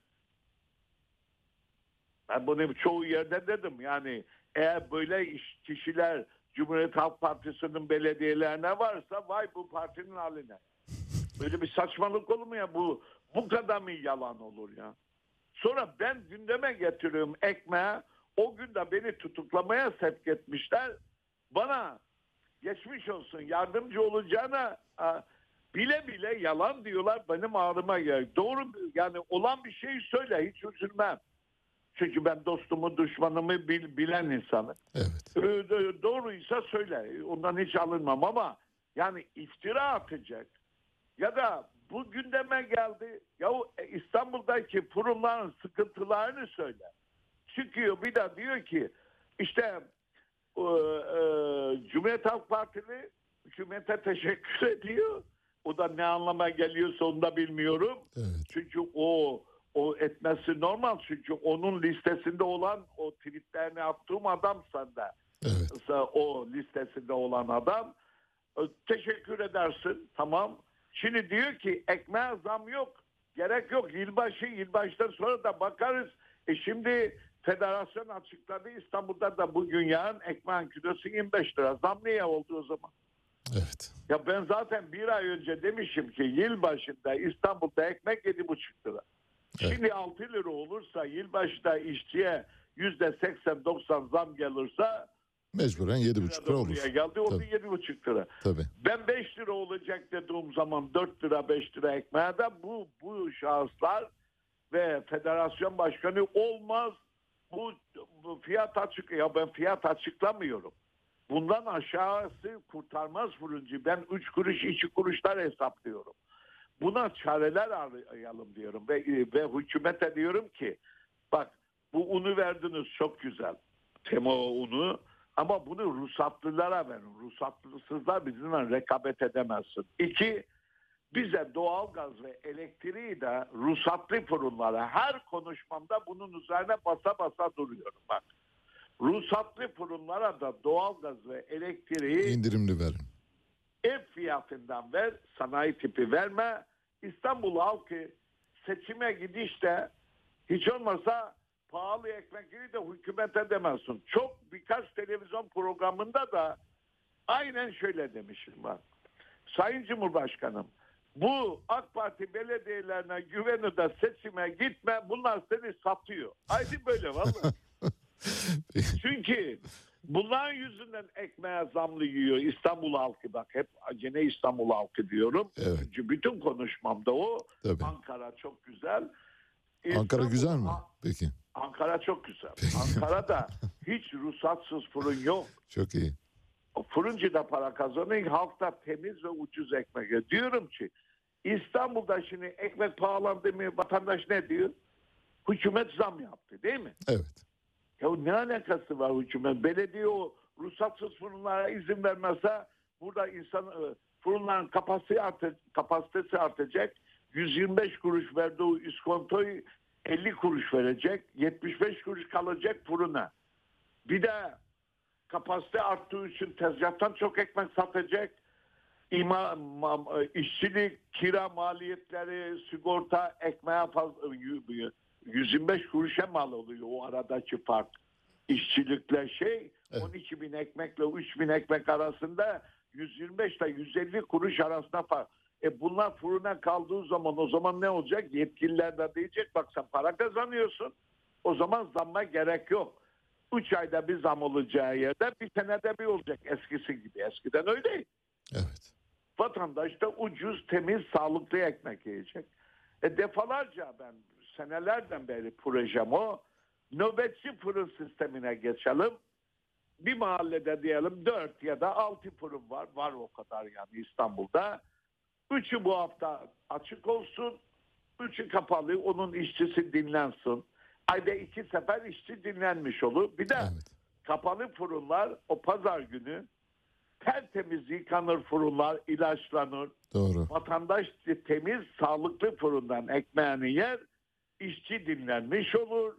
Ben bunu çoğu yerde dedim yani eğer böyle iş, kişiler Cumhuriyet Halk Partisi'nin belediyelerine varsa vay bu partinin haline. Böyle bir saçmalık olur mu ya bu bu kadar mı yalan olur ya? Sonra ben gündeme getiriyorum ekmeğe. O gün de beni tutuklamaya sevk etmişler. Bana geçmiş olsun yardımcı olacağına bile bile yalan diyorlar benim ağrıma geliyor. Doğru yani olan bir şeyi söyle hiç üzülmem. Çünkü ben dostumu düşmanımı bil- bilen insanım. Evet. Ee, do- Doğruysa söyle. Ondan hiç alınmam ama yani iftira atacak ya da bu gündeme geldi. Ya İstanbul'daki fırınların sıkıntılarını söyle. Çıkıyor bir de diyor ki işte e, e, Cumhuriyet Halk Partili hükümete teşekkür ediyor. O da ne anlama geliyorsa onu da bilmiyorum. Çünkü o o etmesi normal çünkü onun listesinde olan o tweetlerini attığım adam sende. O listesinde olan adam. E, Teşekkür edersin tamam. Şimdi diyor ki ekmeğe zam yok. Gerek yok. Yılbaşı, yılbaştan sonra da bakarız. E şimdi federasyon açıkladı. İstanbul'da da bugün yarın ekmeğin kilosu 25 lira. Zam niye oldu o zaman? Evet. Ya ben zaten bir ay önce demişim ki yılbaşında İstanbul'da ekmek 7,5 lira. Şimdi 6 lira olursa yılbaşında işçiye yüzde 80-90 zam gelirse Mecburen 7,5 lira olur. geldi o da Tabii. 7,5 lira. Tabii. Ben 5 lira olacak dediğim zaman 4 lira 5 lira ekmeğe de bu, bu şahıslar ve federasyon başkanı olmaz. Bu, bu fiyat açık ya ben fiyat açıklamıyorum. Bundan aşağısı kurtarmaz fırıncı. Ben 3 kuruş 2 kuruşlar hesaplıyorum. Buna çareler arayalım diyorum ve, ve hükümete diyorum ki bak bu unu verdiniz çok güzel. Tema unu ama bunu ruhsatlılara verin. Ruhsatlısızlar bizimle rekabet edemezsin. İki, bize doğalgaz ve elektriği de ruhsatlı fırınlara her konuşmamda bunun üzerine basa basa duruyorum bak. Ruhsatlı fırınlara da doğalgaz ve elektriği İndirimli verin. ev fiyatından ver, sanayi tipi verme. İstanbul halkı seçime gidişte hiç olmasa pahalı ekmekleri de hükümet edemezsin. Çok birkaç televizyon programında da aynen şöyle demişim bak. Sayın Cumhurbaşkanım bu AK Parti belediyelerine güveni de seçime gitme bunlar seni satıyor. Haydi böyle vallahi. Çünkü bunların yüzünden ekmeğe zamlı yiyor İstanbul halkı bak hep gene İstanbul halkı diyorum. Çünkü bütün konuşmamda o. Tabii. Ankara çok güzel. Ankara İstanbul- güzel mi? Peki. Ankara çok güzel. Ankara'da hiç ruhsatsız fırın yok. Çok iyi. O Fırıncı da para kazanıyor. Halk da temiz ve ucuz ekmek yiyor. Diyorum ki İstanbul'da şimdi ekmek pahalandı mı vatandaş ne diyor? Hükümet zam yaptı değil mi? Evet. Ya ne alakası var hükümet? Belediye o ruhsatsız fırınlara izin vermezse burada insan e, fırınların kapasitesi, art, kapasitesi artacak. 125 kuruş verdiği iskontoyu 50 kuruş verecek. 75 kuruş kalacak fırına. Bir de kapasite arttığı için tezgahtan çok ekmek satacak. ima, ma- işçilik, kira maliyetleri, sigorta, ekmeğe fazla 125 kuruşa mal oluyor o aradaki fark. İşçilikle şey 12 bin ekmekle 3 bin ekmek arasında 125 ile 150 kuruş arasında fark. E bunlar fırına kaldığı zaman o zaman ne olacak? Yetkililer de diyecek bak sen para kazanıyorsun. O zaman zamma gerek yok. 3 ayda bir zam olacağı yerde bir senede bir olacak eskisi gibi. Eskiden öyleydi. Evet. Vatandaş da ucuz, temiz, sağlıklı ekmek yiyecek. E defalarca ben senelerden beri projem o. Nöbetçi fırın sistemine geçelim. Bir mahallede diyelim 4 ya da 6 fırın var. Var o kadar yani İstanbul'da. Üçü bu hafta açık olsun. Üçü kapalı. Onun işçisi dinlensin. Ayda iki sefer işçi dinlenmiş olur. Bir de kapalı fırınlar o pazar günü tertemiz yıkanır fırınlar, ilaçlanır. Doğru. Vatandaş temiz, sağlıklı fırından ekmeğini yer, işçi dinlenmiş olur.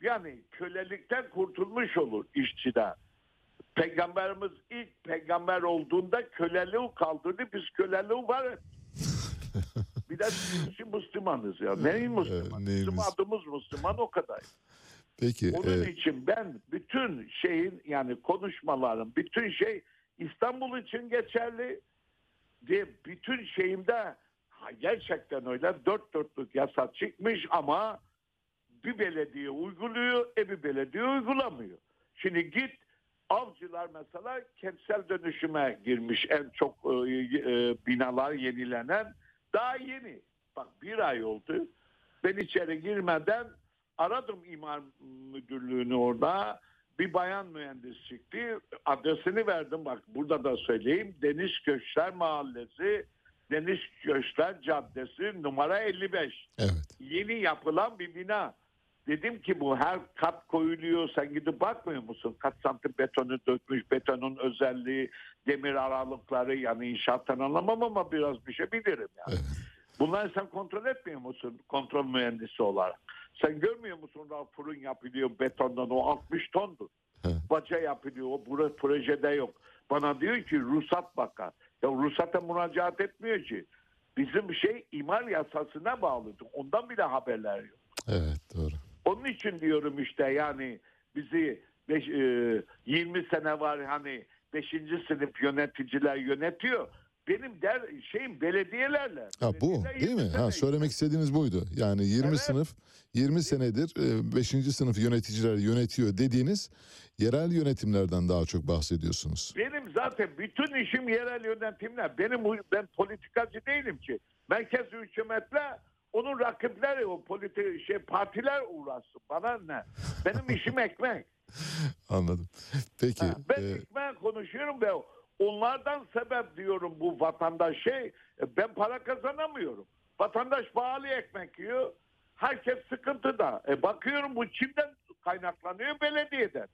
Yani kölelikten kurtulmuş olur işçide. Peygamberimiz ilk peygamber olduğunda köleliği kaldırdı. Biz köleliği var. Bir de biz Müslümanız ya. Neyin Müslüman? Bizim adımız Müslüman o kadar. Peki. Onun e, için ben bütün şeyin yani konuşmalarım, bütün şey İstanbul için geçerli diye bütün şeyimde gerçekten öyle dört dörtlük yasa çıkmış ama bir belediye uyguluyor, e bir belediye uygulamıyor. Şimdi git avcılar mesela kentsel dönüşüme girmiş en çok e, e, binalar yenilenen daha yeni. Bak bir ay oldu. Ben içeri girmeden aradım imar müdürlüğünü orada. Bir bayan mühendis çıktı. Adresini verdim bak burada da söyleyeyim. Deniz Köşkler Mahallesi, Deniz Köşkler Caddesi numara 55. Evet. Yeni yapılan bir bina. Dedim ki bu her kat koyuluyor. Sen gidip bakmıyor musun? Kaç santim betonu dökmüş, betonun özelliği, demir aralıkları yani inşaattan anlamam ama biraz bir şey bilirim yani. Bunları sen kontrol etmiyor musun kontrol mühendisi olarak? Sen görmüyor musun da fırın yapılıyor betondan o 60 tondur. Baca yapılıyor o burada projede yok. Bana diyor ki ruhsat bakar. Ya ruhsata müracaat etmiyor ki. Bizim şey imar yasasına bağlıdır. Ondan bile haberler yok. Evet doğru. Onun için diyorum işte yani bizi beş, e, 20 sene var hani 5. sınıf yöneticiler yönetiyor. Benim der şeyim belediyelerle. Ha bu değil mi? Ha söylemek istediğiniz buydu. Yani 20 sınıf 20 senedir 5. sınıf yöneticiler yönetiyor dediğiniz yerel yönetimlerden daha çok bahsediyorsunuz. Benim zaten bütün işim yerel yönetimler. Benim ben politikacı değilim ki. Merkez hükümetle onun rakipleri o politik şey partiler uğraşsın. Bana ne? Benim işim ekmek. Anladım. Peki. Ben e, ekmeğe konuşuyorum ve onlardan sebep diyorum bu vatandaş şey. e, Ben para kazanamıyorum. Vatandaş pahalı ekmek yiyor. Herkes sıkıntıda. E bakıyorum bu kimden kaynaklanıyor? Belediyeden.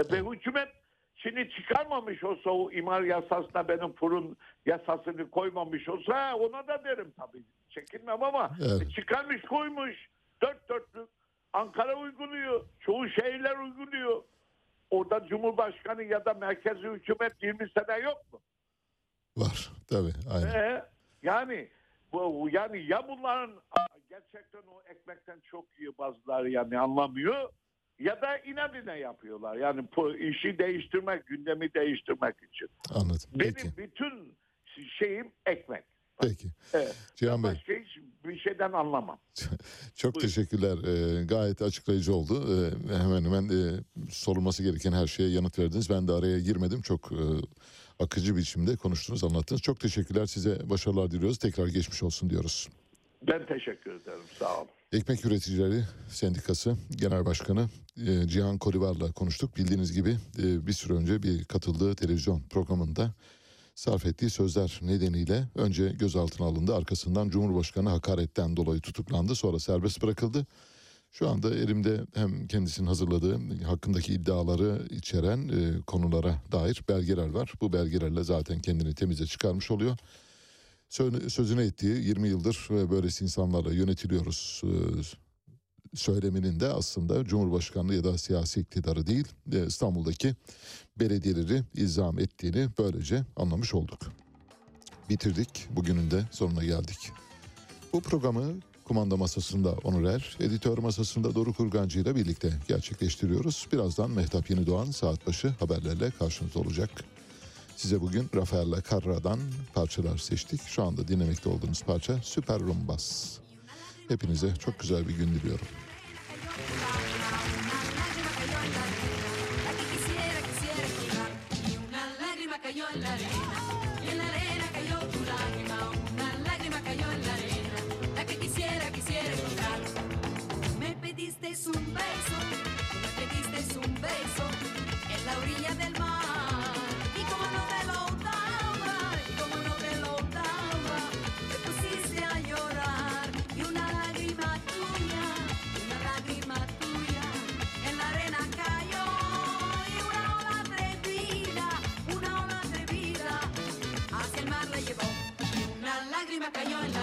E ben hükümet şimdi çıkarmamış olsa o imar yasasına benim fırın yasasını koymamış olsa ha, ona da derim tabii. Çekinmem ama Evet. e, çıkarmış koymuş. Dört dörtlük. Ankara uyguluyor. Çoğu şehirler uyguluyor. Orada Cumhurbaşkanı ya da merkezi hükümet 20 sene yok mu? var tabii aynen. Ee, yani bu yani ya bunların gerçekten o ekmekten çok iyi bazıları yani anlamıyor ya da inadına yapıyorlar. Yani bu işi değiştirmek, gündemi değiştirmek için. Anladım. Benim bütün şeyim ekmek. Peki. Evet. Cihan Bey Başka hiç bir şeyden anlamam. çok teşekkürler. E, gayet açıklayıcı oldu. E, hemen hemen e, sorulması gereken her şeye yanıt verdiniz. Ben de araya girmedim. Çok e, akıcı biçimde konuştunuz, anlattınız. Çok teşekkürler. Size başarılar diliyoruz. Tekrar geçmiş olsun diyoruz. Ben teşekkür ederim. Sağ olun. Ekmek Üreticileri Sendikası Genel Başkanı e, Cihan Kolivar'la konuştuk. Bildiğiniz gibi e, bir süre önce bir katıldığı televizyon programında sarf ettiği sözler nedeniyle önce gözaltına alındı. Arkasından Cumhurbaşkanı hakaretten dolayı tutuklandı. Sonra serbest bırakıldı. Şu anda elimde hem kendisinin hazırladığı hakkındaki iddiaları içeren e, konulara dair belgeler var. Bu belgelerle zaten kendini temize çıkarmış oluyor. Sö- Sözüne ettiği 20 yıldır böylesi insanlarla yönetiliyoruz e, söyleminin de aslında Cumhurbaşkanlığı ya da siyasi iktidarı değil e, İstanbul'daki belediyeleri ilzam ettiğini böylece anlamış olduk. Bitirdik. Bugünün de sonuna geldik. Bu programı kumanda masasında Onur Er, editör masasında Doruk Kurgancı ile birlikte gerçekleştiriyoruz. Birazdan Mehtap Yeni Doğan saat başı haberlerle karşınızda olacak. Size bugün Rafael Carra'dan parçalar seçtik. Şu anda dinlemekte olduğunuz parça Süper Rumbas. Hepinize çok güzel bir gün diliyorum. cayó en